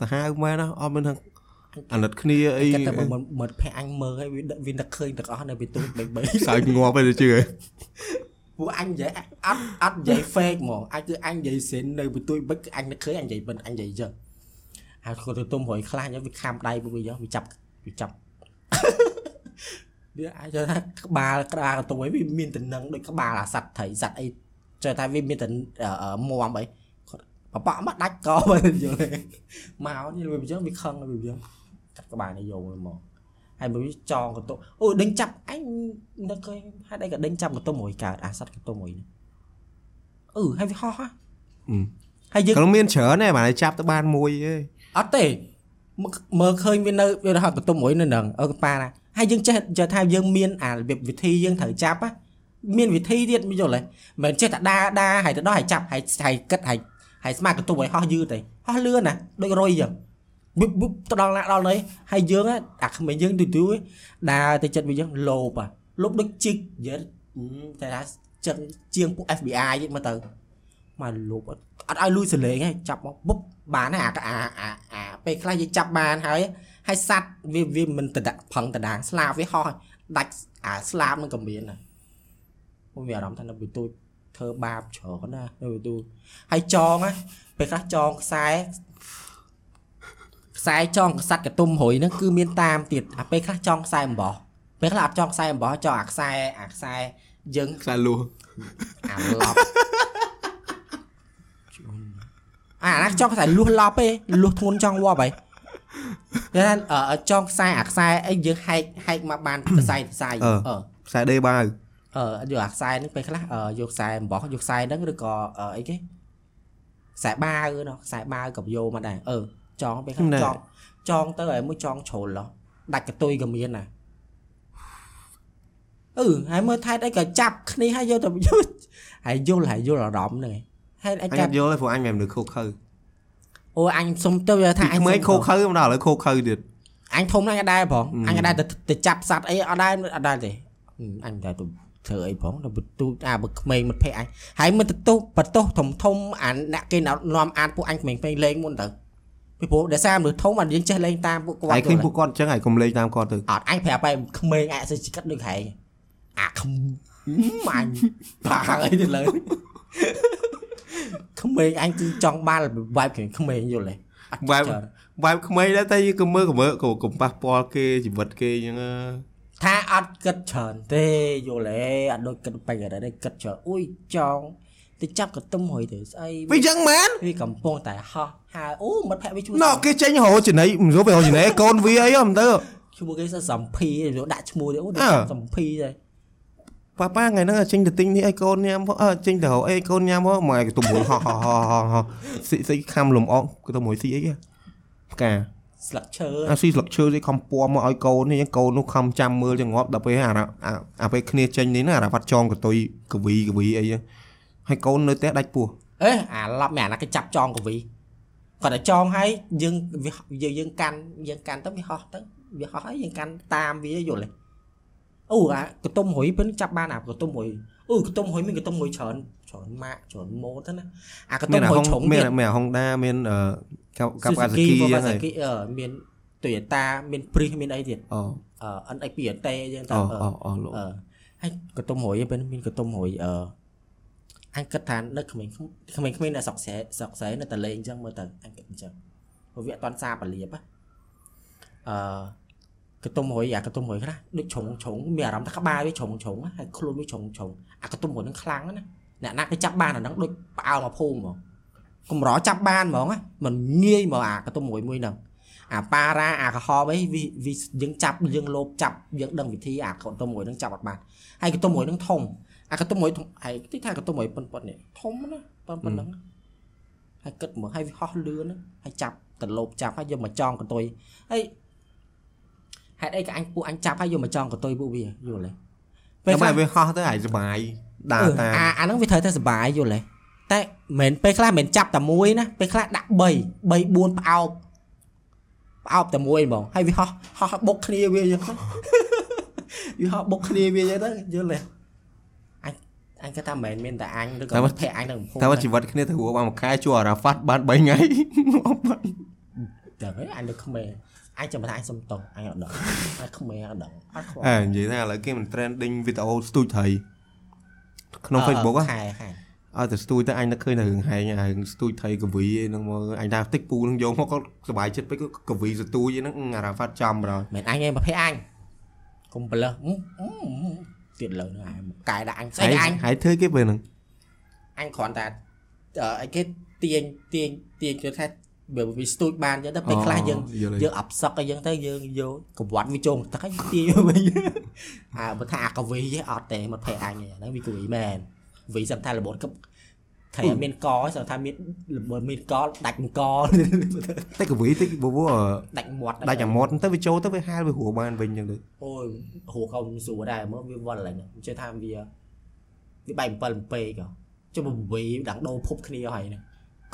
សាហាវមែនណាអត់មានថាអាណិតគ្នាអីគេតែមើលមើលភ័ក្រអញមើលហើយវាវានឹកឃើញទាំងអស់នៅបន្ទុបីបីសើចងាប់ទៅជឿ ពួកអញនិយាយអត់អត់និយាយ fake ហ្មងអញគឺអញនិយាយសិននៅបន្ទួយបិចគឺអញនឹកឃើញអញនិយាយបិទអញនិយាយចឹងហើយគាត់ទៅទុំរយខ្លាញ់វាខំដៃពួកវាចឹងវាចាប់វាចាប់វាអាចថាក្បាលក្បាលកន្ទុយវាមានតំណឹងដូចក្បាលអាសត្វត្រីសត្វអីចេះថាវាមានតំមមអីគាត់បបក់មកដាច់កបើយល់ទេមកនេះវាចឹងវាខឹងវាចឹងកាត់ក្បាលនេះយកមក ហើយមើលវាចងកន្ទុអូដេញចាប់អញនឹកឃើញហេតុអីក៏ដេញចាប់កន្ទុំមួយកើតអាសត្វកន្ទុំមួយនេះអឺហើយវាហោះហ่ะហើយយើងក៏មានច្រើនដែរបាទចាប់ទៅបានមួយទេអត់ទេមើលមើលឃើញវានៅវារហូតកន្ទុំមួយនៅនឹងអើប៉ាណាហើយយើងចេះចេះថាយើងមានអារបៀបវិធីយើងត្រូវចាប់ណាមានវិធីទៀតយល់ទេមិនមែនចេះតែដាដាហើយទៅដល់ហើយចាប់ហើយហើយគិតហើយហើយស្មាតកន្ទុំឲ្យហោះយឺទេហោះលឿនណាដូចរុយចឹង ប៊ុបប៊ុបទៅដល់ណាដល់នេះហើយយើងណាអាក្មេងយើងទូទូដើរទៅចិត្តវាយើងលោបអាលោបដូចជីកយល់តែថាចឹងជាងពួក FBI ហ្នឹងមកទៅមកលោបអត់អត់ឲ្យលួចសលេងហ៎ចាប់មកបុបបានហើយអាអាអាអាពេលខ្លះយើងចាប់បានហើយហើយសัตว์វាវាមិនតដាក់ផឹងតដាងស្លាបវាហោះដាច់អាស្លាបនឹងក៏មានដែរខ្ញុំមានអារម្មណ៍ថានៅបន្ទូចធ្វើបាបច្រើនណាស់នៅបន្ទូចហើយចងណាពេលខ្លះចងខ្សែ ខ្សែចងសัตว์កតុំរុយហ្នឹងគឺមានតាមទៀតអាពេលខ្លះចងខ្សែអំបោះពេលខ្លះអត់ចងខ្សែអំបោះចងអាខ្សែអាខ្សែយើងខ្លាលួអាឡប់អាណាចង់ខ្សែលួសឡប់ទេលួសធ្ងន់ចង់វប់ហើយតែថាអឺចង់ខ្សែអាខ្សែអីយើងហែកហែកមកបានខ្សែខ្សែអឺខ្សែដេបាវអឺយកអាខ្សែហ្នឹងពេលខ្លះអឺយកខ្សែអំបោះយកខ្សែហ្នឹងឬក៏អឺអីគេខ្សែបាវណោះខ្សែបាវក៏យកមកដែរអឺ ចងពេលខ្លះចងចងទៅហើយមួយចងជ្រុលហ៎ដាច់កតុយក៏មានដែរអឺហើយមើលថែតអីក៏ចាប់គ្នាហើយយកទៅយកហើយយល់ហើយយល់អារម្មណ៍ហ្នឹងឯងហើយអីអញកាអត់យល់ទេព្រោះអញមិនមែនមនុស្សខូខើអូអញសុំទៅវាថាថាអញមិនខូខើមកដល់ឥឡូវខូខើទៀតអញធំណាស់អត់ដែរផងអឺអញអត់ដែរទៅទៅចាប់សัตว์អីអត់ដែរអត់ដែរទេអឺអញតែទៅធ្វើអីផងទៅបន្ទូចអាបើក្មេងមិត្តភ័ក្ដិអញហើយមិនទៅទោសបន្ទោសធំធំអាអ្នកគេនាំអានពួកអញក្មេងៗលេងមុនទៅ ពីព្រោះដោយសារមនុស្សធំបានយើងចេះលេងតាមពួកគាត់ហើយឃើញយល់ពួកគាត់អញ្ចឹងហើយកុំលេងតាមគាត់ទៅអត់អញប្រាប់ឲ្យក្មេងអាចសិចិត្តដូចហែងអាខ្មអញបាអីទៅលើក្មេងអញគឺចង់បានវាយក្មេងយល់ទេអត់បែបច្រើនបែបក្មេងដែរតែយើងក៏មើលក៏មើលក៏កុំប៉ះពាល់គេជីវិតគេអញ្ចឹងណាថាអត់គិតច្រើនទេយល់ទេអត់ដូចគិតបែកអីទេគិតច្រើនអ៊ុយចង់ ទៅចាប់កន្ទុំហុយទៅស្អីវាអញ្ចឹងមែនវាកំពុងតែហោះហើអូមិត្តភក្តិវាជួយណ៎គេចេញរោចំណៃមិនรู้វារោចំណៃកូនវាអីហ៎មិនទៅឈ្មោះគេសសំភីយកដាក់ឈ្មោះទៅអូអើសំភីទៅប៉ាប៉ាថ្ងៃហ្នឹងចេញទៅទិញនេះឲ្យកូនញ៉ាំផងអើចេញទៅរកអីកូនញ៉ាំផងមកឲ្យទៅមួយហោះហោះហោះហោះហោះស៊ីស៊ីខំលំអងទៅមួយស៊ីអីគេផ្កាស្លឹកឈើអាស៊ីស្លឹកឈើនេះខំពំមកឲ្យកូននេះកូននោះខំចាំមើលចង្អប់ដល់ពេលអារ៉ាអាអាពេលគ្នាចេញនេះណាអារ៉ាវ៉ាត់ចងកតុយកវីកវីអីហ្នឹង ហើយកូននៅផ្ទះដាច់ពោះអេអាឡប់មែនអាណាគេចាប់ចងកវីគាត់តែចងហើយយើងវាយើងយើងកាន់យើងកាន់ទៅវាហោះទៅវាហោះហើយយើងកាន់តាមវាយល់ទេអូអាកន្ទុំរុយពេលចាប់បានអាកន្ទុំរុយអូកន្ទុំរុយមានកន្ទុំរុយច្រើនច្រើនម៉ាក់ច្រើនម៉ូតទៅណាអាកន្ទុមានំអារុយហុងជ្រុងមានទៀតមានអាហុងដាមានអឺកាប់កាប់អាសាគីវ៉ាហ្នឹងហើសាយគីអឺមាន Toyota មាន Prius មានអីទៀតអូអឺ NX ពីអតេយើងទៅអូអឺអូអូលោកអឺហើយកន្ទុំរុយពេលមានកន្ទុំរុយអឺ អញគិតថានៅក្មេងក្មេងក្មេងនៅស្រុកស្រែស្រុកស្រែនៅតែលេងអញ្ចឹងមើលទៅអញគិតអញ្ចឹងព្រោះវាអត់តាន់សាបលៀបអឺកន្ទុំរុយអាកន្ទុំរុយខ្លះដូចជ្រុងជ្រុងមានអារម្មណ៍ថាក្បាលវាជ្រុងជ្រុងហើយខ្លួនវាជ្រុងជ្រុងអាកន្ទុំរុយនឹងខ្លាំងណាអ្នកណាគេចាប់បានអាហ្នឹងដូចផ្អើលមកភូមិហ្មងកម្រចាប់បានហ្មងណាมันងាយហ្មងអាកន្ទុំរុយមួយហ្នឹងអាប៉ារ៉ាអាក្រហមអីវាវាយើងចាប់យើងលោបចាប់យើងដឹងវិធីអាកន្ទុំមួយនឹងចាប់អត់បានហើយកន្ទុំមួយនឹងធំ អាកន្ទុំមួយធំហើយកទីថាកន្ទុំមួយប៉ុនប៉ុននេះធំណាប៉ុនប៉ុណ្ណឹងហើយគិតមើលហើយវាហោះលឿនហ្នឹងហើយចាប់ទៅលោបចាប់ហើយយកមកចងកន្ទុយហើយហេតុអីក៏អញពួកអញចាប់ហើយយកមកចងកន្ទុយពួកវាយល់ទេពេលខ្លះវាហោះទៅហើយសុបាយដើរអឺតាមអាអាហ្នឹងវាត្រូវតែសុបាយយល់ទេតែមិនមែនពេលខ្លះមិនមែនចាប់តែមួយណាពេលខ្លះដាក់3 3 4ផ្អោបផ្អោបតែមួយហ្មងហើយវាហោះហោះបុកគ្នាវាអញ្ចឹងទៅវាហោះបុកគ្នាវាអញ្ចឹងទៅយល់ទេអញ អញគាត់ថាមិនមែនមានតែអញឬក៏មិត្តភក្តិអញនៅភូមិតែว่าជីវិតគ្នាទៅរួបបានមួយខែជួអារ៉ាហ្វាត់បាន3ថ្ងៃដឹងហើយអញនៅក្មេងអញចាំថាអញសុំតោះអញអត់ដឹងអញក្មេងអត់ដឹងអត់ខ្វល់អើនិយាយថាឥឡូវគេមិន trending វីដេអូស្ទូចត្រីក្នុង Facebook ហ៎ខែខែឲ្យទៅស្ទូចទៅអញនឹកឃើញតែរឿងហែងរឿងស្ទូចត្រីកវីអីហ្នឹងមកអញថាតិចពូនឹងយកមកក៏សុបាយចិត្តពេកក៏កវីស្ទូចអីហ្នឹងអារ៉ាហ្វាត់ចំប្រហែលមិនអញឯងប្រភេទអញកុំប្លើសអ៊ុំអ៊ុំ ទៀតលើហ្នឹងឯងកែដាក់អញស្អីដាក់អញហើយធ្វើគេពេលហ្នឹងអញគ្រាន់តែអឺអីគេទាញទាញទាញគេថាបើវាស្ទូចបានអញ្ចឹងទៅពេលខ្លះយើងយល់យើងអបសឹកអីចឹងទៅយើងយកកវ៉ាត់វាចូលទឹកហើយទាញមកវិញអើបើថាអាកវីទេអត់ទេមកភ័យអញទេហ្នឹងវាកវីមែនវីសំថារបូតកឹប ថៃអត់មានកសំថាមានបើមានកដាច់អង្គតែកវីតិចបបអឺដាច់មាត់ដាច់អាមាត់ទៅវាចូលទៅវាហាលវាហួរបានវិញអញ្ចឹងទៅអូយហួរកោមិនស្រួលដែរមើលវាវល់ឡើងខ្ញុំជឿថាវាវាបែក7 7ពេកចុះបើវីដាំងដោភពគ្នាហើយហ្នឹង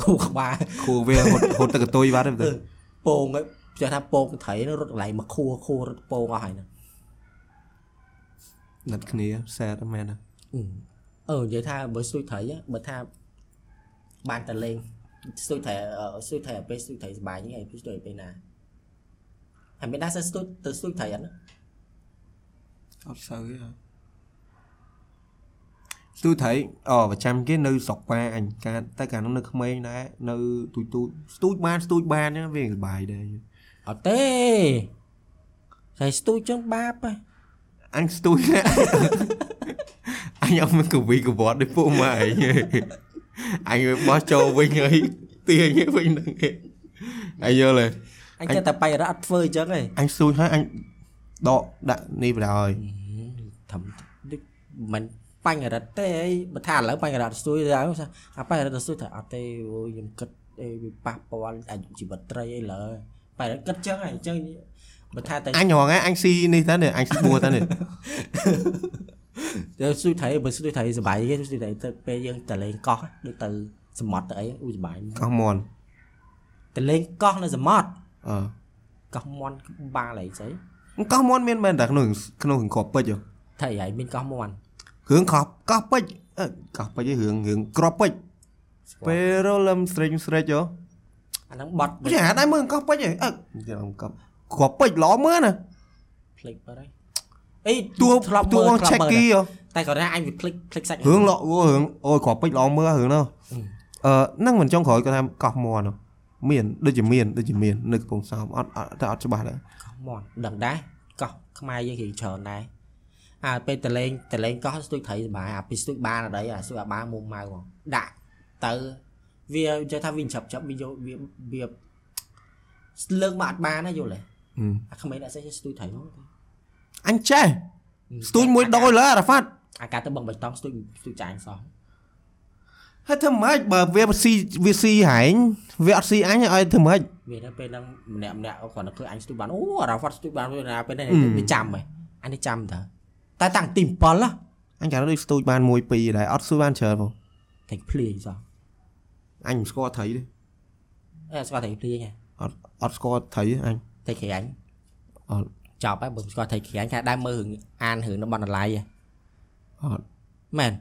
គូក្បាលខួរវាហត់ហត់ទៅកតុយបាត់ទៅអឺពងហើយចេះថាពងត្រីនោះរត់កន្លែងមកខួរខួររត់ពងអស់ហើយហ្នឹងណាត់គ្នាសែតមែនអឺនិយាយថាបើស្ទួយត្រី á, បើថា បានតែលេងស្ទួយត្រីអឺស្ទួយត្រីឲ្យពេលស្ទួយត្រីសុបាយហ្នឹងឯងស្ទួយឲ្យពេលណាហើយមានដែរសិស្សស្ទួយទៅស្ទួយត្រីអត់ណាអត់សូវទេស្ទូចត្រីអូប្រចាំគេនៅស្រុកប៉ាអញកាតែកាលនោះនៅក្មេងដែរនៅទូចទូចស្ទូចបានស្ទូចបានហ្នឹងវាសុបាយដែរអត់ទេតែស្ទួយចឹងបាបហ៎អញស្ទូចណាស់អញអត់មានកវីកវត្តដូចពួកម៉ែអញទេ អញវាបោះចូលវិញហើយទាញវិញហ្នឹងឯងអញយល់ទេអញចេះតែបាយរ៉ាអត់ធ្វើអញ្ចឹងទេអញស្ទូចហើយអញដកដាក់នេះបណ្ដោយធំដូចមិនបញ្ញរិទ្ធទេអីបើថាឥឡូវបញ្ញរិទ្ធស្ទួយទៅហើយអាបញ្ញរិទ្ធស្ទួយថាអត់ទេអូយខ្ញុំគិតអីវាប៉ះពាល់អាយុជីវិតត្រីអីឡើយបញ្ញរិទ្ធគិតចឹងហើយអញ្ចឹងបើថាតែអញរងអញស៊ីនេះតើនេះអញស្បួរតើនេះ ទៅស្ទួយត្រីបើស្ទួយត្រីសុបាយគេស្ទួយត្រីទៅពេលយើងទៅលេងកោះដូចទៅសមុទ្រទៅអីអូសុបាយកោះមន់ទៅលេងកោះនៅសមុទ្រអឺកោះមន់បាល់អីស្អីកោះមន់មានមែនតែក្នុងក្នុងរឿងគ្រាប់ពេជ្រហ៎ថៃហើយកោះមន់រឿងគ្រាប់កោះពេជ្រអឺកោះពេជ្រឯងរឿងរឿងគ្រាប់ពេជ្រពេលរលឹមស្រេងស្រេចហ៎អាហ្នឹងបត់មិនហ่าដែរមើលកោះពេជ្រអើចាំកោះគ្រាប់ពេជ្រល្អមើលណាភ្លេចបាត់ហើយ អីតួធ្លាប់តួមើលបងធ្លាប់ check មើលគីដែរតែគាត់ថាអញវាភ្លេចភ្លេចសាច់រឿងល្អរឿងអូយគ្រាប់ពេជ្រល្អមើលរឿងនោះអឺហ្នឹងមិនចង់ក្រោយគាត់ថាកោះមន់នោះមានដូចជាមានដូចជាមាននៅកំពង់សោមអត់អត់តែអត់ច្បាស់ដែរកោះមន់ដឹងដែរកោះខ្មែរយើងរៀងច្រើនដែរអាពេលតលេងតលេងកោះស្ទួយត្រីសុបាយអាពីស្ទួយបានអត់អីអាស្ទួយអាបានមុំម៉ៅហ្មងដាក់ទៅវានិយាយថាវាចាប់ចាប់វាយកវាវាលើកមកអត់បានណាយល់ទេអាក្មេងដាក់ស្អីស្ទួយត្រីហ្មង អញចេះស្ទួយមួយដុល្លារអារ៉ាហ្វាត់អាការទៅបងបៃតងស្ទួយស្ទួយចាញ់សោះហើយធ្វើម៉េចបើវាស៊ីវាស៊ីហែងវាអត់ស៊ីអញឲ្យធ្វើម៉េចវាទៅពេលហ្នឹងម្នាក់ម្នាក់គាត់ទៅឃើញអញស្ទួយបានអូអារ៉ាហ្វាត់ស្ទួយបានវាណាពេលនេះអឺវាចាំហ៎អញនេះចាំតើតែតាំងទី7ហ៎អញចាំដូចស្ទូចបាន1 2ដែរអត់ស្ទូចបានច្រើនផងតែភ្លាយសោះអញមិនស្គាល់ត្រីទេអេស្គាល់តែភ្លាយហ៎អត់អត់ស្គាល់ត្រីទេអញតែក្រាញ់អត់ ចប់ហើយបើស្គាល់តែក្រាញ់ថាដើមមើលរឿងអានរឿងនៅបណ្ណាល័យហ៎អត់មែន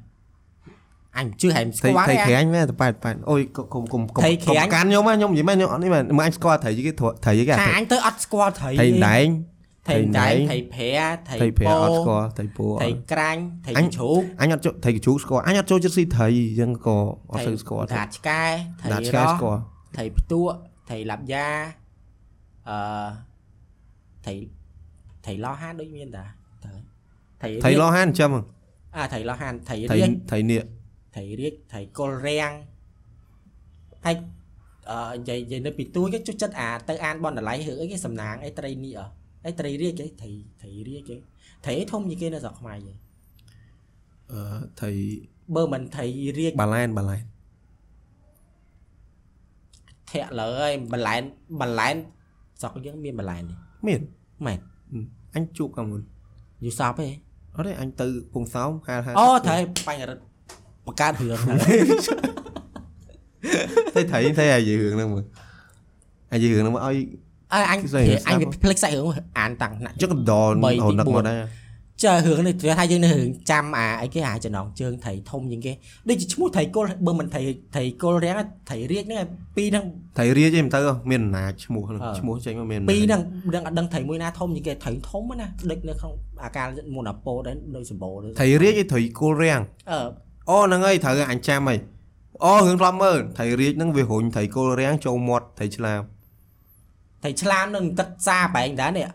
អញជឿហែមស្ត្រីគាល់ត្រីទេក្រាញ់មែនតែប៉ែតប៉ែតអូយកុំកុំកុំកុំត្រីកុំក្រាញ់កាន់ខ្ញុំណាខ្ញុំនិយាយមែនខ្ញុំអត់នេះមែនមើលអញស្គាល់ត្រីគេត្រីគេថាអញទៅអត់ស្គាល់ត្រីត្រីដែងត្រីដែងត្រីត្រីប្រាត្រីត្រីប្រាពោអត់ស្គាល់ត្រីពោអត្រីត់ក្រាញ់ត្រីអញជ្រូកអញអត់ចូលត្រីកញ្ជូកស្គាល់អញអត់ចូលចិត្តស៊ីត្រីអញ្ចឹងក៏អត់សូវស្គាល់ដាតឆ្កែត្រីដាច់ឆ្កែរ៉ោះស្គាល់ត្រីផ្ទក់ត្រីឡាប់យ៉ាអឺត្រីត្រីឡោហានដូចមានតាត្រីត្រីរៀកលោហានចាំអាត្រីឡោហានត្រីត្រីរៀកត្រីនេះត្រីរៀកត្រីកុលរាំងហើយអឺនិយាយនិយាយនៅពីទួយគេចុះចិត្តអាទៅអានបណ្ណាល័យរឿងអីគេសំណាងអីត្រីនេះអអីត្រីរៀកគេត្រីត្រី អឺត្រីបើមិនត្រីរៀកបាឡែនបាឡែនធាក់លើហើយបន្លែនបន្លែនស្រុកយើងមានបន្លែននេះមានមែនអញជួបកាលមុនយូរសពទេអត់ទេអញទៅពងសោមហាលហាលអូត្រូវបញ្ញរិទ្ធបង្កើតរឿងហ្នឹងតែត្រីតែអាយរឿងហ្នឹងមើលអាយរឿងហ្នឹងមកឲ្យអើអញស្អីស្ដាប់អញវាភ្លេចសាច់រឿងអានតាំងថ្នាក់ចឹងក៏ដនបីរទីនឹកបួមនកដែរ ចើរឿងនេះគេថាយើងនៅរឿងចាំអាអីគេអាចំណងជើងត្រីធំជាងគេដូចជាឈ្មោះត្រីគល់បើមិនត្រីត្រីគល់រាំងត្រីរៀកហ្នឹងពីរហ្នឹងត្រីរាជឯងមិនទៅមានអំណាចឈ្មោះហ្នឹងអឺឈ្មោះចេញមកមានពីរហ្នឹងដឹងអត់ដឹងត្រីមួយណាធំជាងគេត្រីធំណាដូចនៅក្នុងអាការមុនអាពោដែរដូចសម្បូរត្រីរាជឯងត្រីគល់រាំងអឺអូហ្នឹងហើយត្រូវអញចាំហើយអូរឿងធ្លាប់មើលត្រីរាជហ្នឹងវារុញត្រីគល់រាំងចូលមាត់ត្រីឆ្លាមត្រីឆ្លាមនឹងទឹកសាបែងដែរនេះ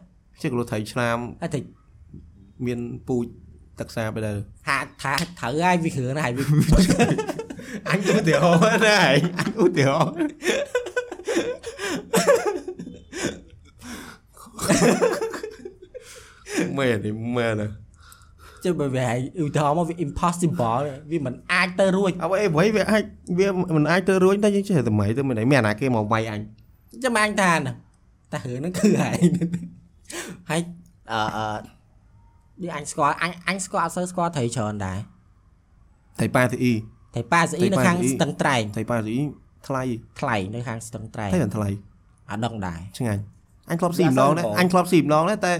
ជិះគលោត្រីឆ្លាមហើយត្រី មានពូជទឹកសាទៅដែរហាថាត្រូវហើយវាគ្រឿងណាហើយវាអញឧទាហរណ៍ណាឯងអញឧទាហរណ៍មែនទេមែនទេចុះបើវាឲ្យឧទាហរណ៍មកវា impossible វាមិនអាចទៅរួចអ្វីអ្វីវាអាចវាមិនអាចទៅរួចតែយើងចេះតែម៉េចទៅមិនមានអាណាគេមកវាយអញចាំអញថាណាតែរឿងហ្នឹងគឺហើយហើយអឺអឺ ដូចអញស្គាល់អញអញស្គាល់អត់សូវស្គាល់ត្រីច្រើនដែរថៃប៉ាទីអ៊ីត្រីប៉ាស្អ៊ីនៅខាងស្ទឹងត្រែងថៃប៉ាទីអ៊ីថ្លៃថ្លៃនៅខាងស្ទឹងត្រែងតែមិនថ្លៃអត់ដឹងដែរឆ្ងាញ់អញធ្លាប់ស៊ីម្ដងដែរវាអត់សូវអញធ្លាប់ស៊ីម្ដងដែរតែ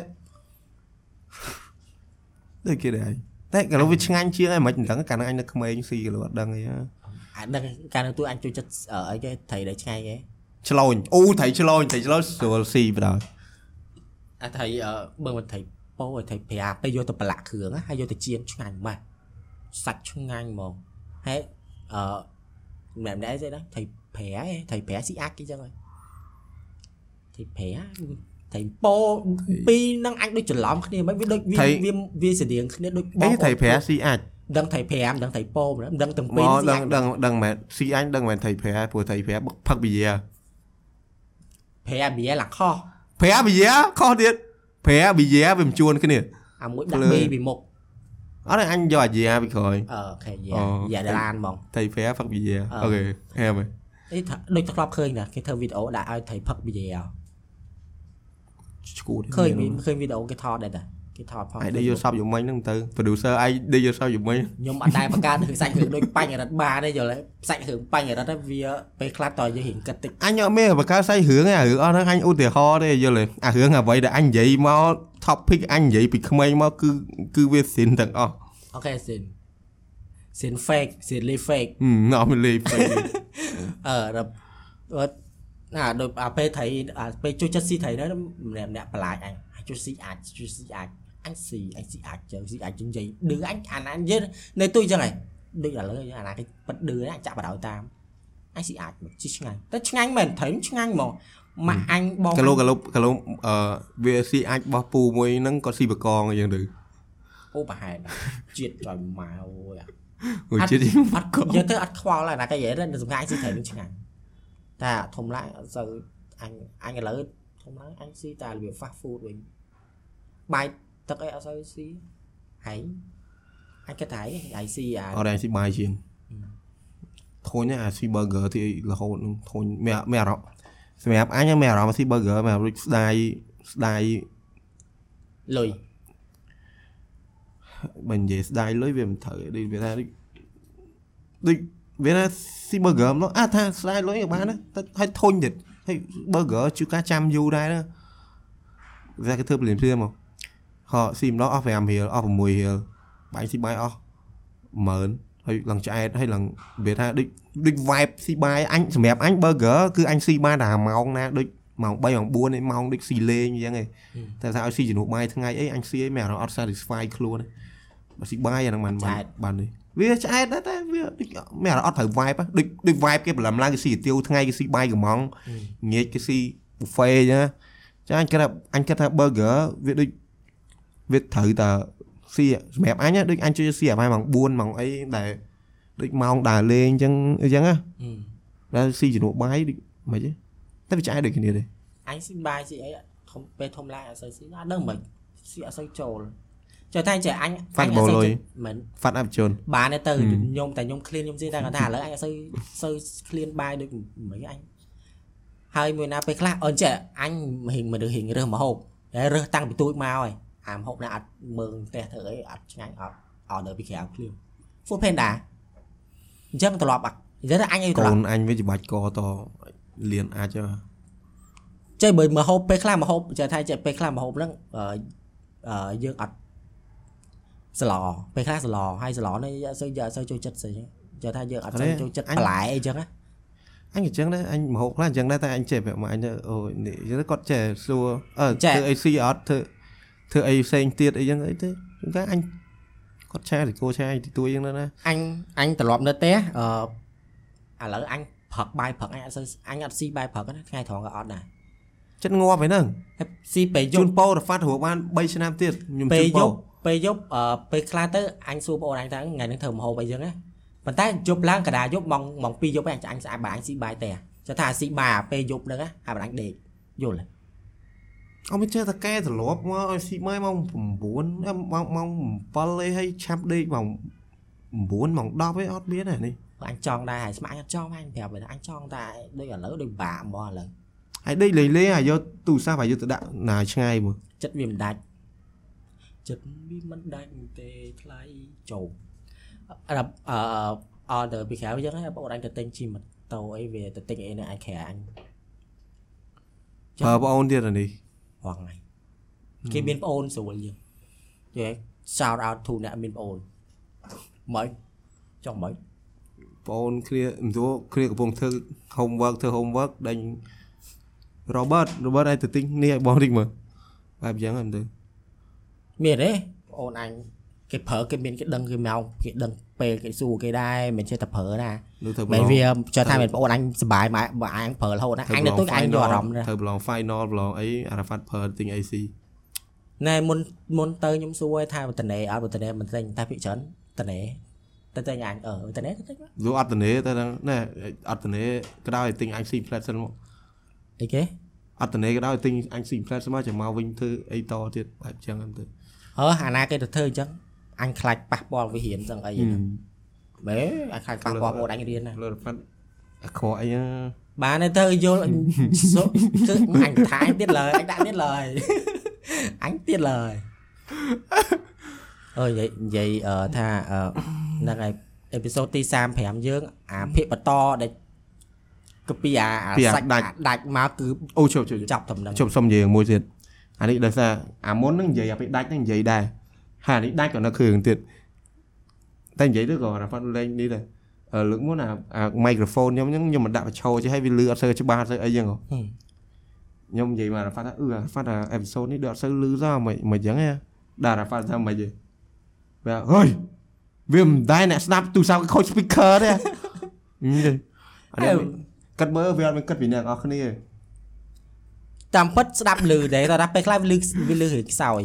ដូចគេដែរតែកាលវាឆ្ងាញ់ជាងឯងមិនដឹងកាលណាអញនៅក្មេងស៊ីកាលអត់ដឹងអីហ៎អត់ដឹងកាលនៅទូអញជួយចិត្តអឺអីគេត្រីដែលឆ្ងាយគេឆ្លូញអូត្រីឆ្លូញត្រីឆ្លូញស្រួលស៊ីបណ្ដោយអាត្រីអឺបើមិនត្រី ពោឲ្យត្រីប្រាទៅយកទៅប្រឡាក់គ្រឿងណាហើយយកទៅចៀនឆ្ងាញ់ម៉េះសាច់ឆ្ងាញ់ហ្មងហើយអឺមិនមែនដែរទេណាត្រីប្រាឯងត្រីប្រាស៊ីអាក់គេចឹងហើយត្រីប្រាត្រីពោពីរហ្នឹងអញដូចច្រឡំគ្នាមិនវាដូចវាវាវាស្តៀងគ្នាដូចអីត្រីប្រាស៊ីអាចដឹងត្រីប្រាមិនដឹងត្រីពោមិនដឹងទាំងពីមរកស៊ីដឹងអាក់ដឹងដឹងមែនស៊ីអញដឹងមែនត្រីប្រាព្រោះត្រីប្រាផឹកវិយាប្រាវាឡាខោះប្រាវិយាខុសទៀត ប្រាវិយាវាមិនជួនគ្នាអាមួយដាក់លើបេពីមុខអត់ទេអញយកអាយាពីក្រោយអឺអូខេយ៉ាអូយ៉ាដានហ្មងត្រីប្រាផឹកវិយាអឺអូខេហែមហើយអីថាដូចធ្លាប់ឃើញណាគេធ្វើវីដេអូដាក់ឲ្យត្រីផឹកវីដេអូឈួតឃើញមានឃើញវីដេអូគេថតដែរតា គេថតផងឯងដេកយកសពយមិញហ្នឹងទៅ producer ឯងដេកយកសពយមិញខ្ញុំអត់ដែរបង្កើតរឿងសាច់រឿងដូចបញ្ញរិទ្ធបានទេយល់ទេសាច់រឿងបញ្ញរិទ្ធហ្នឹងវាពេលខ្លះតើយើងរៀងគិតតិចអញអត់មានបកកើតសាច់រឿងឯអារឿងអស់ហ្នឹងអញឧទាហរណ៍ទេយល់ទេអារឿងអ្វីដែលអញនិយាយមក topic អញនិយាយពីក្មេងមកគឺគឺវាស៊ីនទាំងអស់អូខេស៊ីនស៊ីន fake ស៊ីន li fake ហឹមអត់មានលេពេកអឺដល់អត់ណាដូចអាពេលថៃអាពេលជួយចិត្តស៊ីថៃហ្នឹងម្នាក់ម្នាក់បន្លាចអញអាចជួយស៊ីអាចជួយស៊ីអាច អញស៊ីអញស៊ីអាចជើស៊ីអាចជិញនិយាយឌឺអញអាណានិយាយនៅទូចឹងហ៎ដូចឥឡូវអាណាគេប៉ិតឌឺអញចាក់បដ ாய் តាមអញស៊ីអាចជីឆ្ងាញ់តែឆ្ងាញ់មែនថៃឆ្ងាញ់ហ្មងម៉ាក់អញបងកាឡូកាឡូកាឡូអឺវាស៊ីអាចបោះពូមួយហ្នឹងគាត់ស៊ីបកងអញ្ចឹងទៅអូប្រហែលជាតិចុយម៉ៅអូយអូយជាតិអត់យើងទៅអត់ខ្វល់ហើយណាគេនិយាយទៅសម្ងាយស៊ីថៃនឹងឆ្ងាញ់តែធំឡើងអត់សូវអញអញឥឡូវធំឡើងអញស៊ីតែរបៀប fast food វិញបាយ ទឹកអីអត់សូវស៊ីហើយអញគិតថាហើយស៊ីអាអត់ដែរស៊ីបាយជាងធុញអាស៊ី burger ទីរហូតនឹងធុញមានមានអារម្មណ៍សម្រាប់អញមានអារម្មណ៍ស៊ី burger មានដូចស្ដាយស្ដាយលុយបើនិយាយស្ដាយលុយវាមិនត្រូវដូចវាថាដូចដូចវាថាស៊ី burger មកអាថាស្ដាយលុយក៏បានដែរតែឲ្យធុញទៀតហើយ burger ជួការចាំយូរដែរណាវាគេធ្វើពលានភ្លាមមក ហោស៊ីម្ដងអស់5រៀលអស់6រៀលបាញ់ស៊ីបាយអស់10000ហើយឡើងឆ្អែតហើយឡើងវាថាដូចដូច vibe ស៊ីបាយអញសម្រាប់អញ burger គឺអញស៊ីបានតែម៉ោងណាដូចម៉ោង3ម៉ោង4ឯម៉ោងដូចស៊ីលេងអញ្ចឹងឯងតែថាឲ្យស៊ីជំនួសបាយថ្ងៃអីអញស៊ីអីមានអារម្មណ៍អត់ satisfy ខ្លួនទេបើស៊ីបាយអាហ្នឹងបានបានបាននេះវាឆ្អែតដែរតែវាដូចមានអារម្មណ៍អត់ត្រូវ vibe ហ៎ដូចដូច vibe គេប្រឡំឡើងគេស៊ីទៀវថ្ងៃគេស៊ីបាយកំងងាកគេស៊ី buffet អញ្ចឹងចាអញគិតថាអញគិតថា burger វាដូច វាត្រូវតែស៊ីសម្រាប់អញណាដូចអញជួយស៊ីអាបាយម៉ោង4ម៉ោងអីដែលដូចម៉ោងដើរលេងអញ្ចឹងអញ្ចឹងណាដែលស៊ីជំនួសបាយដូចមិនទេតែវាឆ្អែតដូចគ្នាទេអញស៊ីបាយស៊ីអីធំពេលធំឡើងអត់សូវស៊ីអត់ដឹងមិនស៊ីអត់សូវចូលចូលតែចេះអញមិនហ្វាត់អភិជនបានទេទៅខ្ញុំតែខ្ញុំ clean ខ្ញុំស៊ីតែគាត់ថាឥឡូវអញអត់សូវសូវ clean បាយដូចមិនអញហើយមួយណាពេលខ្លះអូនចេះអញហិងមនុស្សហិងរើសមហូបតែរើសតាំងពីទូចមកហើយ អាមហូបណាអត់មើងផ្ទះធ្វើអីអត់ឆ្ងាញ់អត់អត់នៅពីក្រៅភ្លាម Food Panda អញ្ចឹងត្រឡប់អត់និយាយថាអញអីត្រកូឡប់នអញវាច្បាច់កតលៀនអាចហ៎ចេះបើមកហូបពេលខ្លះមកហូបចេះថាចេះពេលខ្លះមកហូបហ្នឹងអឺអឺយើងអត់ស្លពេលខ្លះស្លហើយស្លនេះអត់សូវយកអត់សូវចូលចិត្តស្អីចឹងចេះថាយើងអត់សូវចូលចិត្តបន្លែអីចឹងណាអញអញ្ចឹងដែរអញមហោបខ្លះអញ្ចឹងដែរតែអញចេះប្រាប់មកអញទៅអូយនេះអញ្ចឹងគាត់ចេះសួរអឺធ្វើអីស៊ីអត់ធ្វើ ធ្វើអីផ្សេងទៀតអីចឹងអីទេជួនកាលអញគាត់ឆាទៅគោឆាទីទួយចឹងណាអញអញត្រឡប់នៅផ្ទះអឺឥឡូវអញផឹកបាយផឹកអញអត់សូវអញអត់ស៊ីបាយផឹកណាថ្ងៃត្រង់ក៏អត់ដែរចិត្តងាប់ហ្នឹងហើយស៊ីពេលយជូប់នពោរហ្វាត់រហូតបាន3ឆ្នាំទៀតខ្ញុំពេលជូនពោយប់ពេលយប់អឺពេលខ្លះទៅអញសួរបងអូនអញថាថ្ងៃនេះធ្វើម្ហូបអីចឹងណាប៉ុន្តែយប់ឡើងកដាយប់ម៉ោងម៉ោង2យប់ឯងអញស្អាតបាយអញស៊ីបាយតែចុះថាស៊ីបាយអាពេលយប់ហ្នឹងណាហើយបងអញដេកយល់ទេ អត់មិនចេះតែកែត្រឡប់មកឲ្យស៊ីបាយម៉ោង9ម៉ោងម៉ោង7អីហើយឆាប់ដេកម៉ោង9ម៉ោង10អីអត់មានទេនេះព្រោះអញចង់ដែរហើយស្មាក់អញអត់ចង់អញប្រាប់ថាអញចង់តែដូចឥឡូវដូចបាក់ហ្មងឥឡូវហើយដេកលេងលេងអាយកទូរស័ព្ទឲ្យយកទៅដាក់ណាឆ្ងាយមើលចិត្តវាមិនដាច់ចិត្តវាមិនដាច់ទេថ្លៃចូលអឺអឺអត់ទៅពីក្រៅអញ្ចឹងណាបងអូនអញទៅទិញជីម៉ូតូអីវាទៅទិញអីនៅអញក្រៅអញប្រើបងអូនទៀតអានេះ ហងហើយគេមានប្អូនស្រួលយើងយល់ shout out to អ្នកមានប្អូនមិនចង់មិនបងអូនគ្នាមិនទោះគ្នាកំពុងធ្វើ homework ធ្វើ homework ដេញ Robert Robert ឲ្យទៅទិញនេះឲ្យបងតិចមើលបែបយ៉ាងហ្នឹងទៅមានទេប្អូនអញគេប្រើគេមានគេដឹងគេមកគេដឹងពេលគេសួរគេដែរមិនចេះតែប្រើណានោះធ្វើ មិនវាចង់ថាមានប្អូនអញសប្បាយមកបើអញប្រើរហូតណាអញនៅទុកអញយកអារម្មណ៍ណាធ្វើប្រឡង final ប្រឡងអី Arafat ប្រើទិញ AC ណែមុនមុនទៅខ្ញុំសួរឲ្យថាបតនេអត់បតនេមិនទិញតែភិកច្រើនតនេទៅទិញអញអឺតនេទៅទិញមកយូអត់តនេទៅហ្នឹងណែអត់តនេក៏ដោយទិញអញ C flat សិនមកអីគេអត់តនេក៏ដោយទិញអញ C flat សិនមកចាំមកវិញធ្វើអីតទៀតបែបចឹងហ្នឹងទៅអឺអាណាគេទៅធ្វើអញ្ចឹងអញខ្លាចប៉ះពាល់វិហានចឹងអីហ្នឹង មែអញខ្លាចប៉ះពាល់ប្អូនអញរៀនណាលើ Arafat អាក្រក់អីហ្នឹងបានហើយទៅយល់សុគឺអញថាអញទៀតឡើយអញដាក់ទៀតឡើយអញទៀតឡើយអើយនិយាយនិយាយអឺថាអឺហ្នឹងហើយអេពីសូតទី35យើង អាភាគបន្តដែលគឺពីអាអាសាច់ដាច់មកគឺអូជប់ជប់ចាប់តំណឹងជប់សុំនិយាយមួយទៀតអានេះដោយសារអាមុនហ្នឹងនិយាយអាពេលដាច់ហ្នឹងនិយាយដែរហើយអានេះដាច់ក៏នៅគ្រឿងទៀត តែនិយាយទៅក៏ Arafat លេងនេះដែរអឺលើកមុនអាអា microphone ខ្ញុំហ្នឹងខ្ញុំមិនដាក់បញ្ឈរចេះឲ្យវាលឺអត់សូវច្បាស់អត់សូវអីចឹងហ៎ហឹមខ្ញុំនិយាយមកអាហ្វាត់ថាអឺអាហ្វាត់អា episode នេះដូចអត់សូវលឺសោះមិនមិនចឹងទេដាក់អាហ្វាត់ថាមិនទេវាហុយវាមិនដែរអ្នកស្ដាប់ទូរស័ព្ទខូច speaker ទេអញ្ចឹងអានេះគិតមើលវាអត់មានគិតពីអ្នកនរគ្នាទេតាមពិតស្ដាប់លឺដែរតែដល់ពេលខ្លះវាលឺវាលឺរឿងខ្សោយ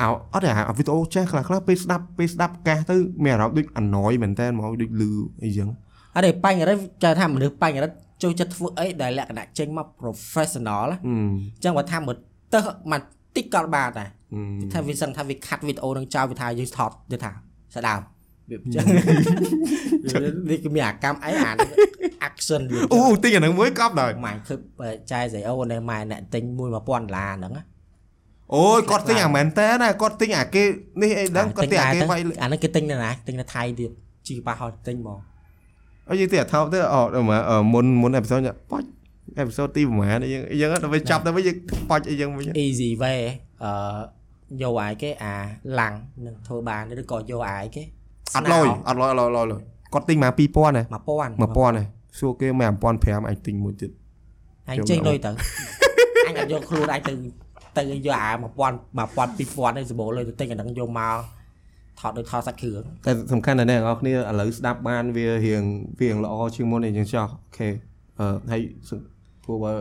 អោអត់ទេអាវីដេអូចេះខ្លះខ្លះពេលស្ដាប់ពេលស្ដាប់កាសទៅមានអារម្មណ៍ដូច annoy មែនតើហ្មងដូចលឺអីចឹងអត់ទេបញ្ញរិទ្ធចើថាមនុស្សបញ្ញរិទ្ធចូលចិត្តធ្វើអីដែលលក្ខណៈចេញមក professional ណាអឺអញ្ចឹងបើថាមើលទៅមកតិចក៏បានដែរអឺថាវាសឹងថាវាខាត់វីដេអូនឹងចោលវាថាយើងថតទៅថាស្ដាប់វាអញ្ចឹងវាគឺមានអាកម្មអីអា action វាអូទិញអាហ្នឹងមួយកប់ដល់ម៉ែឃើញចាយស្អីអូនៅម៉ែអ្នកទិញ1 1000ដុល្លារហ្នឹងណា អូយគាត់ទិញអាមែនតើណាគាត់ទិញអាគេនេះអីដឹងគាត់ទិញអាគេវាយអាហ្នឹងគេទិញនៅណាទិញនៅថៃទៀតជីប៉ះហត់ទិញមកអើយទីអាថោបទៅអត់ដល់មកមុនមុនអេពីសូតប៉ាច់អេពីសូតទីប្រហែលអីចឹងអីចឹងដល់ពេលចាប់ទៅវិញយើងប៉ាច់អីចឹងវិញ easy way អឺយកអាយគេអាឡាំងនឹងធ្វើបានឬក៏យកអាយគេអត់លយអត់លយអត់លយអត់លយគាត់ទិញមក2000ណា1000 1000ណាសួរគេមក1500អញទិញមួយទៀតអញចេញលុយទៅអញអត់យកខ្លួនអញទៅ ទៅយកអា1000 1000 2000នេះសម្បូរលុយទៅទិញអាហ្នឹងយកមកថតដូចថតសាច់គ្រឿងតែសំខាន់ណាស់អ្នកនរគ្នាឥឡូវស្ដាប់បានវារៀងវារៀងល្អជាងមុនអីចឹងចោះអូខេអឺហើយព្រោះបើ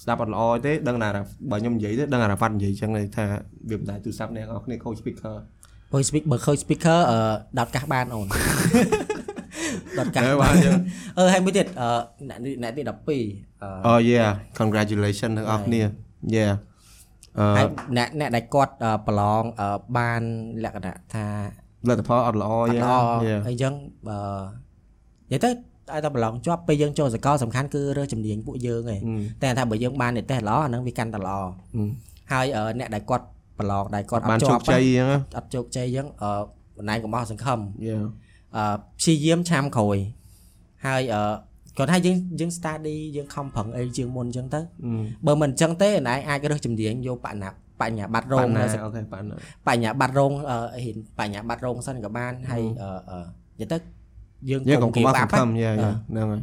ស្ដាប់អត់ល្អទេដឹងណាបើខ្ញុំនិយាយទេដឹងអារ៉ាវ៉ាត់និយាយចឹងថាវាមិនដែរទូរស័ព្ទអ្នកនរគ្នាខូច speaker បើ speak បើឃើញ speaker អឺដោតកាសបានអូនដោតកាសហេបានចឹងអឺហើយមួយទៀតអឺអ្នកនេះអ្នកទី12អឺអូ yeah congratulations ទាំងអស់គ្នា yeah អឺហើយអ្នកអ្នកដែលគាត់អឺប្រឡងអឺបានលក្ខណៈថាលទ្ធផលអត់ល្អអត់យ៉ាល្អយ៉ាអីចឹងបើនិយាយទៅឲ្យតែប្រឡងជាប់ពេលយើងចូលសកលសំខាន់គឺរើសជំនាញពួកយើងឯងតែថាបើយើងបាននិទេសល្អអាហ្នឹងវាកាន់តែល្អហើយអឺអ្នកដែលគាត់ប្រឡងដែលគាត់អបានត់ជោជាគប់ជ័យអញ្ចឹងអត់ជោគជ័យចឹងអឺបណ្ដាញកុំបោះសង្ឃឹមយ៉ាអឺព្យាយាមឆាមក្រោយហើយអឺ គាត់ថាយើងយើង study យើងខំប្រឹងអីជាងមុនចឹងទៅបើមិនចឹងទេណែអាចរើសជំនាញយកបញ្ញាបញ្ញាបត្រររងងនៅអូខេបានបញ្ញាបត្ររងអឺហ៊ានបញ្ញាបត្ររងសិនក៏បានហើយអឺអឺនិយាយទៅយើងយើងកុំគេកុំបាសង្ឃឹមយ៉ាយ៉ាហ្នឹងហើយ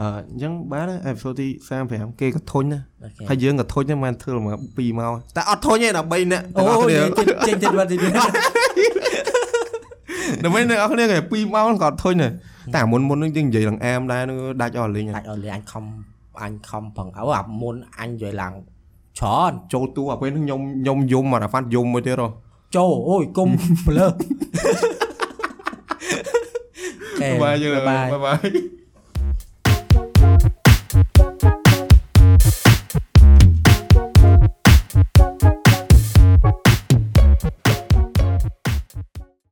អឺអញ្ចឹងបានអេពីសូតទី35គេក៏ធុញណាហើយយើងក៏ធុញដែរមិនធ្វើមក2ម៉ោងតែអត់ធុញទេ13នាក់អូទាំងអស់គ្នាចេញចេញបាត់ទីនេះដើម្បីអ្នកនរគ្នាគេ2ម៉ោងក៏អត់ធុញដែរ តែមុនមុននឹងយើងនិយាយឡើងអែមដែរនឹងដាច់អស់លេងដាច់អត់លេអញខំអញខំប្រឹងអូអាមុនអញនិយាយឡើងច្រើនចូលទូអាពេលហ្នឹងខ្ញុំខ្ញុំយំអារ៉ាហ្វាត់យំមួយទៀតហ៎ចូលអូយគុំភ្លើបាយយើងបាយបាយបាយ